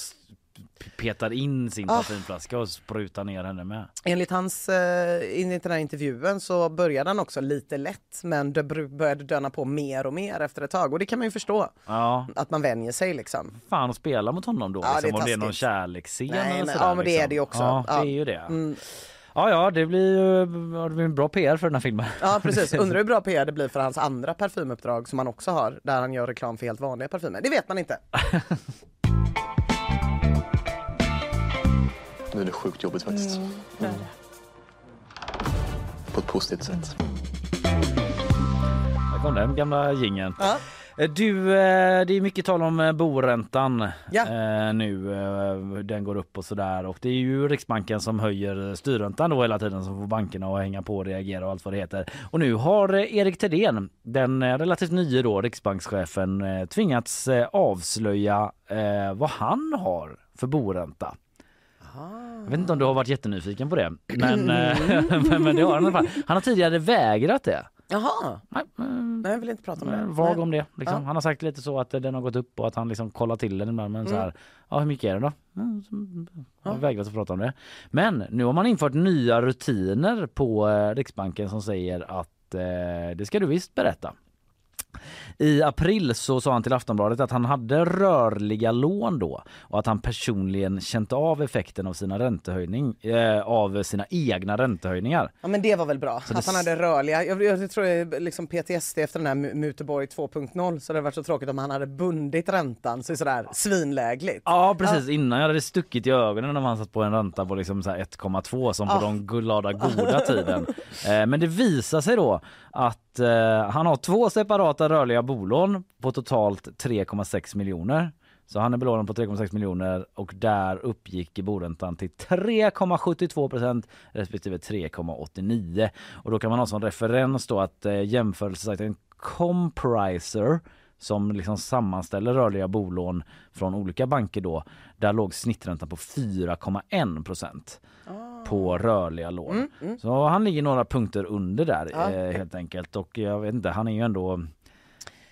Speaker 1: petar in sin
Speaker 2: Ah.
Speaker 1: parfymflaska och sprutar ner henne med.
Speaker 2: Enligt hans, eh, enligt den här intervjun så började han också lite lätt men det började döna på mer och mer efter ett tag och det kan man ju förstå.
Speaker 1: Ja,
Speaker 2: Att man vänjer sig liksom.
Speaker 1: fan att spela mot honom då
Speaker 2: Ja,
Speaker 1: liksom,
Speaker 2: det
Speaker 1: om det är någon kärleksscen
Speaker 2: Nej,
Speaker 1: eller sådär,
Speaker 2: ja, men det är
Speaker 1: liksom.
Speaker 2: det ju också.
Speaker 1: Ja. det är ju det.
Speaker 2: Mm.
Speaker 1: Ja, ja, det blir ju det blir en bra PR för den här filmen.
Speaker 2: Ja precis, undrar hur bra PR det blir för hans andra parfymuppdrag som han också har där han gör reklam för helt vanliga parfymer. Det vet man inte.
Speaker 10: Nu är det sjukt jobbigt faktiskt. Mm. På ett positivt sätt.
Speaker 1: Där kom den gamla jingeln.
Speaker 2: Ja.
Speaker 1: Eh, Du, eh, det är mycket tal om eh, boräntan
Speaker 2: Ja.
Speaker 1: nu. Den går upp och sådär. Och det är ju Riksbanken som höjer styrräntan då hela tiden som får bankerna att hänga på och reagera och allt vad det heter. Och nu har Erik Thedéen, den relativt nye då riksbankschefen, tvingats avslöja vad han har för boränta. Jag vet inte om du har varit jättenyfiken på det, men, men, men det har han i alla fall. Han har tidigare vägrat det.
Speaker 2: Jaha,
Speaker 1: Nej, mm,
Speaker 2: nej jag vill inte prata om det.
Speaker 1: Vag om det. Liksom.
Speaker 2: Ja.
Speaker 1: Han har sagt lite så att den har gått upp och att han liksom kollar till den ibland. Men så här, ja hur mycket är det då? Mm, har vägrat att prata om det. Men nu har man infört nya rutiner på eh, Riksbanken som säger att eh, det ska du visst berätta. I april så sa han till Aftonbladet att han hade rörliga lån då och att han personligen känt av effekten av sina räntehöjning eh, av sina egna räntehöjningar.
Speaker 2: Ja men det var väl bra,
Speaker 1: det
Speaker 2: att han hade rörliga. Jag, jag tror det är liksom PTSD efter den här Mu- Muteborg 2.0 så det hade varit så tråkigt om han hade bundit räntan så det är sådär svinlägligt.
Speaker 1: Ja precis, innan jag hade stuckit i ögonen när man satt på en ränta på liksom så här 1,2 som på
Speaker 2: Ah.
Speaker 1: de glada goda tiden. Eh, men det visar sig då att eh, han har två separata rörliga bolån på totalt 3,6 miljoner. Så han är belånad på 3,6 miljoner och där uppgick boräntan till 3,72 procent respektive 3,89. Och då kan man ha som referens då att eh, jämförelsesajten Compriser som liksom sammanställer rörliga bolån från olika banker då, där låg snitträntan på 4,1 procent på rörliga lån. Så han ligger några punkter under där
Speaker 2: Ja.
Speaker 1: eh, helt enkelt och jag vet inte, han är ju ändå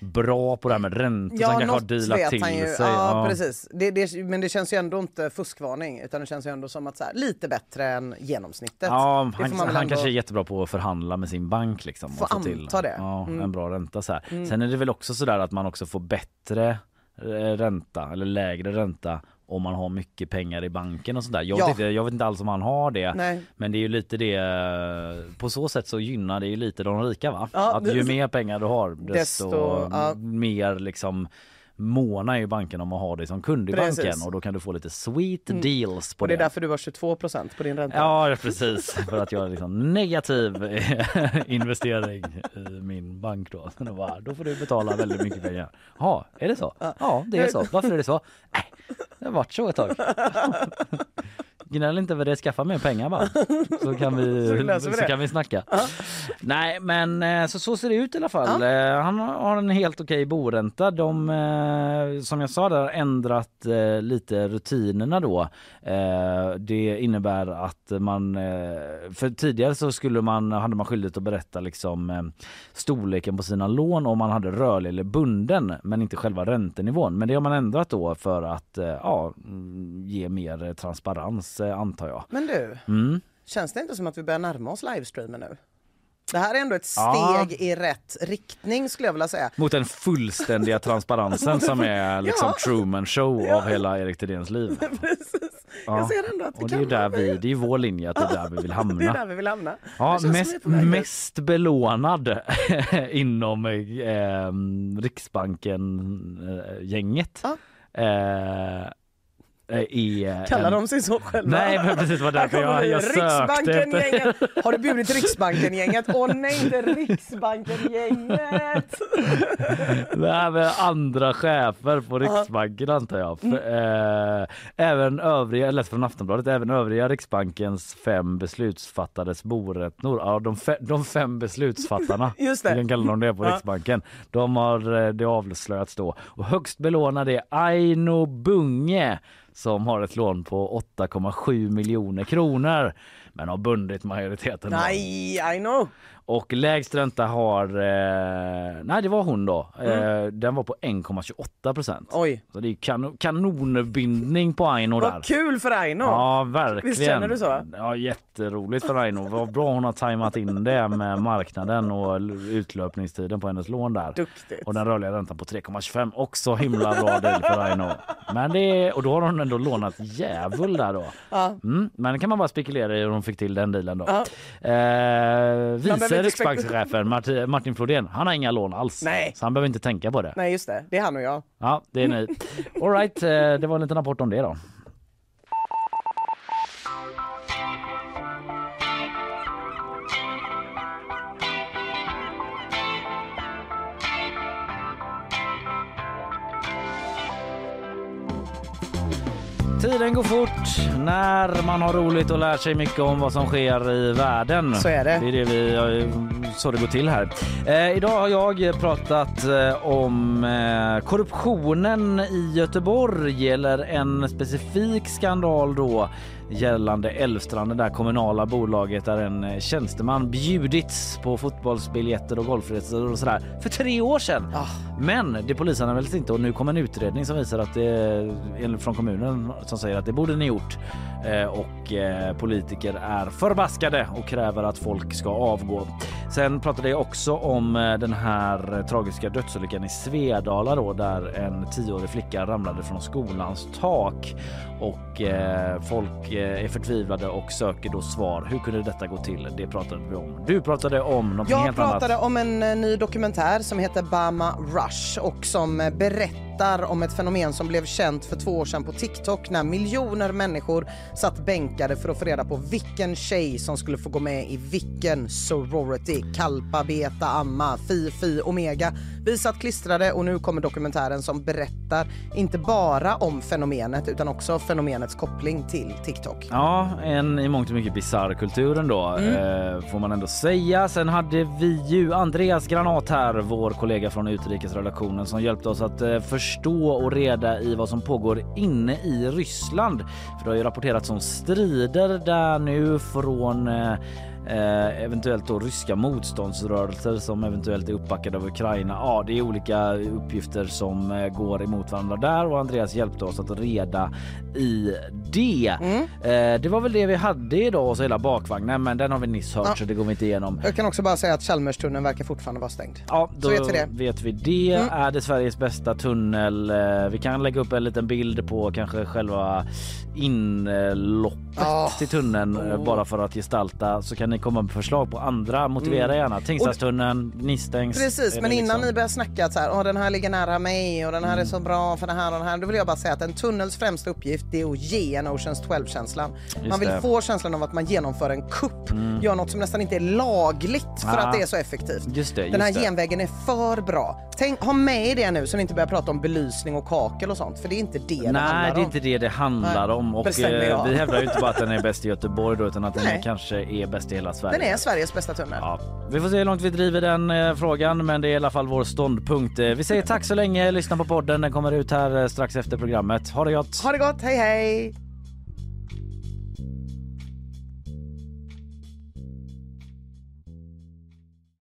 Speaker 1: bra på det här med räntor
Speaker 2: Ja,
Speaker 1: som kanske har dealat till sig.
Speaker 2: Ja, precis. Det, det, men det känns ju ändå inte fuskvarning utan det känns ju ändå som att så här, lite bättre än genomsnittet.
Speaker 1: Ja, han, han
Speaker 2: ändå-
Speaker 1: kanske är jättebra på att förhandla med sin bank liksom.
Speaker 2: Får
Speaker 1: få
Speaker 2: anta det.
Speaker 1: Ja,
Speaker 2: Mm.
Speaker 1: en bra ränta så här. Sen är det väl också så där att man också får bättre eh, ränta eller lägre ränta om man har mycket pengar i banken och sådär. Jag,
Speaker 2: Ja.
Speaker 1: vet inte, jag vet inte alls om han har det.
Speaker 2: Nej.
Speaker 1: Men det är ju lite det, på så sätt så gynnar det ju lite de rika va?
Speaker 2: Ja,
Speaker 1: att ju
Speaker 2: det-
Speaker 1: mer pengar du har desto,
Speaker 2: Desto, ja.
Speaker 1: mer liksom månar ju banken om att ha dig som kund i
Speaker 2: Precis.
Speaker 1: banken och då kan du få lite sweet
Speaker 2: Mm.
Speaker 1: deals på
Speaker 2: Och det
Speaker 1: det.
Speaker 2: är därför du har 22% på din ränta.
Speaker 1: Ja precis, för att jag är liksom negativ investering i min bank då. Då, bara, då får du betala väldigt mycket pengar. Ja, är det så? Ja, det är så. Varför är det så? Nej, det har varit så ett tag. Gnäll inte över det, skaffa mer pengar bara. Så kan vi,
Speaker 2: Så
Speaker 1: så kan vi snacka. Nej men eh, så, så ser det ut i alla fall. Eh, Han har en helt okej boränta. De eh, som jag sa där har ändrat lite rutinerna då. Det innebär att man för tidigare så skulle man hade man skyldighet att berätta liksom storleken på sina lån om man hade rörlig eller bunden men inte själva räntenivån. Men det har man ändrat då för att ja, mm, ge mer transparens antar jag.
Speaker 2: Men du,
Speaker 1: Mm.
Speaker 2: känns det inte som att vi börjar närma oss livestreamen nu? Det här är ändå ett
Speaker 1: Ja.
Speaker 2: steg i rätt riktning skulle jag vilja säga.
Speaker 1: Mot den fullständiga transparensen som är liksom
Speaker 2: Ja.
Speaker 1: Truman show av hela Erik Thedéens liv. Ja.
Speaker 2: Jag ser ändå att vi
Speaker 1: Och det är där vi, det är vår linje att det är där vi vill
Speaker 2: Det är
Speaker 1: hamna.
Speaker 2: där vi vill hamna.
Speaker 1: Ja,
Speaker 2: Det
Speaker 1: mest, mest belånad inom eh, Riksbanken-gänget.
Speaker 2: Ja.
Speaker 1: Eh, är
Speaker 2: Kallar
Speaker 1: en-
Speaker 2: de sig så själva?
Speaker 1: Nej, men precis var därför jag, jag sökte efter.
Speaker 2: Har du bjudit Riksbanken-gänget? Åh nej, inte Riksbanken-gänget!
Speaker 1: Det här med andra chefer på Riksbanken antar jag.
Speaker 2: Mm.
Speaker 1: För, eh, även övriga, jag läste från Aftonbladet, även övriga Riksbankens fem beslutsfattares borättnor, ja, de, fe, de fem beslutsfattarna,
Speaker 2: Just det.
Speaker 1: kan kalla dem det på
Speaker 2: Ja.
Speaker 1: Riksbanken, de har eh, det avslöjats då. Och högst belånad är Aino Bunge som har ett lån på 8,7 miljoner kronor men har bundit majoriteten.
Speaker 2: Nej, I know
Speaker 1: och lägst ränta har, eh, nej det var hon då, eh, den var på 1,28 procent.
Speaker 2: Mm. Oj,
Speaker 1: Så det är kanon, kanonbindning på Aino där.
Speaker 2: vad kul för Aino!
Speaker 1: Ja verkligen.
Speaker 2: Visst känner du så?
Speaker 1: Ja jätteroligt för Aino. Vad bra hon har tajmat in det med marknaden och utlöpningstiden på hennes lån där.
Speaker 2: Duktigt.
Speaker 1: Och den rörliga räntan på 3,25 också himla bra deal för Aino. Men det är, och då har hon ändå lånat djävul där då.
Speaker 2: Ja.
Speaker 1: Mm, men kan man bara spekulera i hur hon fick till den dealen då.
Speaker 2: Ja.
Speaker 1: Eh,
Speaker 2: inte
Speaker 1: riksbankschefen Martin, Martin Flodén, han har inga lån alls.
Speaker 2: Nej.
Speaker 1: Så han behöver inte tänka på det.
Speaker 2: Nej, just det. Det är han och jag.
Speaker 1: Ja, det är ni. All right, eh, det var en liten rapport om det då. Tiden går fort när man har roligt och lär sig mycket om vad som sker i världen.
Speaker 2: Så är det.
Speaker 1: Det är det vi, så det går till här. Eh, idag har jag pratat eh, om eh, korruptionen i Göteborg eller en specifik skandal då gällande Älvstranden, det där kommunala bolaget där en eh, tjänsteman bjudits på fotbollsbiljetter och golfresor och sådär för tre år sedan.
Speaker 2: Ah.
Speaker 1: Men det polisanmäldes inte och nu kom en utredning som visar att det, eller från kommunen som säger att det borde ni gjort. Eh, och eh, politiker är förbaskade och kräver att folk ska avgå. Sen pratade jag också om eh, den här eh, tragiska dödsolyckan i Svedala då där en tioårig flicka ramlade från skolans tak och eh, folk eh, är förtvivlade och söker då svar. Hur kunde detta gå till? Det pratade vi om. Du pratade om
Speaker 2: Jag
Speaker 1: helt
Speaker 2: pratade
Speaker 1: annat.
Speaker 2: om en eh, ny dokumentär som heter Bama Rush och som eh, berättar om ett fenomen som blev känt för två år sedan på TikTok när miljoner människor satt bänkade för att få reda på vilken tjej som skulle få gå med i vilken sorority. Kalpa, Beta, Amma, Fi, Fi, Omega. Vi satt klistrade och nu kommer dokumentären som berättar inte bara om fenomenet utan också fenomenets koppling till TikTok.
Speaker 1: Ja, en i mångt och mycket bisarr kultur ändå
Speaker 2: Mm.
Speaker 1: eh, får man ändå säga. Sen hade vi ju Andreas Granat här, vår kollega från utrikesredaktionen som hjälpte oss att eh, förstå och reda i vad som pågår inne i Ryssland. För det har ju rapporterats om strider där nu från eh, eventuellt då ryska motståndsrörelser som eventuellt är uppbackade av Ukraina. Ja, det är olika uppgifter som eh, går emot varandra där och Andreas hjälpte oss att reda i det.
Speaker 2: Mm.
Speaker 1: Eh, det var väl det vi hade idag och så hela bakvagnen men den har vi nyss hört
Speaker 2: Ja.
Speaker 1: så det går vi inte igenom.
Speaker 2: Jag kan också bara säga att Chalmerstunneln verkar fortfarande vara stängd.
Speaker 1: Ja, då
Speaker 2: vet vi det.
Speaker 1: vet vi det.
Speaker 2: Mm.
Speaker 1: Är det Sveriges bästa tunnel? Vi kan lägga upp en liten bild på kanske själva inloppet
Speaker 2: Ja.
Speaker 1: till tunneln
Speaker 2: Oh.
Speaker 1: bara för att gestalta så kan ni komma med förslag på andra. Motivera
Speaker 2: Mm.
Speaker 1: gärna. Tingstadstunneln, Nistängs.
Speaker 2: Precis, men
Speaker 1: det
Speaker 2: innan
Speaker 1: liksom-
Speaker 2: ni börjar snacka så här, Åh, den här ligger nära mig och den här
Speaker 1: Mm.
Speaker 2: är så bra för den här och den här. Då vill jag bara säga att en tunnels främsta uppgift det är att ge en Oceans 12-känslan. Man vill
Speaker 1: det.
Speaker 2: få känslan av att man genomför en kupp,
Speaker 1: Mm.
Speaker 2: gör något som nästan inte är lagligt för
Speaker 1: Ah.
Speaker 2: att det är så effektivt.
Speaker 1: Just det,
Speaker 2: Den här
Speaker 1: just det.
Speaker 2: genvägen är för bra. Tänk, ha med det nu så ni inte börjar prata om belysning och kakel och sånt för det är inte det det
Speaker 1: Nej,
Speaker 2: handlar
Speaker 1: det är
Speaker 2: om.
Speaker 1: inte det det handlar
Speaker 2: Nej,
Speaker 1: om. Och eh, vi hävdar ju inte bara att den är bäst i Göteborg då, utan att den
Speaker 2: Nej.
Speaker 1: är, kanske är bäst i hela Sverige.
Speaker 2: Den är Sveriges bästa tunnel.
Speaker 1: Ja, vi får se hur långt vi driver den eh, frågan, men det är i alla fall vår ståndpunkt. Eh, vi säger tack så länge. Lyssna på podden. Den kommer ut här eh, strax efter programmet. Ha det gott!
Speaker 2: Ha det gott, hej hej!